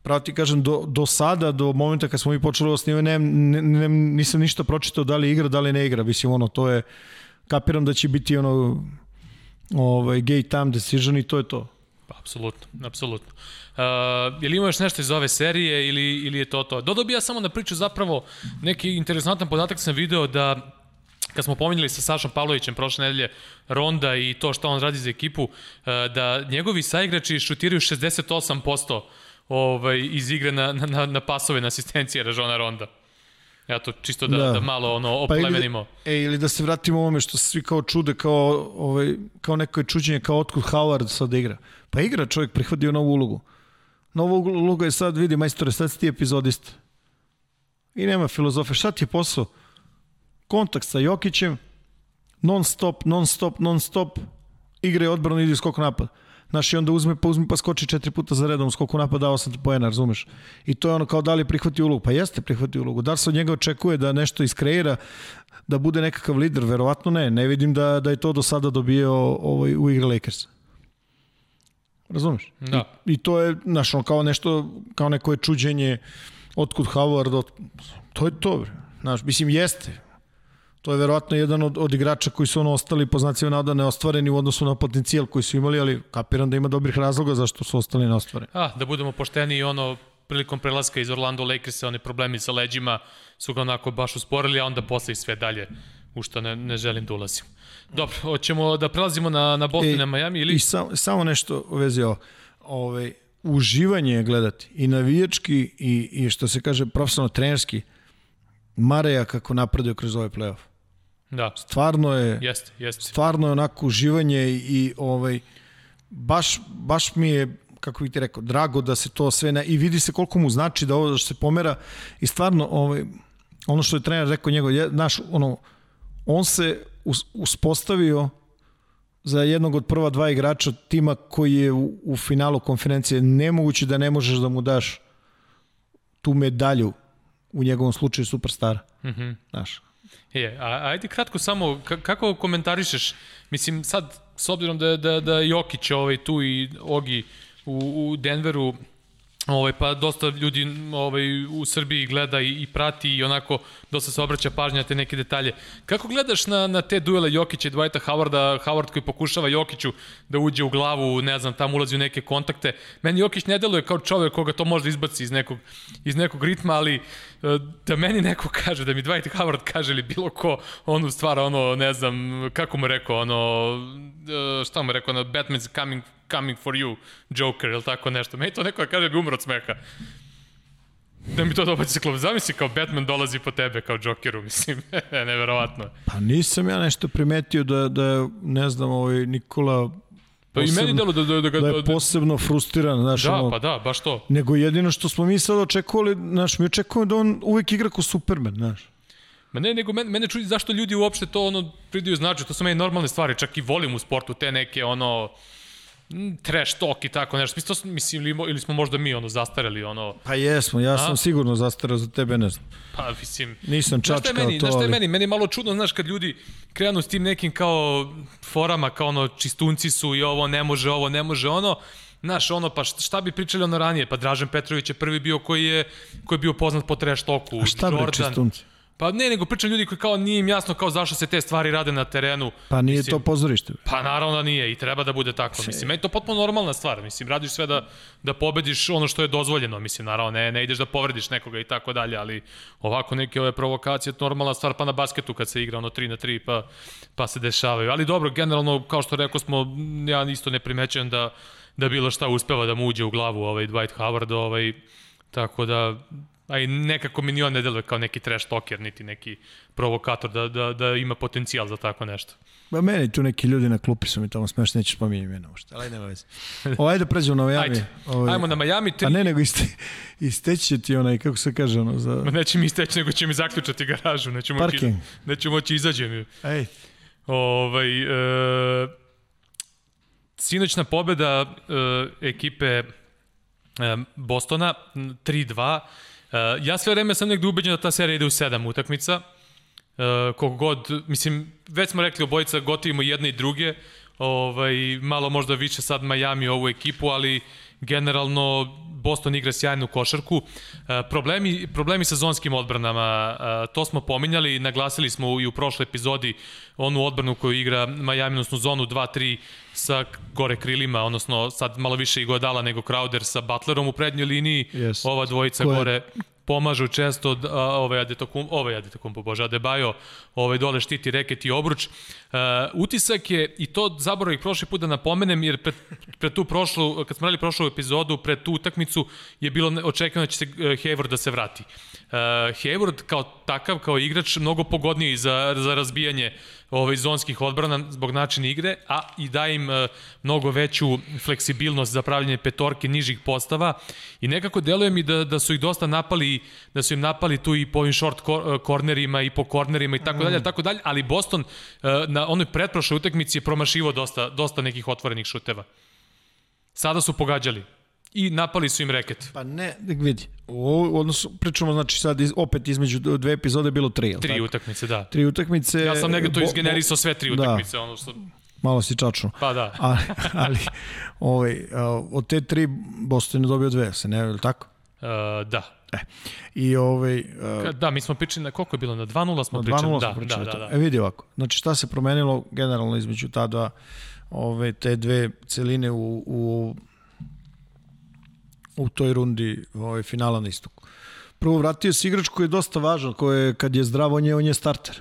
S2: pravo ti kažem, do, do sada, do momenta kad smo mi počeli osnivanje, ne, ne, ne, nisam ništa pročitao da li igra, da li ne igra. Mislim, ono, to je, kapiram da će biti ono, ovaj, gay time decision i to je to.
S1: Pa, apsolutno, apsolutno. Uh, je li imaš nešto iz ove serije ili, ili je to to? Dodao bi ja samo na priču zapravo neki interesantan podatak sam video da kad smo pominjali sa Sašom Pavlovićem prošle nedelje Ronda i to što on radi za ekipu, da njegovi saigrači šutiraju 68% ovaj, iz igre na, na, na pasove na asistencije Ražona Ronda. Ja to čisto da, da. da malo ono oplemenimo.
S2: Pa ili, e, ili da se vratimo ovome što svi kao čude, kao, ovaj, kao neko je čuđenje, kao otkud Howard sad da igra. Pa igra čovjek, prihvatio novu ulogu. Novu ulogu je sad, vidi, majstore, sad si ti epizodista. I nema filozofe. Šta ti je posao? Kontakt sa Jokićem, non stop, non stop, non stop, igre odbrano, ide skok napad. Znaš, i onda uzme, pa uzme pa skoči četiri puta za redom, skoku napad, dao sam ti poena, razumeš? I to je ono kao da li prihvati ulogu. Pa jeste prihvati ulogu. Da se od njega očekuje da nešto iskreira, da bude nekakav lider? Verovatno ne. Ne vidim da, da je to do sada dobio ovaj, u igre Lakers. Razumeš?
S1: Da.
S2: I, I to je, znaš, ono, kao nešto, kao neko je čuđenje otkud Howard, od... to je to, Znaš, mislim, jeste. To je verovatno jedan od, od igrača koji su ono ostali po znacima nada neostvareni u odnosu na potencijal koji su imali, ali kapiram da ima dobrih razloga zašto su ostali neostvareni.
S1: A, da budemo pošteni i ono prilikom prelaska iz Orlando Lakersa, one problemi sa leđima su ga onako baš usporili, a onda posle i sve dalje u što ne, ne želim da ulazim. Dobro, hoćemo da prelazimo na, na Boston, e, na Miami ili...
S2: I samo, samo nešto u vezi ovo. Ove, uživanje je gledati i navijački i, i što se kaže profesionalno trenerski Mareja kako napreduje kroz ovaj playoff.
S1: Da.
S2: Stvarno je,
S1: jeste, jeste.
S2: stvarno je onako uživanje i, i ovaj, baš, baš mi je kako bih ti rekao, drago da se to sve na, i vidi se koliko mu znači da ovo da se pomera i stvarno ovaj, ono što je trener rekao njegov, je, naš, ono, on se us, uspostavio za jednog od prva dva igrača tima koji je u, u finalu konferencije nemoguće da ne možeš da mu daš tu medalju u njegovom slučaju superstara. Mm -hmm. Znaš,
S1: Je, a, ajde kratko samo, kako komentarišeš, mislim sad, s obzirom da, da, da Jokić ovaj, tu i Ogi u, u Denveru, Ovaj, pa dosta ljudi ovaj, u Srbiji gleda i, i prati i onako dosta se obraća pažnja na te neke detalje. Kako gledaš na, na te duele Jokića i Dwighta Howarda, Howard koji pokušava Jokiću da uđe u glavu, ne znam, tamo ulazi u neke kontakte. Meni Jokić ne deluje kao čovek koga to može izbaci iz nekog, iz nekog ritma, ali da meni neko kaže, da mi Dwight Howard kaže ili bilo ko, on u stvara ono, ne znam, kako mu rekao, ono, e, šta mu rekao, ono, Batman's coming coming for you, Joker, ili tako nešto. Meni to neko da kaže bi umro od smeha. Da mi to dobaći se klub. Zamisli kao Batman dolazi po tebe kao Jokeru, mislim. [LAUGHS] Neverovatno.
S2: Pa nisam ja nešto primetio da, da ne znam, ovaj Nikola
S1: posebno, i meni delo da, da, da,
S2: da je posebno frustriran, znaš,
S1: da,
S2: ono,
S1: pa da, baš to.
S2: Nego jedino što smo mi sad očekovali, znaš, mi očekujemo da on uvek igra ko Superman, znaš.
S1: Ma ne, nego mene, mene čudi zašto ljudi uopšte to ono pridaju znači, to su meni normalne stvari, čak i volim u sportu te neke ono Mm, trash talk i tako nešto. Mislim, mislim ili, ili smo možda mi ono zastareli ono...
S2: Pa jesmo, ja sam A? sigurno zastarao za tebe, ne znam.
S1: Pa mislim...
S2: Nisam čačkao to,
S1: meni,
S2: to,
S1: ali... meni? Meni je malo čudno, znaš, kad ljudi krenu s tim nekim kao forama, kao ono čistunci su i ovo ne može, ovo ne može, ono... Znaš, ono, pa šta bi pričali ono ranije? Pa Dražen Petrović je prvi bio koji je, koji je bio poznat po trash talku.
S2: A šta bi čistunci?
S1: Pa ne, nego pričam ljudi koji kao nije im jasno kao zašto se te stvari rade na terenu.
S2: Pa nije mislim, to pozorište.
S1: Pa naravno da nije i treba da bude tako. Mislim, meni to potpuno normalna stvar. Mislim, radiš sve da, da pobediš ono što je dozvoljeno. Mislim, naravno, ne, ne ideš da povrediš nekoga i tako dalje, ali ovako neke ove provokacije, normalna stvar, pa na basketu kad se igra ono 3 na 3, pa, pa se dešavaju. Ali dobro, generalno, kao što rekao smo, ja isto ne primećujem da, da bilo šta uspeva da mu uđe u glavu ovaj Dwight Howard, ovaj, tako da a i nekako mi ni on ne deluje kao neki trash talker, niti neki provokator da, da, da ima potencijal za tako nešto.
S2: Ba meni tu neki ljudi na klupi su mi tamo smešni, nećeš pominjati imena uopšte, ali nema veze. [LAUGHS] O, ajde pređemo na Miami.
S1: Ajde, ovaj, ajmo na Miami.
S2: Tri... A ne, nego iste, isteći ti onaj, kako se kaže, ono, za...
S1: Ma neće mi isteći, nego će mi zaključati garažu. Neću
S2: Parking. Moći,
S1: neću moći izađem.
S2: Ej.
S1: Ovaj, e, sinoćna pobeda e, ekipe Bostona, 3-2. Ja sve vreme sam negde ubeđen da ta serija ide u sedam utakmica. Kog god, mislim, već smo rekli obojica gotivimo jedne i druge, ovaj, malo možda više sad Miami ovu ekipu, ali generalno Boston igra sjajnu košarku. E, problemi, problemi sa zonskim odbranama, e, to smo pominjali, naglasili smo i u prošloj epizodi onu odbranu koju igra Miami, odnosno zonu 2-3 sa gore krilima, odnosno sad malo više i Godala nego Crowder sa Butlerom u prednjoj liniji. Yes. Ova dvojica Koje... gore pomažu često a, ovaj Adetokum, ovaj Adetokum, bože, Adebayo, ovaj dole štiti reket i obruč. Uh, utisak je, i to zaboravih prošli put da napomenem, jer pred, pred tu prošlu, kad smo radili prošlu epizodu, pred tu utakmicu je bilo očekivano da će se uh, Hayward da se vrati. Uh, Hayward kao takav, kao igrač, mnogo pogodniji za, za razbijanje ovaj, zonskih odbrana zbog načina igre, a i da im e, mnogo veću fleksibilnost za pravljanje petorke nižih postava i nekako deluje mi da, da su ih dosta napali, da su im napali tu i po ovim short kornerima i po kornerima i tako dalje, mm. tako dalje, ali Boston e, na onoj pretprošloj utakmici je promašivo dosta, dosta nekih otvorenih šuteva. Sada su pogađali i napali su im reket.
S2: Pa ne, vidi, u odnosu, pričamo znači sad iz, opet između dve epizode bilo tri,
S1: Tri tako? utakmice, da.
S2: Tri utakmice.
S1: Ja sam negde to izgenerisao sve tri da. utakmice, da. ono što...
S2: Malo si čačno.
S1: Pa da.
S2: ali, ali ovaj, od te tri Boston je dobio dve, se ne, je tako?
S1: Uh, da.
S2: E. I ovaj
S1: uh, da, mi smo pričali na koliko je bilo na 2:0 smo pričali.
S2: Da, smo pričali da, da, da, E vidi ovako. Znači šta se promenilo generalno između ta dva ove te dve celine u, u u toj rundi ovaj, finala na istoku. Prvo vratio se igrač koji je dosta važan, koji je, kad je zdrav, on je, on je starter.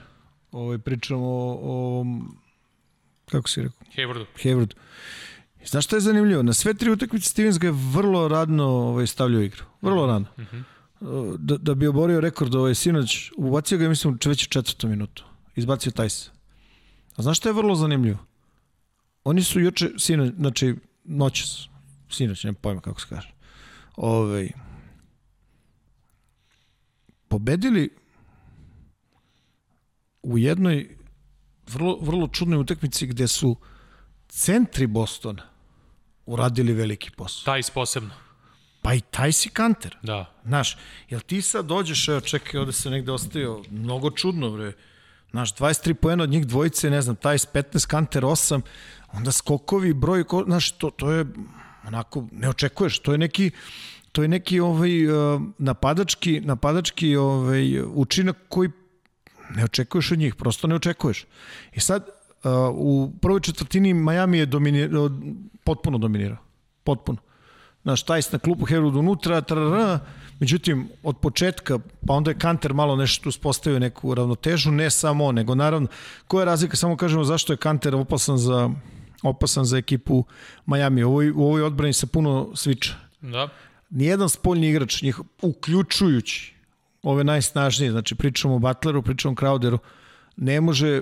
S2: Ovaj, pričamo o, o kako si rekao?
S1: Haywardu.
S2: Haywardu. Znaš šta je zanimljivo? Na sve tri utakmice Stevens ga je vrlo radno ovaj, stavljao igru. Vrlo radno. Mm -hmm. da, da bi oborio rekord ovaj, sinoć, ubacio ga, mislim, već u četvrtu minutu. Izbacio Tajsa. A znaš šta je vrlo zanimljivo? Oni su juče, sinoć, znači, noćas, sinoć, nema pojma kako se kaže ovaj, pobedili u jednoj vrlo, vrlo čudnoj utakmici gde su centri Bostona uradili veliki posao.
S1: Taj posebno.
S2: Pa i taj si kanter.
S1: Da.
S2: Znaš, jel ti sad dođeš, evo čekaj, ovde se negde ostavio, mnogo čudno, bre. Znaš, 23 poena od njih dvojice, ne znam, taj 15, kanter 8, onda skokovi, broj, ko, znaš, to, to je onako ne očekuješ, to je neki to je neki ovaj uh, napadački napadački ovaj učinak koji ne očekuješ od njih, prosto ne očekuješ. I sad uh, u prvoj četvrtini Miami je dominirao, potpuno dominirao. Potpuno. Znaš, Tajs na klupu Herod unutra, tarara, međutim, od početka, pa onda je Kanter malo nešto uspostavio neku ravnotežu, ne samo nego naravno, koja je razlika, samo kažemo zašto je Kanter opasan za opasan za ekipu Miami. U ovoj, u ovoj odbrani sa puno sviča.
S1: Da.
S2: Nijedan spoljni igrač, njih, uključujući ove najsnažnije, znači pričamo o Butleru, pričamo o Crowderu, ne može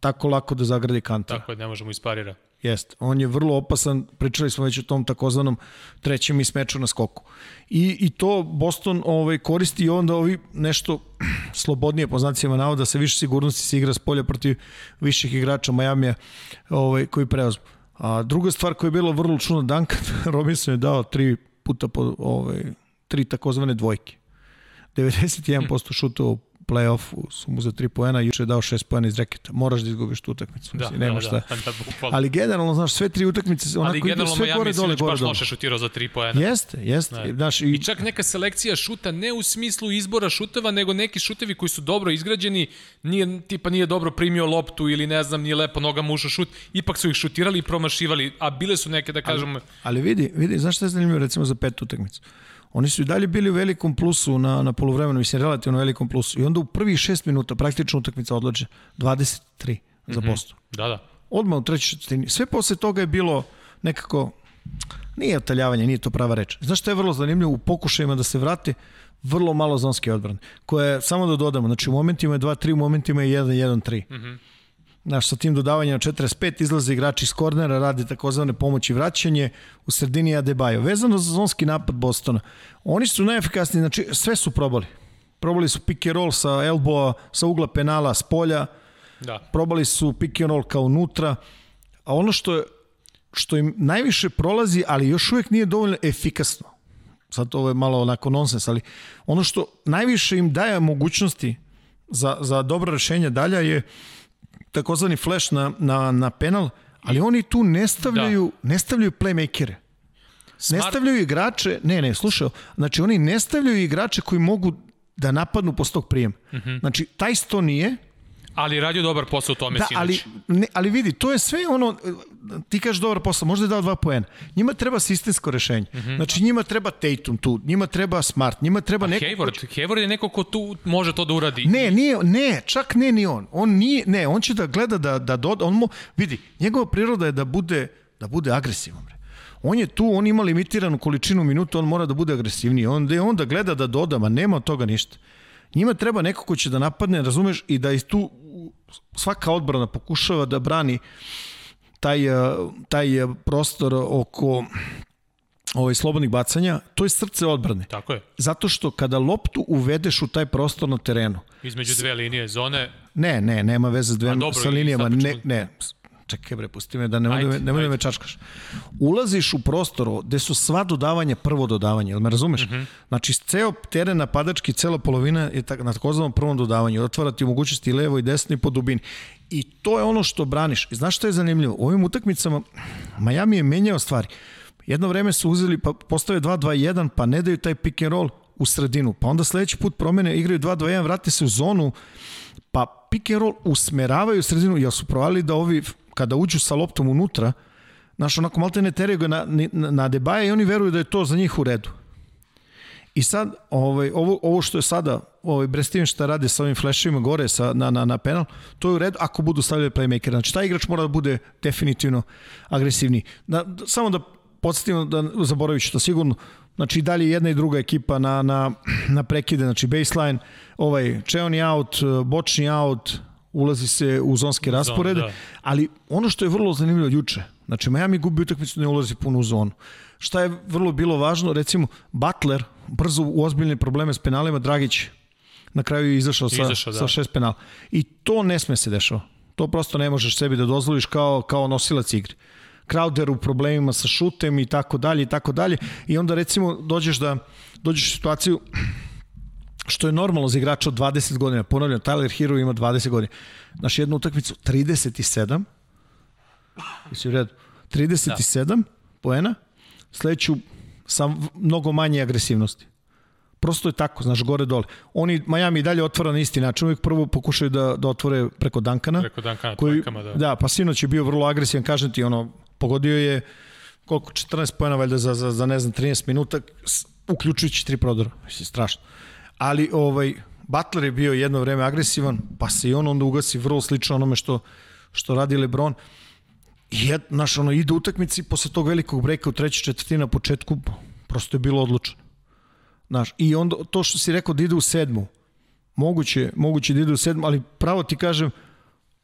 S2: tako lako da zagradi kanta.
S1: Tako je, ne možemo isparira.
S2: Jeste. On je vrlo opasan, pričali smo već o tom takozvanom trećem ismeču na skoku. I, i to Boston ovaj, koristi i onda ovi nešto [CLEARS THROAT] slobodnije po znacima navoda sa više sigurnosti se igra s polja protiv viših igrača Majamija ovaj, koji preozmu. A druga stvar koja je bilo vrlo čudna, Duncan [LAUGHS] Robinson je dao tri puta po ovaj, tri takozvane dvojke. 91% šutova play-offu su mu za 3 poena, juče je dao 6 poena iz reketa. Moraš da izgubiš tu utakmicu. Da, nema da, šta. Da, da, ali generalno, znaš, sve tri utakmice onako ali idu sve gore dole, gore
S1: dole. loše šutirao za 3 poena.
S2: Jeste, jeste. Da. Znaš,
S1: i... I čak neka selekcija šuta ne u smislu izbora šuteva, nego neki šutevi koji su dobro izgrađeni, nije, tipa nije dobro primio loptu ili ne znam, nije lepo noga mušao šut, ipak su ih šutirali i promašivali, a bile su neke, da kažemo...
S2: Ali, ali vidi, vidi, znaš šta je zanimljivo recimo za petu utakmicu? Oni su i dalje bili u velikom plusu na, na polovremenu, mislim, relativno velikom plusu. I onda u prvih šest minuta praktično utakmica odlače 23 mm -hmm. za Boston.
S1: Da, da.
S2: Odmah u trećoj četvrtini. Sve posle toga je bilo nekako, nije otaljavanje, nije to prava reč. Znaš što je vrlo zanimljivo? U pokušajima da se vrate, vrlo malo zonske odbrane. Koje, samo da dodamo, znači u momentima je 2-3, u momentima je 1-1-3. Mm -hmm. Znaš, sa tim dodavanjem na 45 izlaze igrači iz kornera, rade takozvane pomoći vraćanje, u sredini Adebayo. Vezano za zonski napad Bostona, oni su najefikasniji, znači sve su probali. Probali su pick and roll sa elbowa, sa ugla penala, s polja. Da. Probali su pick and roll kao unutra. A ono što je što im najviše prolazi, ali još uvek nije dovoljno efikasno. Sad ovo je malo onako nonsens, ali ono što najviše im daje mogućnosti za, za dobro rešenje dalja je takozvani flash na, na, na penal, ali oni tu ne stavljaju, da. ne stavljaju playmakere. Smart. Ne stavljaju igrače, ne, ne, slušaj, znači oni ne stavljaju igrače koji mogu da napadnu posle tog prijema. Mm -hmm. Znači, taj sto nije,
S1: Ali radio dobar posao u tome
S2: da, ali, ne, ali vidi, to je sve ono, ti kažeš dobar posao, možda je dao dva poena. Njima treba sistemsko rešenje. Mm -hmm. Znači njima treba Tatum tu, njima treba Smart, njima treba neko...
S1: Hayward, ko... Hayward je neko ko tu može to da uradi.
S2: Ne, nije, ne, čak ne ni on. On nije, ne, on će da gleda da, da doda, on mu, vidi, njegova priroda je da bude, da bude agresivan. Bre. On je tu, on ima limitiranu količinu minuta, on mora da bude agresivniji. On, on da gleda da doda, ma nema od toga ništa. Njima treba neko ko će da napadne, razumeš, i da iz tu svaka odbrana pokušava da brani taj, eh, taj eh, prostor oko ovaj slobodnih bacanja, to je srce odbrane.
S1: Tako je.
S2: Zato što kada loptu uvedeš u taj prostor na terenu.
S1: Između dve linije zone.
S2: Ne, ne, nema veze s dve dobro, sa linijama, ne, ne, čekaj bre, pusti me da ne ajde, ne, ne me čačkaš. Ulaziš u prostor gde su sva dodavanja prvo dodavanje, jel me razumeš? Mm -hmm. Znači, ceo teren napadački, cela polovina je tak, na takozvanom prvom dodavanju. Otvara ti mogućnosti levo i desno i po dubini. I to je ono što braniš. I znaš što je zanimljivo? U ovim utakmicama Miami je menjao stvari. Jedno vreme su uzeli, pa postave 2-2-1, pa ne daju taj pick and roll u sredinu. Pa onda sledeći put promene, igraju 2-2-1, vrate se u zonu, pa pick and roll usmeravaju u sredinu, jer su provali da ovi kada uđu sa loptom unutra, znaš, onako malo te ne teraju ga na, na, na debaje i oni veruju da je to za njih u redu. I sad, ovaj, ovo, ovo što je sada, ovaj, Brestiven šta rade sa ovim fleševima gore sa, na, na, na penal, to je u redu ako budu stavljali playmaker. Znači, taj igrač mora da bude definitivno agresivniji. Da, samo da podsjetimo, da zaboravit ću to sigurno, znači dalje jedna i druga ekipa na, na, na prekide, znači baseline, ovaj, čeoni out, bočni out, ulazi se u zonske rasporede, Zon, da. ali ono što je vrlo zanimljivo juče, znači Miami gubi utakmicu ne ulazi puno u zonu. Šta je vrlo bilo važno, recimo Butler brzo u ozbiljne probleme s penalima, Dragić na kraju je izašao sa, izašao, da. sa šest penala. I to ne sme se dešava. To prosto ne možeš sebi da dozvoliš kao, kao nosilac igre. Crowder u problemima sa šutem i tako dalje i tako dalje i onda recimo dođeš da dođeš u situaciju što je normalno za igrača od 20 godina. Ponavljam, Tyler Hero ima 20 godina. Naš jednu utakmicu 37, jesi u redu, 37 da. poena, sledeću sa mnogo manje agresivnosti. Prosto je tako, znaš, gore dole. Oni, Miami dalje otvara na isti način, uvijek prvo pokušaju da, da otvore preko Dankana.
S1: Preko Dankana, koji, trojkama, da.
S2: Da, pa sinoć je bio vrlo agresivan, kažem ti, ono, pogodio je koliko, 14 pojena valjda za, za, za ne znam, 13 minuta, uključujući tri prodora. Mislim, strašno ali ovaj, Butler je bio jedno vreme agresivan, pa se i on onda ugasi vrlo slično onome što, što radi Lebron. I jed, naš, ono, ide utakmici posle tog velikog breka u trećoj četvrtini na početku, prosto je bilo odlučeno. Znaš, I onda to što si rekao da ide u sedmu, moguće, moguće da ide u sedmu, ali pravo ti kažem,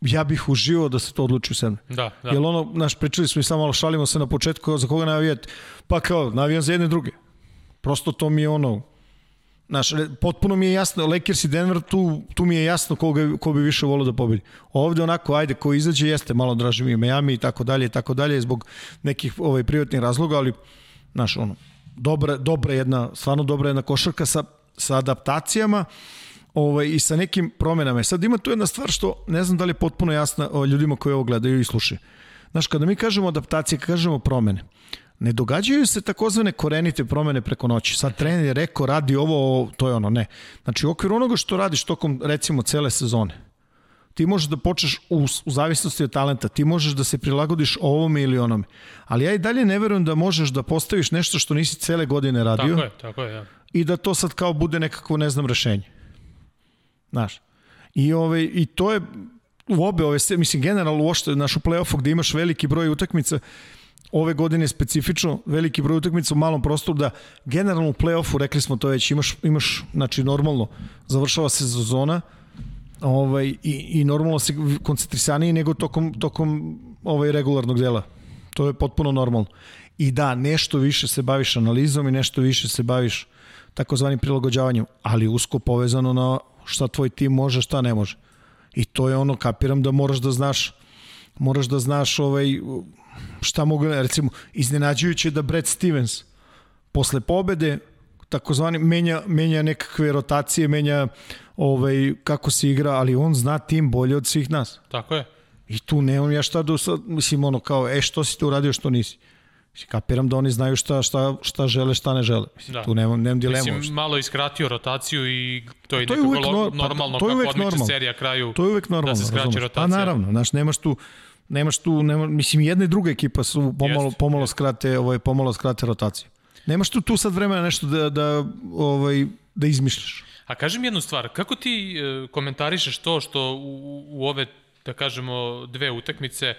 S2: ja bih uživao da se to odluči u sedmu.
S1: Da, da.
S2: Jer ono, naš, pričali smo i samo malo šalimo se na početku, za koga navijati? Pa kao, navijam za jedne druge. Prosto to mi je ono, Znaš, potpuno mi je jasno, Lakers i Denver, tu, tu mi je jasno koga, ko bi više volio da pobedi. Ovde onako, ajde, ko izađe, jeste malo draži mi Miami i tako dalje i tako dalje, zbog nekih ovaj, privatnih razloga, ali, znaš, ono, dobra, dobra jedna, stvarno dobra jedna košarka sa, sa adaptacijama ovaj, i sa nekim promenama. Sad ima tu jedna stvar što ne znam da li je potpuno jasna ljudima koji ovo gledaju i slušaju. Znaš, kada mi kažemo adaptacije, kažemo promene, ne događaju se takozvane korenite promene preko noći. Sad trener je rekao radi ovo, to je ono, ne. Znači u okviru onoga što radiš tokom recimo cele sezone, ti možeš da počneš u, u zavisnosti od talenta, ti možeš da se prilagodiš ovome ili onome. Ali ja i dalje ne verujem da možeš da postaviš nešto što nisi cele godine radio.
S1: Tako je, tako je, ja.
S2: I da to sad kao bude nekako, ne znam, rešenje. Znaš. I, ove, ovaj, i to je u obe ove, mislim, generalno uošte, naš u play-offu gde imaš veliki broj utakmica, ove godine specifično veliki broj utakmica u malom prostoru da generalno u play-offu, rekli smo to već, imaš, imaš znači normalno, završava se sezona ovaj, i, i normalno se koncentrisaniji nego tokom, tokom ovaj regularnog dela. To je potpuno normalno. I da, nešto više se baviš analizom i nešto više se baviš takozvanim prilagođavanjem, ali usko povezano na šta tvoj tim može, šta ne može. I to je ono, kapiram da moraš da znaš moraš da znaš ovaj, šta mogu, recimo, iznenađujuće da Brad Stevens posle pobede takozvani menja, menja nekakve rotacije, menja ovaj, kako se igra, ali on zna tim bolje od svih nas.
S1: Tako je.
S2: I tu nemam ja šta da mislim ono kao, e što si tu uradio, što nisi. Mislim, kapiram da oni znaju šta, šta, šta žele, šta ne žele. Mislim,
S1: Da.
S2: tu nemam, nemam dilemu.
S1: Mislim,
S2: uopšte.
S1: malo iskratio rotaciju i to je
S2: To je
S1: nekako
S2: uvek nor- pa,
S1: normalno
S2: to je
S1: kako odmiče
S2: normalno.
S1: serija kraju
S2: To je uvek normalno,
S1: da se skraće
S2: razumeš?
S1: rotacija.
S2: Pa naravno, znaš, nemaš tu nemaš tu, nema, mislim, jedna i druga ekipa su pomalo,
S1: Jeste,
S2: pomalo skrate, ovaj, pomalo skrate rotaciju. Nemaš tu, tu sad vremena nešto da, da, ovaj, da izmišljaš.
S1: A kaži mi jednu stvar, kako ti e, komentarišeš to što u, u ove, da kažemo, dve utakmice, e,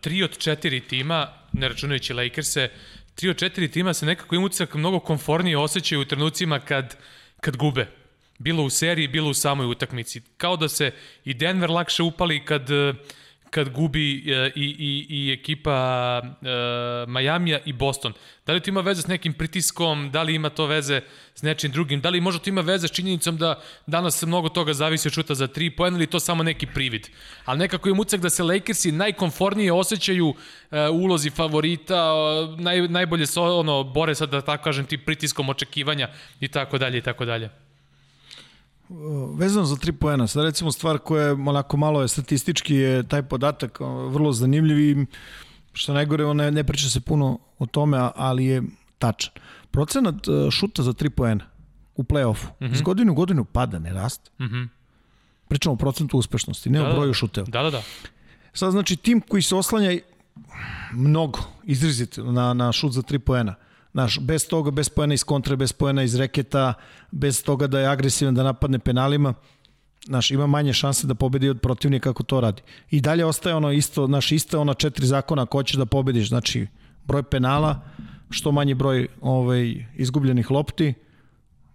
S1: tri od četiri tima, ne računajući Lakers-e, tri od četiri tima se nekako im utisak mnogo konfornije osjećaju u trenucima kad, kad gube. Bilo u seriji, bilo u samoj utakmici. Kao da se i Denver lakše upali kad, e, kad gubi e, i, i, i ekipa e, Majamija i Boston. Da li to ima veze s nekim pritiskom, da li ima to veze s nečim drugim, da li možda to ima veze s činjenicom da danas mnogo toga zavisi od šuta za tri poena ili to samo neki privid. Ali nekako je mucak da se Lakersi najkonfornije osjećaju e, ulozi favorita, naj, najbolje se ono, bore sad da tako kažem ti pritiskom očekivanja i tako dalje i tako dalje.
S2: Vezano za tri poena, sad recimo stvar koja je onako malo je statistički je taj podatak vrlo zanimljiv i što najgore, ne, ne priča se puno o tome, ali je tačan. Procenat e, šuta za tri poena u play-offu mm -hmm. iz godine u godinu pada, ne raste. Mm
S1: Mhm.
S2: Pričamo o procentu uspešnosti, ne
S1: Da,
S2: o
S1: da.
S2: broju šuteva.
S1: Da, da, da.
S2: Sad znači tim koji se oslanja mnogo, izrazito na, na šut za tri poena. Znaš, bez toga, bez poena iz kontre, bez poena iz reketa, bez toga da je agresivan, da napadne penalima, znaš, ima manje šanse da pobedi od protivnika kako to radi. I dalje ostaje ono isto, znaš, isto ona četiri zakona ako hoćeš da pobediš, znači broj penala, što manji broj ovaj, izgubljenih lopti,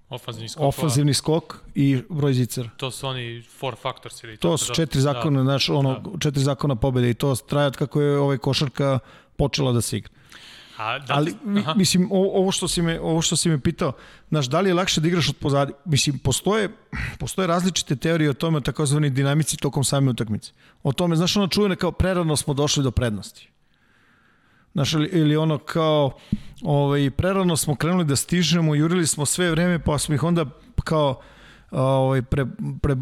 S1: Ofanzivni skok.
S2: ofanzivni skok i broj zicera.
S1: To su oni four factors ili
S2: To
S1: tako
S2: su
S1: da-
S2: četiri zakona,
S1: Da.
S2: znaš, ono, četiri zakona pobede i to traje od kako je ovaj košarka počela da se igra.
S1: A, da,
S2: Ali
S1: aha.
S2: mislim o- ovo što si me ovo što si me pitao, znaš da li je lakše da igraš od pozadi? Mislim postoje postoje različite teorije o tome o takozvanoj dinamici tokom same utakmice. O tome znaš ono čujeno kao prerano smo došli do prednosti. Znaš, ili, ili ono kao ovaj, prerano smo krenuli da stižemo, jurili smo sve vreme, pa smo ih onda kao ovaj, pre, pre,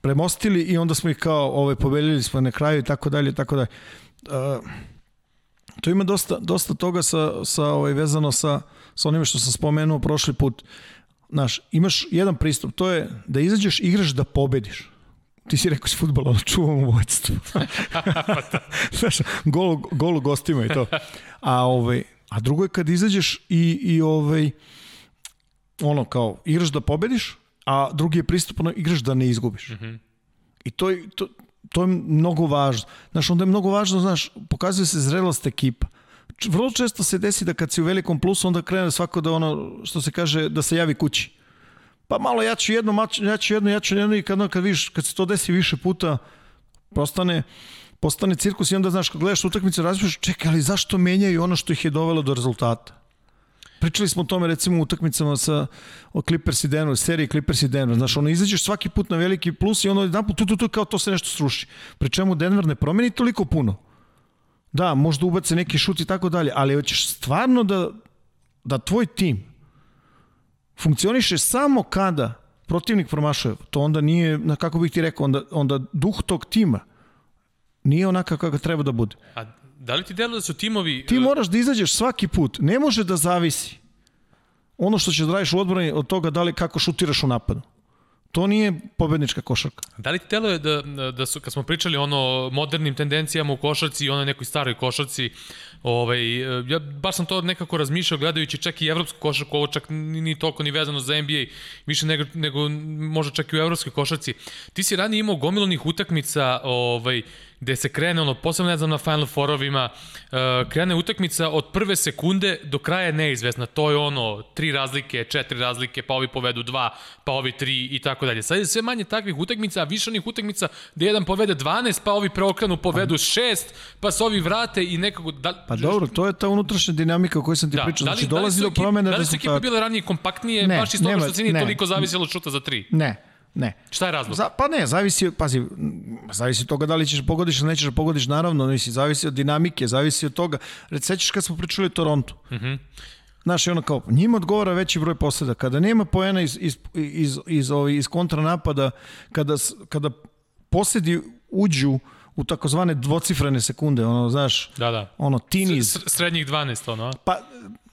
S2: premostili i onda smo ih kao ovaj, pobedili smo na kraju i tako dalje i tako dalje. Uh, to ima dosta, dosta toga sa, sa ovaj, vezano sa, sa onime što sam spomenuo prošli put. Znaš, imaš jedan pristup, to je da izađeš, igraš da pobediš. Ti si rekao s futbola, ali čuvam u vojstvu. [LAUGHS] Znaš, gol, gol u gostima i to. A, ovaj, a drugo je kad izađeš i, i ovaj, ono kao, igraš da pobediš, a drugi je pristup, ono, igraš da ne izgubiš. Mm -hmm. I to, to, to je mnogo važno. Znaš, onda je mnogo važno, znaš, pokazuje se zrelost ekipa. Vrlo često se desi da kad si u velikom plusu, onda krene svako da ono, što se kaže, da se javi kući. Pa malo ja ću jedno, ja ću jedno, ja ću jedno i kad, kad, vidiš, kad se to desi više puta, postane, postane cirkus i onda, znaš, kad gledaš utakmicu, razmišljaš, čekaj, ali zašto menjaju ono što ih je dovelo do rezultata? Pričali smo o tome recimo u utakmicama sa o Clippers i Denver, seriji Clippers i Denver. Znaš, ono izađeš svaki put na veliki plus i ono jedan put tu, tu, tu, kao to se nešto sruši. Pri čemu Denver ne promeni toliko puno. Da, možda ubace neki šut i tako dalje, ali hoćeš stvarno da, da tvoj tim funkcioniše samo kada protivnik promašuje. To onda nije, na kako bih ti rekao, onda, onda duh tog tima nije onaka kako treba da bude.
S1: A da li ti deluje da su timovi...
S2: Ti
S1: e,
S2: moraš da izađeš svaki put. Ne može da zavisi ono što ćeš da radiš u odbrani od toga da li kako šutiraš u napadu. To nije pobednička košarka.
S1: Da li ti deluje da, da su, kad smo pričali o ono modernim tendencijama u košarci i onoj nekoj staroj košarci, ovaj, ja baš sam to nekako razmišljao gledajući čak i evropsku košarku, ovo čak ni, ni toliko ni vezano za NBA, više nego, nego možda čak i u evropskoj košarci. Ti si ranije imao gomilonih utakmica ovaj, gde se krene, ono, posebno ne znam na Final Fourovima, uh, krene utakmica od prve sekunde do kraja je neizvesna. To je ono, tri razlike, četiri razlike, pa ovi povedu dva, pa ovi tri i tako dalje. Sad je sve manje takvih utakmica, a više onih utakmica gde jedan povede 12, pa ovi preokrenu povedu šest, pa se ovi vrate i nekako... Da,
S2: Pa dobro, to je ta unutrašnja dinamika o kojoj sam ti
S1: da,
S2: pričao.
S1: da li,
S2: Znači,
S1: da li
S2: dolazi
S1: su
S2: do
S1: ekipe-
S2: promene
S1: Da li su ekipe
S2: rezultata.
S1: bile ranije kompaktnije,
S2: Ne,
S1: baš iz toga što se nije
S2: ne.
S1: toliko zavisilo od šuta za tri?
S2: Ne. Ne.
S1: Šta je razlog?
S2: Za, pa ne, zavisi, pazi, zavisi od toga da li ćeš da pogodiš ili nećeš da pogodiš, naravno, misli, zavisi od dinamike, zavisi od toga. Reci, sećaš kad smo pričali o Torontu? Mm -hmm. Znaš, i ono kao, njima odgovara veći broj poseda. Kada nema poena iz, iz, iz, iz, iz, ovi, iz kontranapada, kada, kada posedi uđu u takozvane dvocifrene sekunde, ono, znaš,
S1: Da, da.
S2: ono, tiniz,
S1: S- Srednjih 12, ono, a?
S2: pa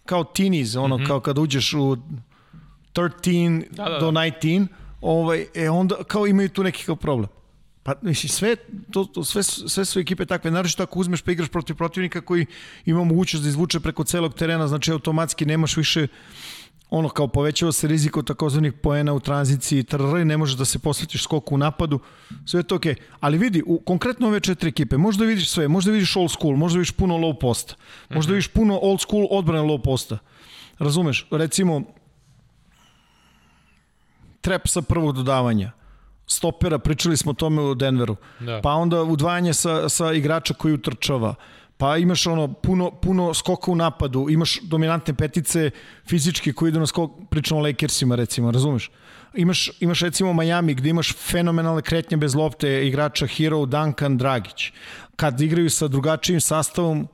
S2: kao teenies, ono mm -hmm. kao kad uđeš u 13
S1: Da, da, da.
S2: do 19, ovaj, e onda kao imaju tu neki kao problem. Pa mislim, sve, to, to, sve, sve su ekipe takve, naravno ako uzmeš pa igraš protiv protivnika koji ima mogućnost da izvuče preko celog terena, znači automatski nemaš više ono kao povećava se rizik od takozvanih poena u tranziciji, trr, ne možeš da se posvetiš skoku u napadu, sve je to okej. Okay. Ali vidi, u, konkretno ove četiri ekipe, možda vidiš sve, možda vidiš old school, možda vidiš puno low posta, možda vidiš puno old school odbrane low posta. Razumeš? Recimo, trap sa prvog dodavanja, stopera, pričali smo o tome u Denveru,
S1: Da.
S2: pa onda udvajanje sa, sa igrača koji utrčava, pa imaš ono puno, puno skoka u napadu, imaš dominantne petice fizički koji idu na skok, pričamo o Lakersima recimo, razumeš? Imaš, imaš recimo Miami gde imaš fenomenalne kretnje bez lopte igrača Hero, Duncan, Dragić. Kad igraju sa drugačijim sastavom,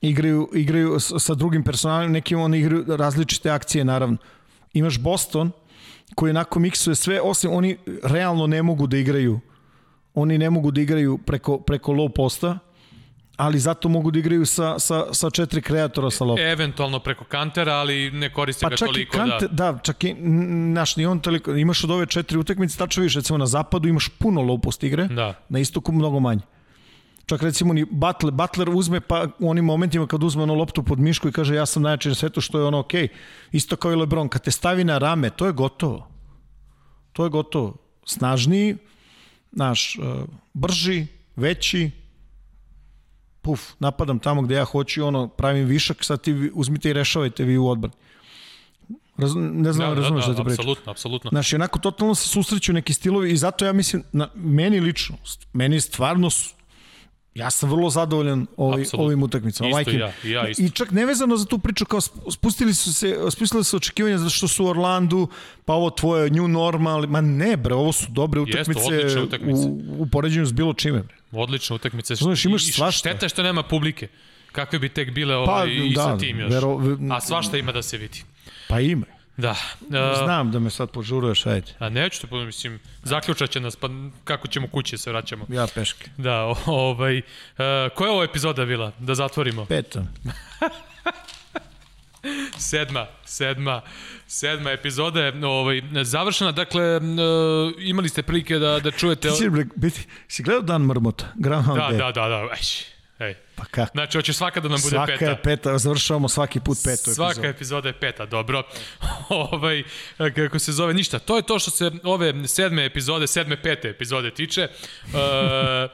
S2: igraju, igraju sa drugim personalima, nekim oni igraju različite akcije naravno. Imaš Boston koji onako miksuje sve, osim oni realno ne mogu da igraju oni ne mogu da igraju preko, preko low posta, ali zato mogu da igraju sa, sa, sa četiri kreatora sa loptom.
S1: Eventualno preko kantera, ali ne koriste
S2: Pa
S1: ga
S2: čak i
S1: toliko
S2: Kante,
S1: da...
S2: da, čak i, naš, ni on toliko, imaš od ove četiri utakmice, tačno više, recimo na zapadu imaš puno low post igre,
S1: Da.
S2: na istoku mnogo manje. Čak recimo ni Butler, Butler uzme pa u onim momentima kad uzme ono loptu pod mišku i kaže ja sam najjači na svetu što je ono okej. Isto kao i LeBron, kad te stavi na rame, to je gotovo. To je gotovo. Snažniji, naš, uh, brži, veći, puf, napadam tamo gde ja hoću, i ono, pravim višak, sad ti uzmite i rešavajte vi u odbrani. Raz, ne znam,
S1: Da,
S2: da,
S1: da,
S2: razumeš
S1: da,
S2: da, ti pričam.
S1: apsolutno, apsolutno.
S2: Znaš, onako totalno se susreću neki stilovi i zato ja mislim, na, meni lično, meni stvarno, ja sam vrlo zadovoljan ovaj,
S1: Apsolutno.
S2: ovim utakmicama.
S1: Isto
S2: majke
S1: ja, i ja isto.
S2: I čak nevezano za tu priču, kao sp- spustili su se, spustili su očekivanja zato što su u Orlandu, pa ovo tvoje new normal, ma ne bre, ovo su dobre
S1: Jeste,
S2: utakmice,
S1: odlične utakmice.
S2: u, u poređenju s bilo čime. Bre.
S1: Odlična utakmica.
S2: Znaš, imaš
S1: I-
S2: svašta.
S1: Šteta što nema publike. Kakve bi tek bile
S2: Pa,
S1: ovaj, i
S2: da,
S1: sa tim još.
S2: vero- ve-
S1: A svašta ima da se vidi.
S2: Pa ima.
S1: Da. Uh,
S2: Znam da me sad požuruješ, ajde.
S1: a neću te ponoviti, mislim, zaključat će nas, pa kako ćemo kući se vraćamo.
S2: Ja peške.
S1: Da, ovaj, uh, koja je ovo epizoda bila? Da zatvorimo.
S2: Peta. [LAUGHS]
S1: Sedma, sedma, sedma epizoda je ovaj, završena. Dakle, uh, imali ste prilike da, da čujete...
S2: Ti si, biti, si gledao Dan Mrmota? Groundhog
S1: Da,
S2: Day?
S1: da, da, da. Ej, ej.
S2: Pa kako?
S1: Znači, hoće svaka da nam bude
S2: Svaka
S1: peta.
S2: je peta, završavamo svaki put petu
S1: Svaka
S2: epizodu.
S1: epizoda je peta, dobro. [LAUGHS] ovaj, kako se zove, ništa. To je to što se ove sedme epizode, sedme pete epizode tiče. E,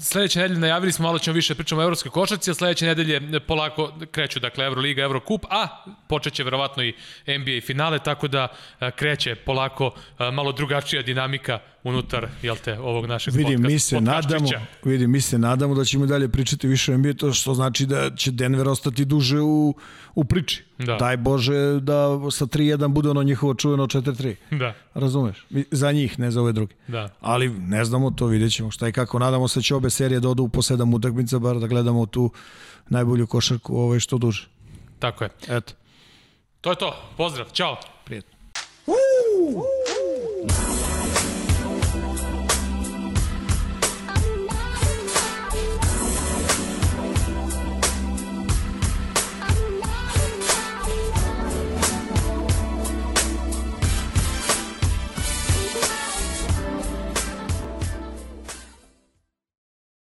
S1: sledeće nedelje najavili smo, malo ćemo više pričamo o evropskoj košarci, a sledeće nedelje polako kreću, dakle, Euroliga, Eurocup, a počeće verovatno i NBA finale, tako da e, kreće polako e, malo drugačija dinamika unutar, jel te, ovog našeg
S2: Vidi,
S1: podcast,
S2: mi se nadamo,
S1: podcastića.
S2: vidi, mi se nadamo da ćemo dalje pričati više o NBA, to što znači da će Denver ostati duže u, u priči.
S1: Da.
S2: Daj Bože da sa 3-1 bude ono njihovo čuveno 4-3.
S1: Da,
S2: Razumeš? Mi- Za njih, ne za ove druge.
S1: da.
S2: Ali ne znamo, to vidjet ćemo šta i kako. Nadamo se da će obe serije da odu po sedam utakmica, bar da gledamo tu najbolju košarku ovaj što duže.
S1: Tako je.
S2: Eto,
S1: To je to. Pozdrav. Ćao.
S2: prijetno.
S5: Woo!